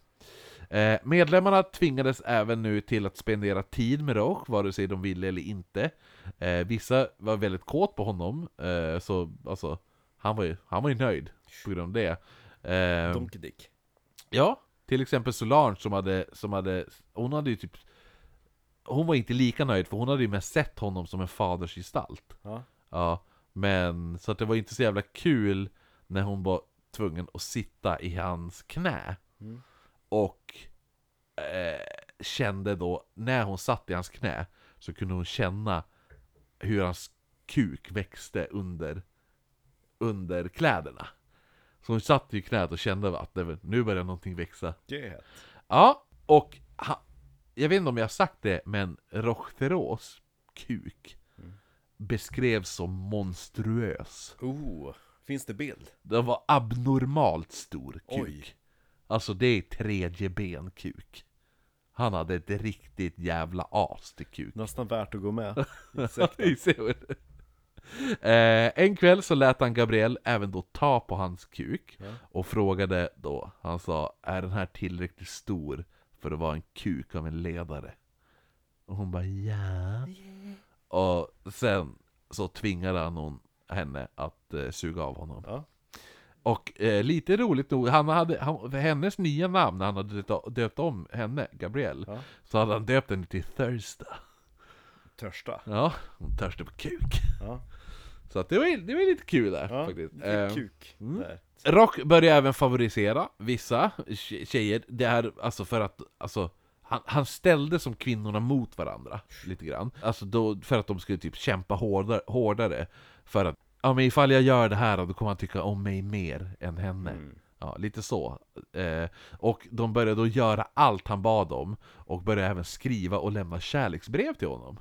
Speaker 2: Eh, medlemmarna tvingades även nu till att spendera tid med Roche, vare sig de ville eller inte. Eh, vissa var väldigt kåt på honom, eh, så alltså, han var, ju, han var ju nöjd på grund av det. Eh,
Speaker 1: Donkey Dick.
Speaker 2: Ja, till exempel Solange som hade, som hade, hon hade ju typ Hon var inte lika nöjd för hon hade ju mest sett honom som en fadersgestalt
Speaker 1: Ja.
Speaker 2: Ja, men så att det var inte så jävla kul när hon var tvungen att sitta i hans knä
Speaker 1: Mm.
Speaker 2: Och eh, kände då, när hon satt i hans knä Så kunde hon känna hur hans kuk växte under, under kläderna Så hon satt i knät och kände att det, var- nu börjar någonting växa
Speaker 1: Get.
Speaker 2: Ja, och ha, jag vet inte om jag har sagt det, men Rocheteros kuk beskrevs som monstruös.
Speaker 1: Oh, finns det bild?
Speaker 2: Den var abnormalt stor kuk.
Speaker 1: Oj.
Speaker 2: Alltså det är tredje ben kuk. Han hade ett riktigt jävla as till kuk.
Speaker 1: Nästan värt att gå med. <laughs>
Speaker 2: Eh, en kväll så lät han Gabriel även då ta på hans kuk
Speaker 1: Ja.
Speaker 2: och frågade då, han sa Är den här tillräckligt stor för att vara en kuk av en ledare? Och hon bara ja Och sen så tvingade han hon, henne att eh, suga av honom
Speaker 1: Ja.
Speaker 2: Och eh, lite roligt nog, han hade, han, för hennes nya namn, när han hade döpt, döpt om henne, Gabriel
Speaker 1: Ja.
Speaker 2: Så hade han döpt henne till Thirsta
Speaker 1: Törsta.
Speaker 2: Ja, hon törstar på kuk
Speaker 1: Ja.
Speaker 2: Så att det var, det var lite kul där
Speaker 1: Ja,
Speaker 2: faktiskt
Speaker 1: lite
Speaker 2: Eh,
Speaker 1: kuk
Speaker 2: mm. Rock börjar även favorisera vissa tje- tjejer, det är alltså för att, alltså han, han ställde som kvinnorna mot varandra, lite grann Alltså då, för att de skulle typ kämpa hårdare, hårdare För att, ja men ifall jag gör det här då kommer han tycka om mig mer än henne
Speaker 1: Mm.
Speaker 2: Ja, lite så. Eh, och de började då göra allt han bad om, och började även skriva och lämna kärleksbrev till honom.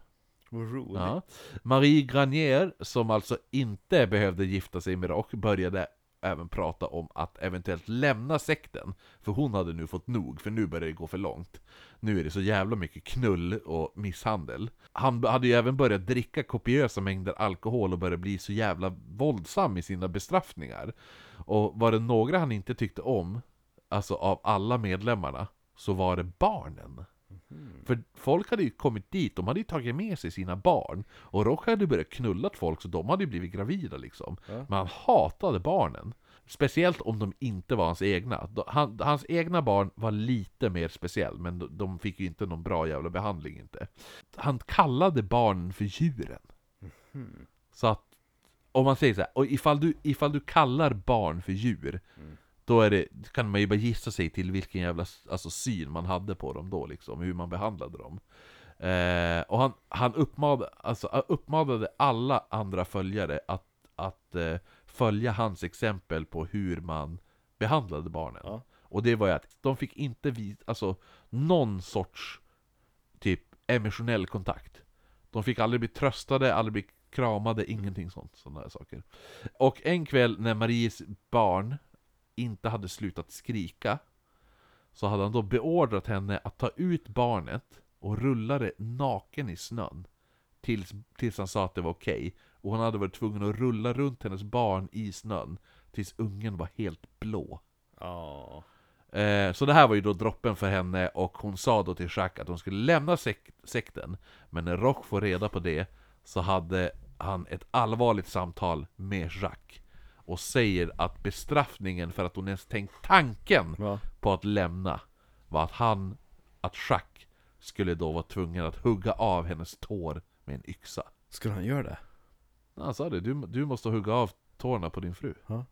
Speaker 1: Vad roligt.
Speaker 2: Ja. Marie Granier, som alltså inte behövde gifta sig med Rock, började även prata om att eventuellt lämna sekten. För hon hade nu fått nog, för nu börjar det gå för långt. Nu är det så jävla mycket knull och misshandel. Han hade ju även börjat dricka kopiösa mängder alkohol och började bli så jävla våldsam i sina bestraffningar. Och var det några han inte tyckte om, alltså av alla medlemmarna, så var det barnen. För folk hade ju kommit dit, de hade ju tagit med sig sina barn. Och Roche hade börjat knulla folk, så de hade ju blivit gravida liksom.
Speaker 1: Ja.
Speaker 2: Men han hatade barnen. Speciellt om de inte var hans egna. Han, Hans egna barn var lite mer speciell, men de, de fick ju inte någon bra jävla behandling inte. Han kallade barnen för djuren. Så att, om man säger så här, och ifall du, ifall du kallar barn för djur Då är det, kan man ju bara gissa sig till vilken jävla alltså, syn man hade på dem då liksom, hur man behandlade dem. Eh, Och han, han uppmanade, alltså, uppmanade alla andra följare att, att eh, följa hans exempel på hur man behandlade barnen.
Speaker 1: Ja.
Speaker 2: Och det var ju att de fick inte vis, alltså någon sorts typ emotionell kontakt. De fick aldrig bli tröstade, aldrig bli kramade, ingenting sånt, sådana här saker. Och en kväll när Maries barn inte hade slutat skrika Så hade han då beordrat henne att ta ut barnet och rulla det naken i snön Tills, tills han sa att det var okej Och hon hade varit tvungen att rulla runt hennes barn i snön Tills ungen var helt blå
Speaker 1: Ja.
Speaker 2: Eh, så det här var ju då droppen för henne, och hon sa då till Jacques att hon skulle lämna sek sekten. Men när Roch får reda på det, så hade han ett allvarligt samtal med Jacques. Och säger att bestraffningen för att hon ens tänkt tanken
Speaker 1: Va?
Speaker 2: på att lämna, var att han, att Jacques, skulle då vara tvungen att hugga av hennes tår med en yxa.
Speaker 1: Skulle han göra det?
Speaker 2: Han sa det, du, du måste hugga av tårna på din fru.
Speaker 1: Ja.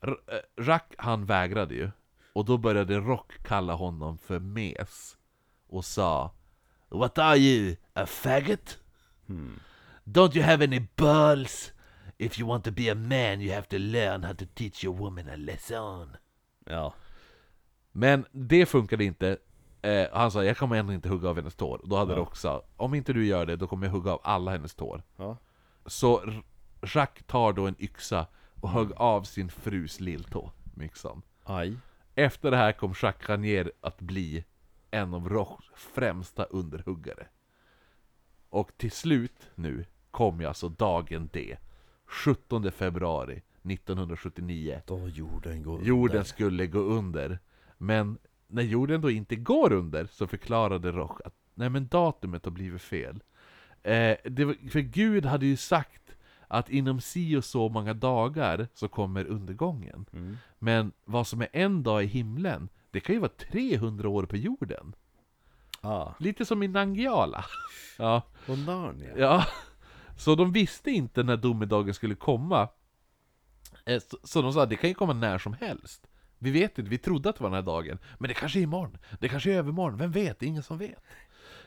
Speaker 2: Eh, Jacques, han vägrade ju. Och då började Rock kalla honom för mes. Och sa What are you? A faggot?
Speaker 1: Hmm.
Speaker 2: Don't you have any balls? If you want to be a man you have to learn how to teach your woman a lesson.
Speaker 1: Ja.
Speaker 2: Men det funkade inte. Eh, han sa jag kommer ändå inte hugga av hennes tår. Då hade
Speaker 1: Ja.
Speaker 2: Sagt om inte du gör det då kommer jag hugga av alla hennes tår.
Speaker 1: Ja.
Speaker 2: Så Jacques tar då en yxa och högg av sin frus lilltå med yxan.
Speaker 1: Aj.
Speaker 2: Efter det här kom Jacques Ranier att bli en av Rochs främsta underhuggare. Och till slut nu kom ju alltså dagen D. 17 februari 1979.
Speaker 1: Då jorden går
Speaker 2: Jorden skulle gå under. Men när jorden då inte går under så förklarade Roch att nej men datumet har blivit fel. Eh, var, för Gud hade ju sagt att inom si och så många dagar så kommer undergången.
Speaker 1: Mm.
Speaker 2: Men vad som är en dag i himlen, det kan ju vara 300 år på jorden.
Speaker 1: Ah.
Speaker 2: Lite som i Nangijala. <laughs> Ja,
Speaker 1: Och Narnia.
Speaker 2: ja. Så de visste inte när domedagen skulle komma. Eh, Så, de sa att det kan ju komma när som helst. Vi vet inte, vi trodde att det var den här dagen. Men det kanske är imorgon, det kanske är övermorgon, vem vet? Det är ingen som vet.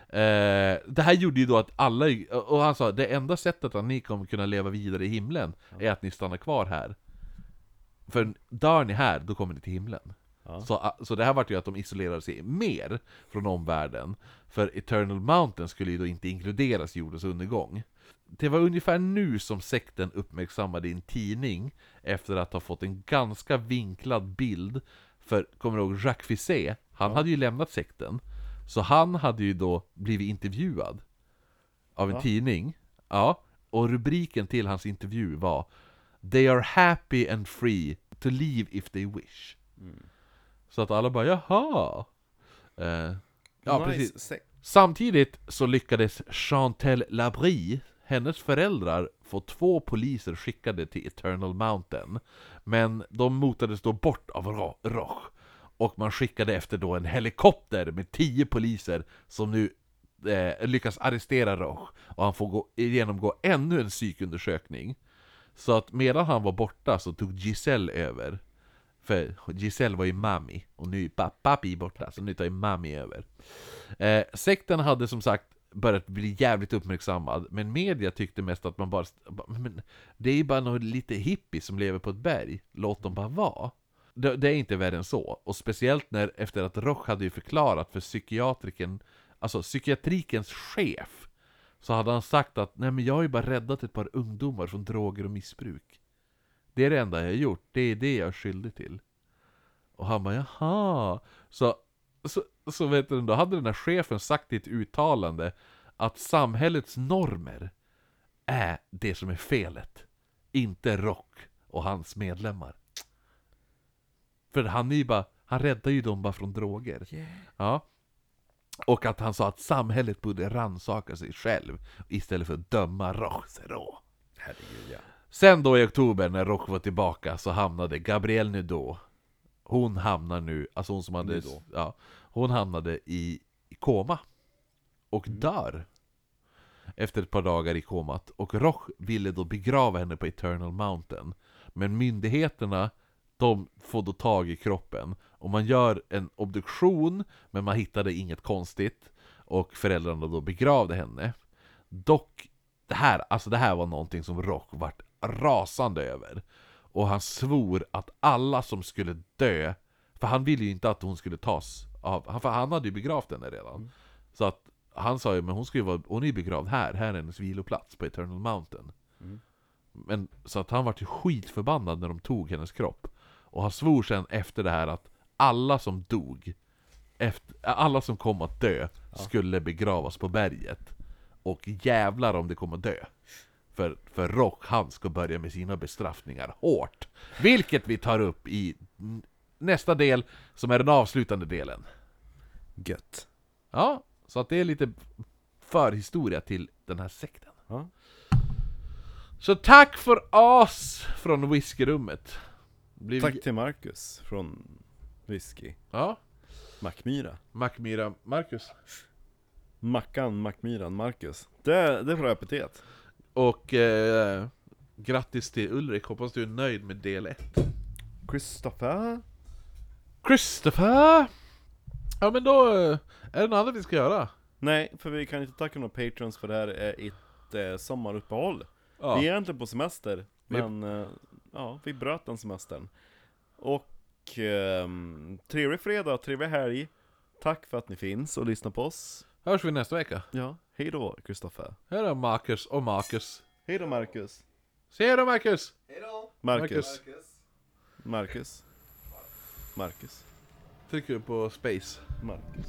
Speaker 2: Eh, det här gjorde ju då att alla, och han sa det enda sättet att ni kommer kunna leva vidare i himlen är att ni stannar kvar här. För dör ni här, då kommer ni till himlen.
Speaker 1: Ja.
Speaker 2: Så, ah, så det här vart ju att de isolerade sig mer från omvärlden. För Eternal Mountain skulle ju då inte inkluderas i jordens undergång. Det var ungefär nu som sekten uppmärksammade en tidning efter att ha fått en ganska vinklad bild. För, kommer du ihåg Jacques Fisset? Han hade ju lämnat sekten. Så han hade ju då blivit intervjuad av en
Speaker 1: Va?
Speaker 2: tidning. Ja, och rubriken till hans intervju var They are happy and free to leave if they wish. Så att alla bara jaha. Eh, ja,
Speaker 1: nice.
Speaker 2: precis. Samtidigt så lyckades Chantel Labrie, hennes föräldrar, får två poliser skickade till Eternal Mountain. Men de motades då bort av Roch. Och man skickade efter då en helikopter med tio poliser som nu eh, lyckas arrestera Roch. Och han får gå, genomgå ännu en psykundersökning. Så att medan han var borta så tog Giselle över. För Giselle var ju mami, och nu är pa- Pappi borta, så nu tar ju mami över. Eh, sekten hade som sagt börjat bli jävligt uppmärksammad, men media tyckte mest att man bara... Men det är ju bara några lite hippies som lever på ett berg, låt dem bara vara. Det, det är inte värre än så, och speciellt när efter att Roch hade ju förklarat för psykiatriken, alltså psykiatrikens chef, så hade han sagt att nej men jag har ju bara räddat ett par ungdomar från droger och missbruk. Det är det enda jag har gjort, det är det jag är skyldig till. Och han bara jaha. Så, så, så vet du, då hade den här chefen sagt i ett uttalande att samhällets normer är det som är felet. Inte Rock och hans medlemmar. För han är ju bara, han räddar ju dem bara från droger. Ja. Och att han sa att samhället borde rannsaka sig själv istället för att döma Rochzero.
Speaker 1: Herregud ja.
Speaker 2: Sen då i oktober när Roch var tillbaka så hamnade Gabrielle Nudo Hon hamnar nu, alltså hon som hade, ja, hon hamnade i, i koma Och
Speaker 1: Mm.
Speaker 2: dör Efter ett par dagar i komat Och Roch ville då begrava henne på Eternal Mountain Men myndigheterna de får då tag i kroppen och man gör en obduktion men man hittade inget konstigt och föräldrarna då begravde henne. Dock, det här, alltså det här var någonting som Rock vart rasande över. Och han svor att alla som skulle dö, för han ville ju inte att hon skulle tas av, han- för han hade ju begravt henne redan. Så att han sa ju, men hon ska ju vara, hon är ju begravd här, här är hennes viloplats på Eternal Mountain. Men, så att han vart ju skitförbannad när de tog hennes kropp. Och han svor sen efter det här att alla som dog, efter, alla som kom att dö, skulle begravas på berget. Och jävlar om det kommer att dö. För, för Rock, han ska börja med sina bestraffningar hårt. Vilket vi tar upp i nästa del som är den avslutande delen.
Speaker 1: Gött.
Speaker 2: Ja, så att det är lite förhistoria till den här sekten.
Speaker 1: Ja.
Speaker 2: Så tack för oss från whiskyrummet. Blir
Speaker 1: Tack till Marcus från Whisky.
Speaker 2: Ja,
Speaker 1: Mackmyra.
Speaker 2: Mackmyra Marcus.
Speaker 1: Mackan, Mackmyran, Marcus. Det, det är bra epitet.
Speaker 2: Och eh, grattis till Ulrik, hoppas du är nöjd med del 1.
Speaker 1: Christopher.
Speaker 2: Christopher! Ja men då, eh, är det något annat vi ska göra?
Speaker 1: Nej, för vi kan inte tacka några patrons för det här är ett eh, sommaruppehåll.
Speaker 2: Ja.
Speaker 1: Vi är egentligen på semester,
Speaker 2: Vi-
Speaker 1: men eh, ja, vi bröt den semestern. Och eh, trevlig fredag, trevlig helg. Tack för att ni finns och lyssnar på oss.
Speaker 2: Hörs vi nästa vecka.
Speaker 1: Ja, hej då Kristoffer.
Speaker 2: Här är Marcus och Marcus.
Speaker 1: Hej då Marcus.
Speaker 2: Se då Marcus!
Speaker 3: Hejdå!
Speaker 1: Marcus.
Speaker 3: Marcus.
Speaker 1: Marcus. Marcus.
Speaker 2: Trycker du på space.
Speaker 1: Marcus.